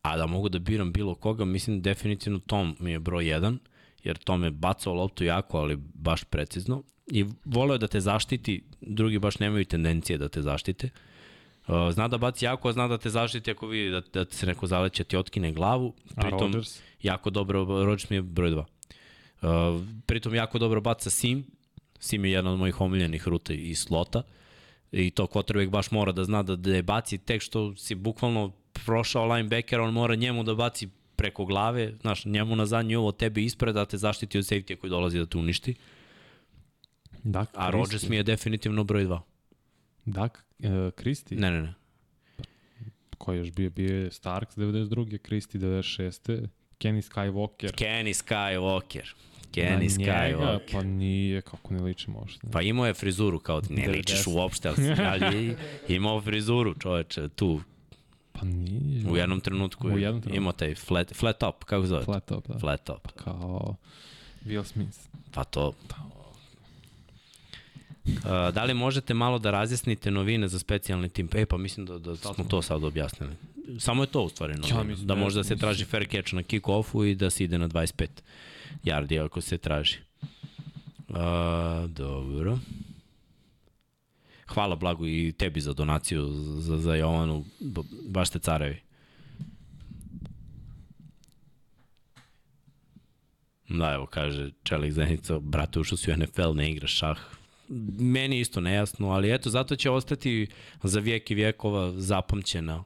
A da mogu da biram bilo koga, mislim definitivno Tom mi je broj jedan, jer tome bacao loptu jako, ali baš precizno. I voleo je da te zaštiti, drugi baš nemaju tendencije da te zaštite. Uh, zna da baci jako, a zna da te zaštiti ako vidi da, da se neko zaleće, ti otkine glavu. A Pritom, Rodgers? jako dobro, Rodgers mi je broj 2. Uh, pritom jako dobro baca Sim. Sim je jedna od mojih omiljenih ruta i slota. I to quarterback baš mora da zna da, da je baci tek što si bukvalno prošao linebacker, on mora njemu da baci preko glave, znaš, njemu na zadnji ovo, tebi ispred, da te zaštiti od safety koji dolazi da te uništi. Dak, A Rodgers mi je definitivno broj 2. Dak, uh, Kristi? Ne, ne, ne. Ko je još bio? Bio je Starks 92. Kristi 96. Kenny Skywalker. Kenny Skywalker. Kenny Na Skywalker. Pa nije, kako ne liči možda. Pa imao je frizuru, kao ne ličiš 90. uopšte, ali, [laughs] imao frizuru, čoveče, tu, Pa nije. u jednom trenutku. U jednom trenutku. Imao taj flat, flat top, kako zove? Flat top, da. Flat top. Kao Will Smith. Pa to. Uh, da li možete malo da razjasnite novine za specijalni tim? E, pa mislim da, da smo to sad objasnili. Samo je to u stvari novina. mislim da da- može da se traži fair catch na kick-offu i da se ide na 25 yardi ako se traži. Uh, dobro. Hvala Blagu i tebi za donaciju za, za Jovanu. Baš ste carevi. Da, evo kaže Čelik Zenica, brate, ušao si u NFL, ne igraš šah. Meni isto nejasno, ali eto, zato će ostati za vijek i vijekova zapamćena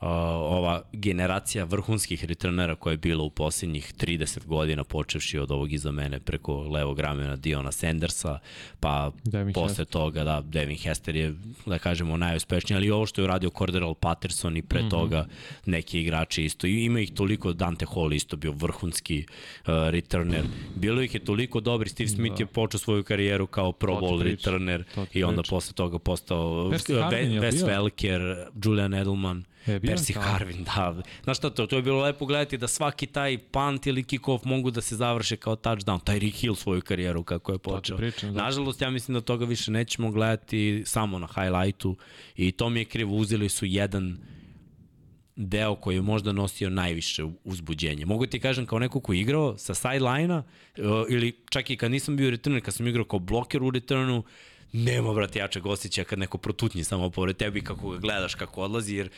ova generacija vrhunskih returnera koja je bila u posljednjih 30 godina, počevši od ovog iza mene preko levog ramena Diona Sandersa, pa Devin posle Hester. toga, da, Devin Hester je, da kažemo, najuspešniji, ali i ovo što je uradio Cordero Patterson i pre mm. -hmm. toga neki igrači isto. I ima ih toliko, Dante Hall isto bio vrhunski uh, returner. Bilo ih je toliko dobri, Steve Smith Da. je počeo svoju karijeru kao pro bowl pričam, returner i onda posle toga postao Wes? Welker, Julian Edelman. E, Percy kao- Harvin, da. Znaš šta to, to je bilo lepo gledati da svaki taj punt ili kick-off mogu da se završe kao touchdown. Tyreek Hill svoju karijeru kako je počeo. pričam, da. Nažalost, ja mislim da toga više nećemo gledati samo na highlightu i to mi je krivo. Uzeli su jedan deo koji je možda nosio najviše uzbuđenje. Mogu ti kažem kao neko ko je igrao sa sideline-a uh, ili čak i kad nisam bio returner, kad sam igrao kao bloker u returnu, nema, brate, jačeg osjećaja kad neko protutnji samo pored tebi kako ga gledaš kako odlazi, jer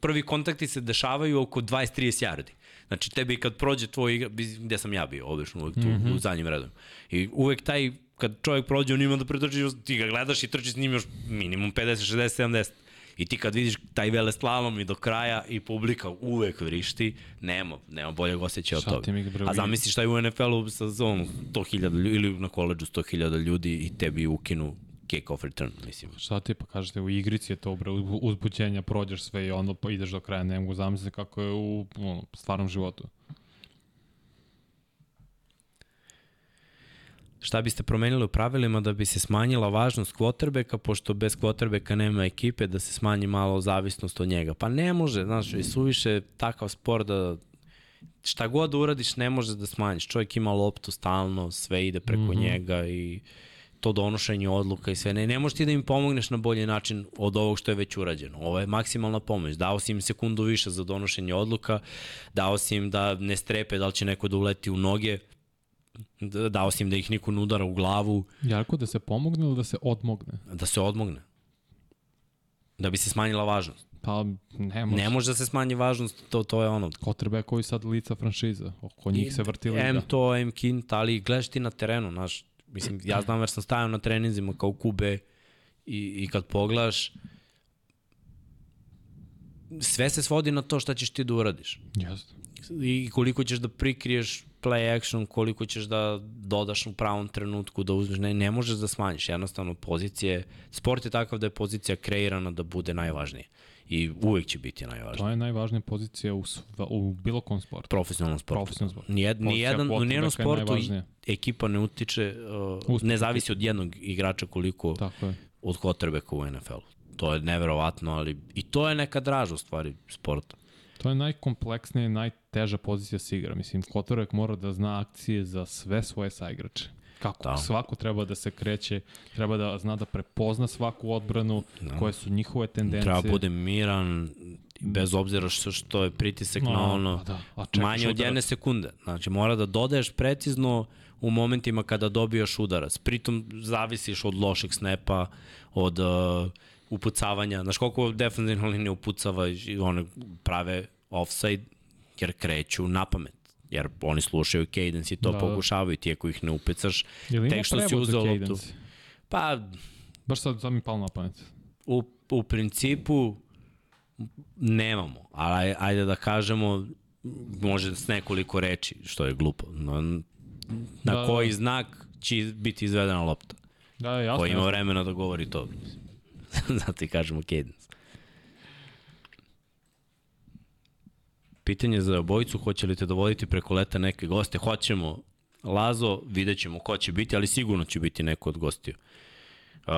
prvi kontakti se dešavaju oko 20-30 yardi. Znači, tebi kad prođe tvoj igra, gde sam ja bio, obično uvek tu, mm -hmm. u zadnjem redu. I uvek taj, kad čovjek prođe, on ima da pretrči, ti ga gledaš i trči s njim još minimum 50, 60, 70. I ti kad vidiš taj vele slalom i do kraja i publika uvek vrišti, nema, nema boljeg osjećaja od toga. A zamisli šta je u NFL-u sa ono, 100.000 ljudi ili na koleđu 100.000 ljudi i tebi ukinu kick-off return, mislim. Šta ti pa kažete, u igrici je to bre, uz- uzbuđenja, prođeš sve i onda pa ideš do kraja, ne mogu zamisliti kako je u ono, stvarnom životu. Šta biste promenili u pravilima da bi se smanjila važnost quarterbacka, pošto bez quarterbacka nema ekipe, da se smanji malo zavisnost od njega? Pa ne može, znaš, i suviše takav sport da šta god da uradiš ne može da smanjiš. Čovjek ima loptu stalno, sve ide preko mm -hmm. njega i to donošenje odluka i sve. Ne, ne možeš ti da im pomogneš na bolji način od ovog što je već urađeno. Ovo je maksimalna pomoć. Dao si im sekundu više za donošenje odluka, dao si im da ne strepe da li će neko da uleti u noge, Da- dao si im da ih niko ne udara u glavu, Jarko, da se pomogne ili da se odmogne? da se odmogne. Da bi se smanjila važnost. Pa ne može. Ne može da se smanji važnost, to, to je ono. Kotrbe koji sad lica franšiza. Oko njih se vrti liga. M to, M kint, ali gledaš ti na terenu, znaš. Mislim, ja znam jer sam stajao na treninzima kao kube i, i kad pogledaš, sve se svodi na to šta ćeš ti da uradiš. Jeste. I koliko ćeš da prikriješ play action, koliko ćeš da dodaš u pravom trenutku, da uzmeš, ne, ne možeš da smanjiš. Jednostavno, pozicije, sport je takav da je pozicija kreirana da bude najvažnija. I uvek će biti najvažnija. To je najvažnija pozicija u, sva, u bilo kom sportu. Profesionalnom sportu. Profesionalnom sportu. Nijed, nijedan, u nijednom je sportu najvažnija. ekipa ne utiče, uh, ne zavisi od jednog igrača koliko Tako je. od quarterbacka u NFL-u. To je neverovatno, ali i to je neka draža u stvari sporta. To je najkompleksnija i najteža pozicija da se igra. Mislim, quarterback mora da zna akcije za sve svoje saigrače. Kako? Da. Da. Svako treba da se kreće, treba da zna da prepozna svaku odbranu, da. koje su njihove tendencije. Treba bude miran bez obzira što, što je pritisak No, na ono pa da. A manje od jedne sekunde. Znači, mora da dodaješ precizno u momentima kada dobijaš udarac. Pritom zavisiš od lošeg snepa, od uh, upucavanja. Znaš koliko defensivna linija upucava i one prave offside jer kreću na pamet. Jer oni slušaju cadence i to Da, da, da. pokušavaju ti ako ih ne upecaš. Tek što si uzeo loptu. Pa, Baš sad, sad mi palo na pamet. u, u principu nemamo, ali aj- ajde da kažemo može s nekoliko reči, što je glupo. No, na Da, da, da. koji znak će biti izvedena lopta? Da, jasno. Ko ima jasno. vremena da govori to? [laughs] Zato i kažemo cadence. Pitanje za obojicu, hoće li te dovoditi preko leta neke goste? Hoćemo. Lazo, vidjet ćemo ko će biti, ali sigurno će biti neko od gostiju. Uh,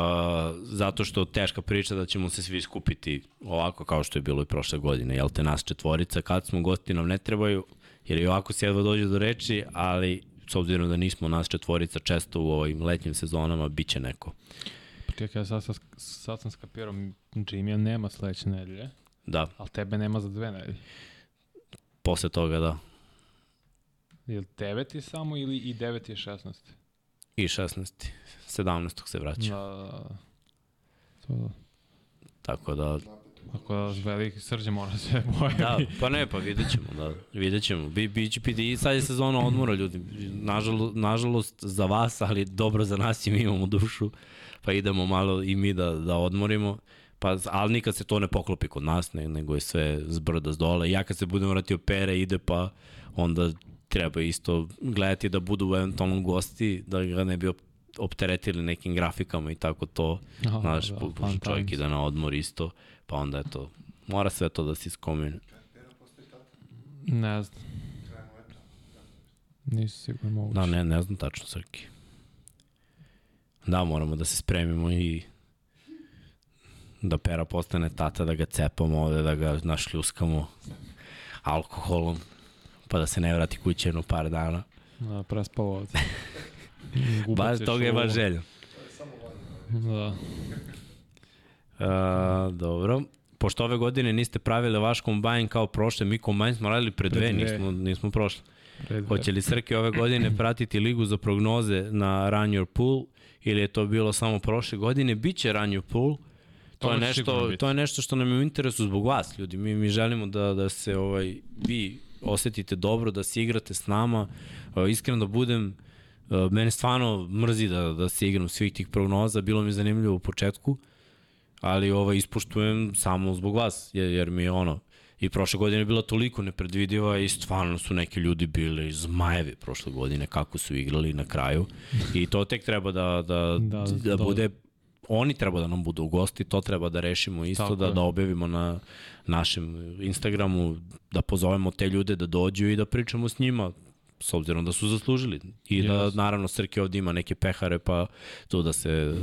zato što teška priča da ćemo se svi skupiti ovako kao što je bilo i prošle godine. Jel te nas četvorica, kad smo gosti nam ne trebaju, jer i ovako se jedva dođe do reči, ali s obzirom da nismo nas četvorica često u ovim letnjim sezonama, bit će neko. Pa Čekaj, ja sad, sad, sad sam skapirao, Jimmy nema sledeće nedelje, Da, ali tebe nema za dve nedelje. Posle toga da. Je li 9 je samo ili i 9 je 16? I 16. 17. se vraća. Da, da, da. Da. Tako da, Ako da veliki srđe mora se boje. da, pa ne, pa vidjet ćemo, da, vidjet ćemo. Bi, bi, će biti, i sad je sezona odmora, ljudi. Nažalost, nažalost za vas, ali dobro za nas i mi imamo dušu, pa idemo malo i mi da, da odmorimo. Pa, ali nikad se to ne poklopi kod nas, ne, nego je sve zbrda s dole. Ja kad se budem vratio pere, ide pa onda treba isto gledati da budu eventualno gosti, da ga ne bi op- opteretili nekim grafikama i tako to. Aha, Znaš, da, fun čovjek ide na odmor isto, pa onda je to, mora sve to da se iskomine. Ne znam. Nisu sigurno moguće. Da, ne, ne znam tačno, Srki. Da, moramo da se spremimo i da pera postane tata, da ga cepamo ovde, da ga našljuskamo alkoholom, pa da se ne vrati kuće jedno par dana. Da, prespavo ovde. [laughs] Baš toga je baš želja. Da. A, dobro. Pošto ove godine niste pravili vaš kombajn kao prošle, mi kombajn smo radili pre dve, nismo, nismo prošli. Hoće li Srke ove godine [clears throat] pratiti ligu za prognoze na Run Your Pool ili je to bilo samo prošle godine? Biće Run Your Pool. To, je nešto, biti. to je nešto što nam je u interesu zbog vas, ljudi. Mi, mi želimo da, da se ovaj, vi osetite dobro, da se igrate s nama. Uh, iskreno da budem, uh, mene stvarno mrzi da, da se igram svih tih prognoza. Bilo mi je zanimljivo u početku, ali ovaj, ispoštujem samo zbog vas, jer, jer mi je ono, I prošle godine je bila toliko nepredvidiva i stvarno su neki ljudi bili zmajevi prošle godine kako su igrali na kraju. I to tek treba da, da, Da, da, da da. bude oni treba da nam budu u gosti, to treba da rešimo isto, Tako da, je. da objavimo na našem Instagramu, da pozovemo te ljude da dođu i da pričamo s njima, s obzirom da su zaslužili. I da, Yes. naravno, Srke ovde ima neke pehare, pa tu da se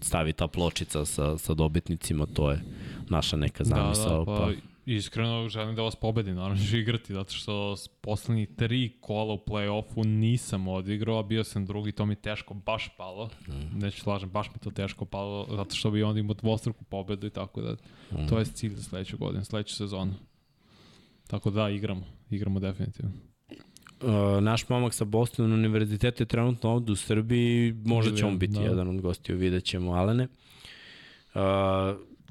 stavi ta pločica sa, sa dobitnicima, to je naša neka zamisao. Da, da, pa, iskreno želim da vas pobedim, naravno ću igrati, zato što s poslednjih tri kola u play-offu nisam odigrao, a bio sam drugi, to mi teško baš palo, mm. neću slažem, baš mi to teško palo, zato što bi onda imao dvostruku pobedu i tako da, mm. to je cilj za sledeću godinu, sledeću sezonu. Tako da, igramo, igramo definitivno. Uh, naš momak sa Boston univerziteta je trenutno ovde u Srbiji, možda će on biti Da. jedan od gostiju, vidjet ćemo Alene. Uh,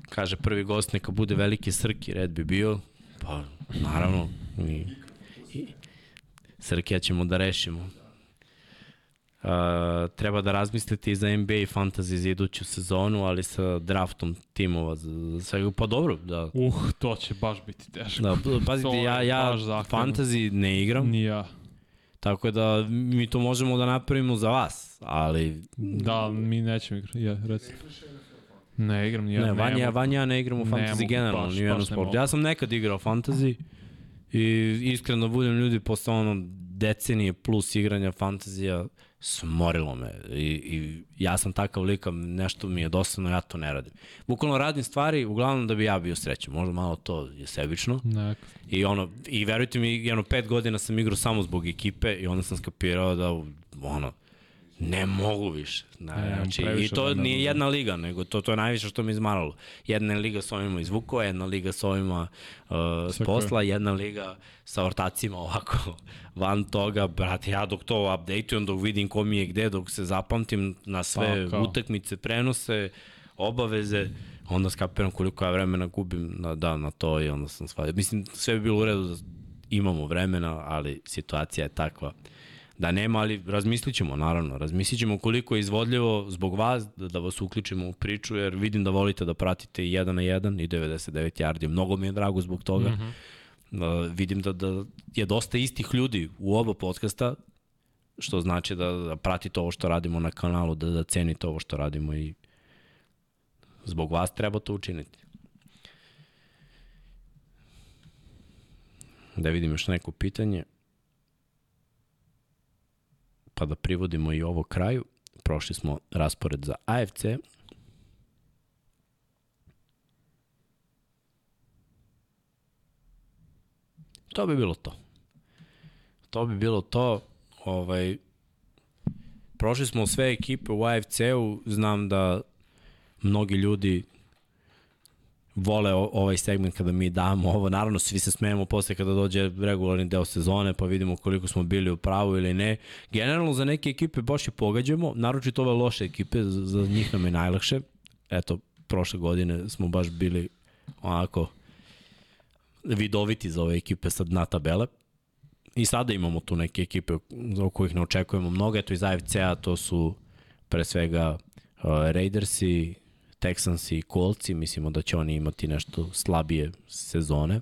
kaže prvi gost neka bude veliki Srki, red bi bio, pa naravno, i, i Srkija ćemo da rešimo. Uh, treba da razmislite i za NBA i fantasy za iduću sezonu, ali sa draftom timova za, za svega. Pa dobro, da. Uh, to će baš biti teško. Da, To pazite, ja, ja fantasy ne igram, Ni ja. Tako da mi to možemo da napravimo za vas, ali Da, mi nećemo igrati, ja, reci. Ne igram ja. ne, Vanja, mogu. Vanja ja ne igram u fantasy generalno, ni u jednom sportu. Ja sam nekad igrao fantasy i iskreno budem ljudi posle ono decenije plus igranja fantazija smorilo me I, i ja sam takav lika, nešto mi je dosadno, ja to ne radim. Bukvalno radim stvari, uglavnom da bi ja bio srećan, možda malo to je sebično, Neka. I ono, i verujte mi, jedno pet godina sam igrao samo zbog ekipe i onda sam skapirao da, ono, Ne mogu više. Da, Ne, znači, I to nije uzme. jedna liga, nego to, to je najviše što mi izmaralo. Jedna je liga sa ovima iz Vukova, jedna liga sa ovima uh, s je. posla, jedna liga sa ortacima ovako [laughs] van toga. Brate, ja dok to updateujem, dok vidim ko mi je gde, dok se zapamtim na sve Pa, utakmice, prenose, obaveze, onda skapiram koliko ja vremena gubim na, da, na to i onda sam shvatio. Mislim, sve bi bilo u redu da imamo vremena, ali situacija je takva da nema, ali razmislit ćemo, naravno. Razmislit ćemo koliko je izvodljivo zbog vas, da, da vas uključimo u priču, jer vidim da volite da pratite i 1 na 1 i 99 yardi. Mnogo mi je drago zbog toga. Mm -hmm. uh, vidim da, da je dosta istih ljudi u oba podcasta, što znači da, da pratite ovo što radimo na kanalu, da, da cenite ovo što radimo i zbog vas treba to učiniti. Da vidim još neko pitanje pa da privodimo i ovo kraju. Prošli smo raspored za AFC. To bi bilo to. To bi bilo to. Ovaj, prošli smo sve ekipe u AFC-u. Znam da mnogi ljudi vole o- ovaj segment kada mi damo ovo. Naravno, svi se smejemo posle kada dođe regularni deo sezone, pa vidimo koliko smo bili u pravu ili ne. Generalno, za neke ekipe baš i pogađamo, naročito ove loše ekipe, za, njih nam je najlakše. Eto, prošle godine smo baš bili onako vidoviti za ove ekipe sa dna tabele. I sada imamo tu neke ekipe za kojih ne očekujemo mnogo. Eto iz AFC-a to su pre svega uh, Raidersi, Texansi i Coltsi, mislimo da će oni imati nešto slabije sezone.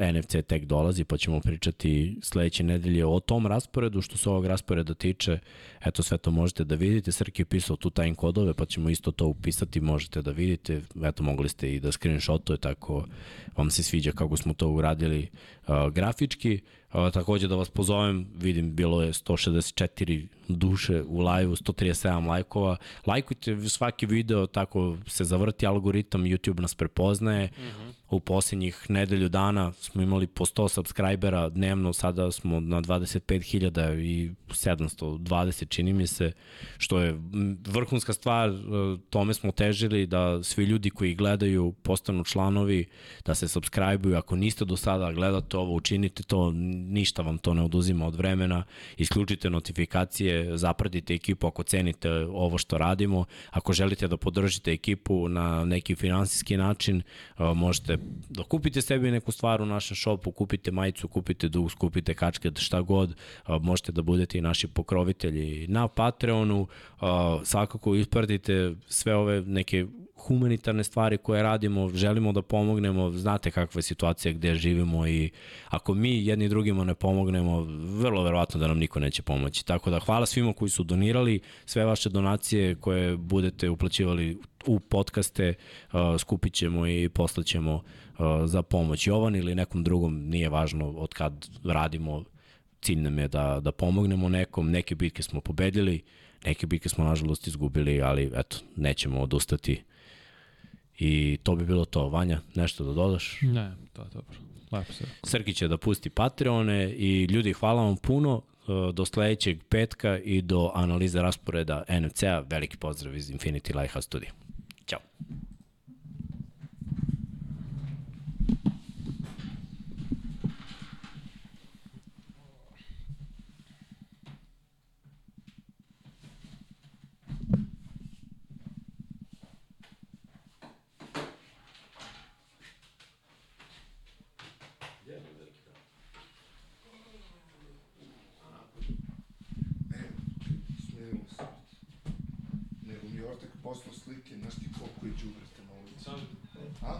NFC tek dolazi, pa ćemo pričati sledeće nedelje o tom rasporedu. Što se ovog rasporeda tiče, eto sve to možete da vidite. Srki je pisao tu time kodove, pa ćemo isto to upisati, možete da vidite. Eto, mogli ste i da screenshotuje, tako vam se sviđa kako smo to uradili grafički. Takođe da vas pozovem, vidim, bilo je 164 duše u live-u, 137 lajkova. Lajkujte svaki video, tako se zavrti algoritam, YouTube nas prepoznaje. Mm -hmm. U posljednjih nedelju dana smo imali po 100 subscribera dnevno, sada smo na 25.000 i 720 čini mi se, što je vrhunska stvar, e, tome smo težili da svi ljudi koji gledaju postanu članovi, da se subscribe-uju, ako niste do sada gledate ovo, učinite to, ništa vam to ne oduzima od vremena, isključite notifikacije, zapratite ekipu ako cenite ovo što radimo, ako želite da podržite ekipu na neki finansijski način, možete da kupite sebi neku stvar u našem shopu, kupite majicu, kupite duks, kupite kačke, šta god, možete da budete i naši pokrovitelji na Patreonu, svakako ispratite sve ove neke humanitarne stvari koje radimo, želimo da pomognemo, znate kakva je situacija gde živimo i ako mi jedni drugima ne pomognemo, vrlo verovatno da nam niko neće pomoći. Tako da hvala svima koji su donirali, sve vaše donacije koje budete uplaćivali u podcaste, uh, skupit ćemo i poslaćemo uh, za pomoć Jovan ili nekom drugom, nije važno od kad radimo, cilj nam je da, da pomognemo nekom, neke bitke smo pobedili, neke bitke smo nažalost izgubili, ali eto, nećemo odustati. I to bi bilo to. Vanja, nešto da dodaš? Ne, to je dobro. Lepo se. Srki će da pusti Patreone i ljudi, hvala vam puno. Uh, Do sledećeg petka i do analize rasporeda NFC-a. Veliki pozdrav iz Infinity Lighthouse Studio. Ćao. Ne, smijenimo se. Nego mi je ortak poslao slike, znaš ti koliko je džubreta na ulici. A?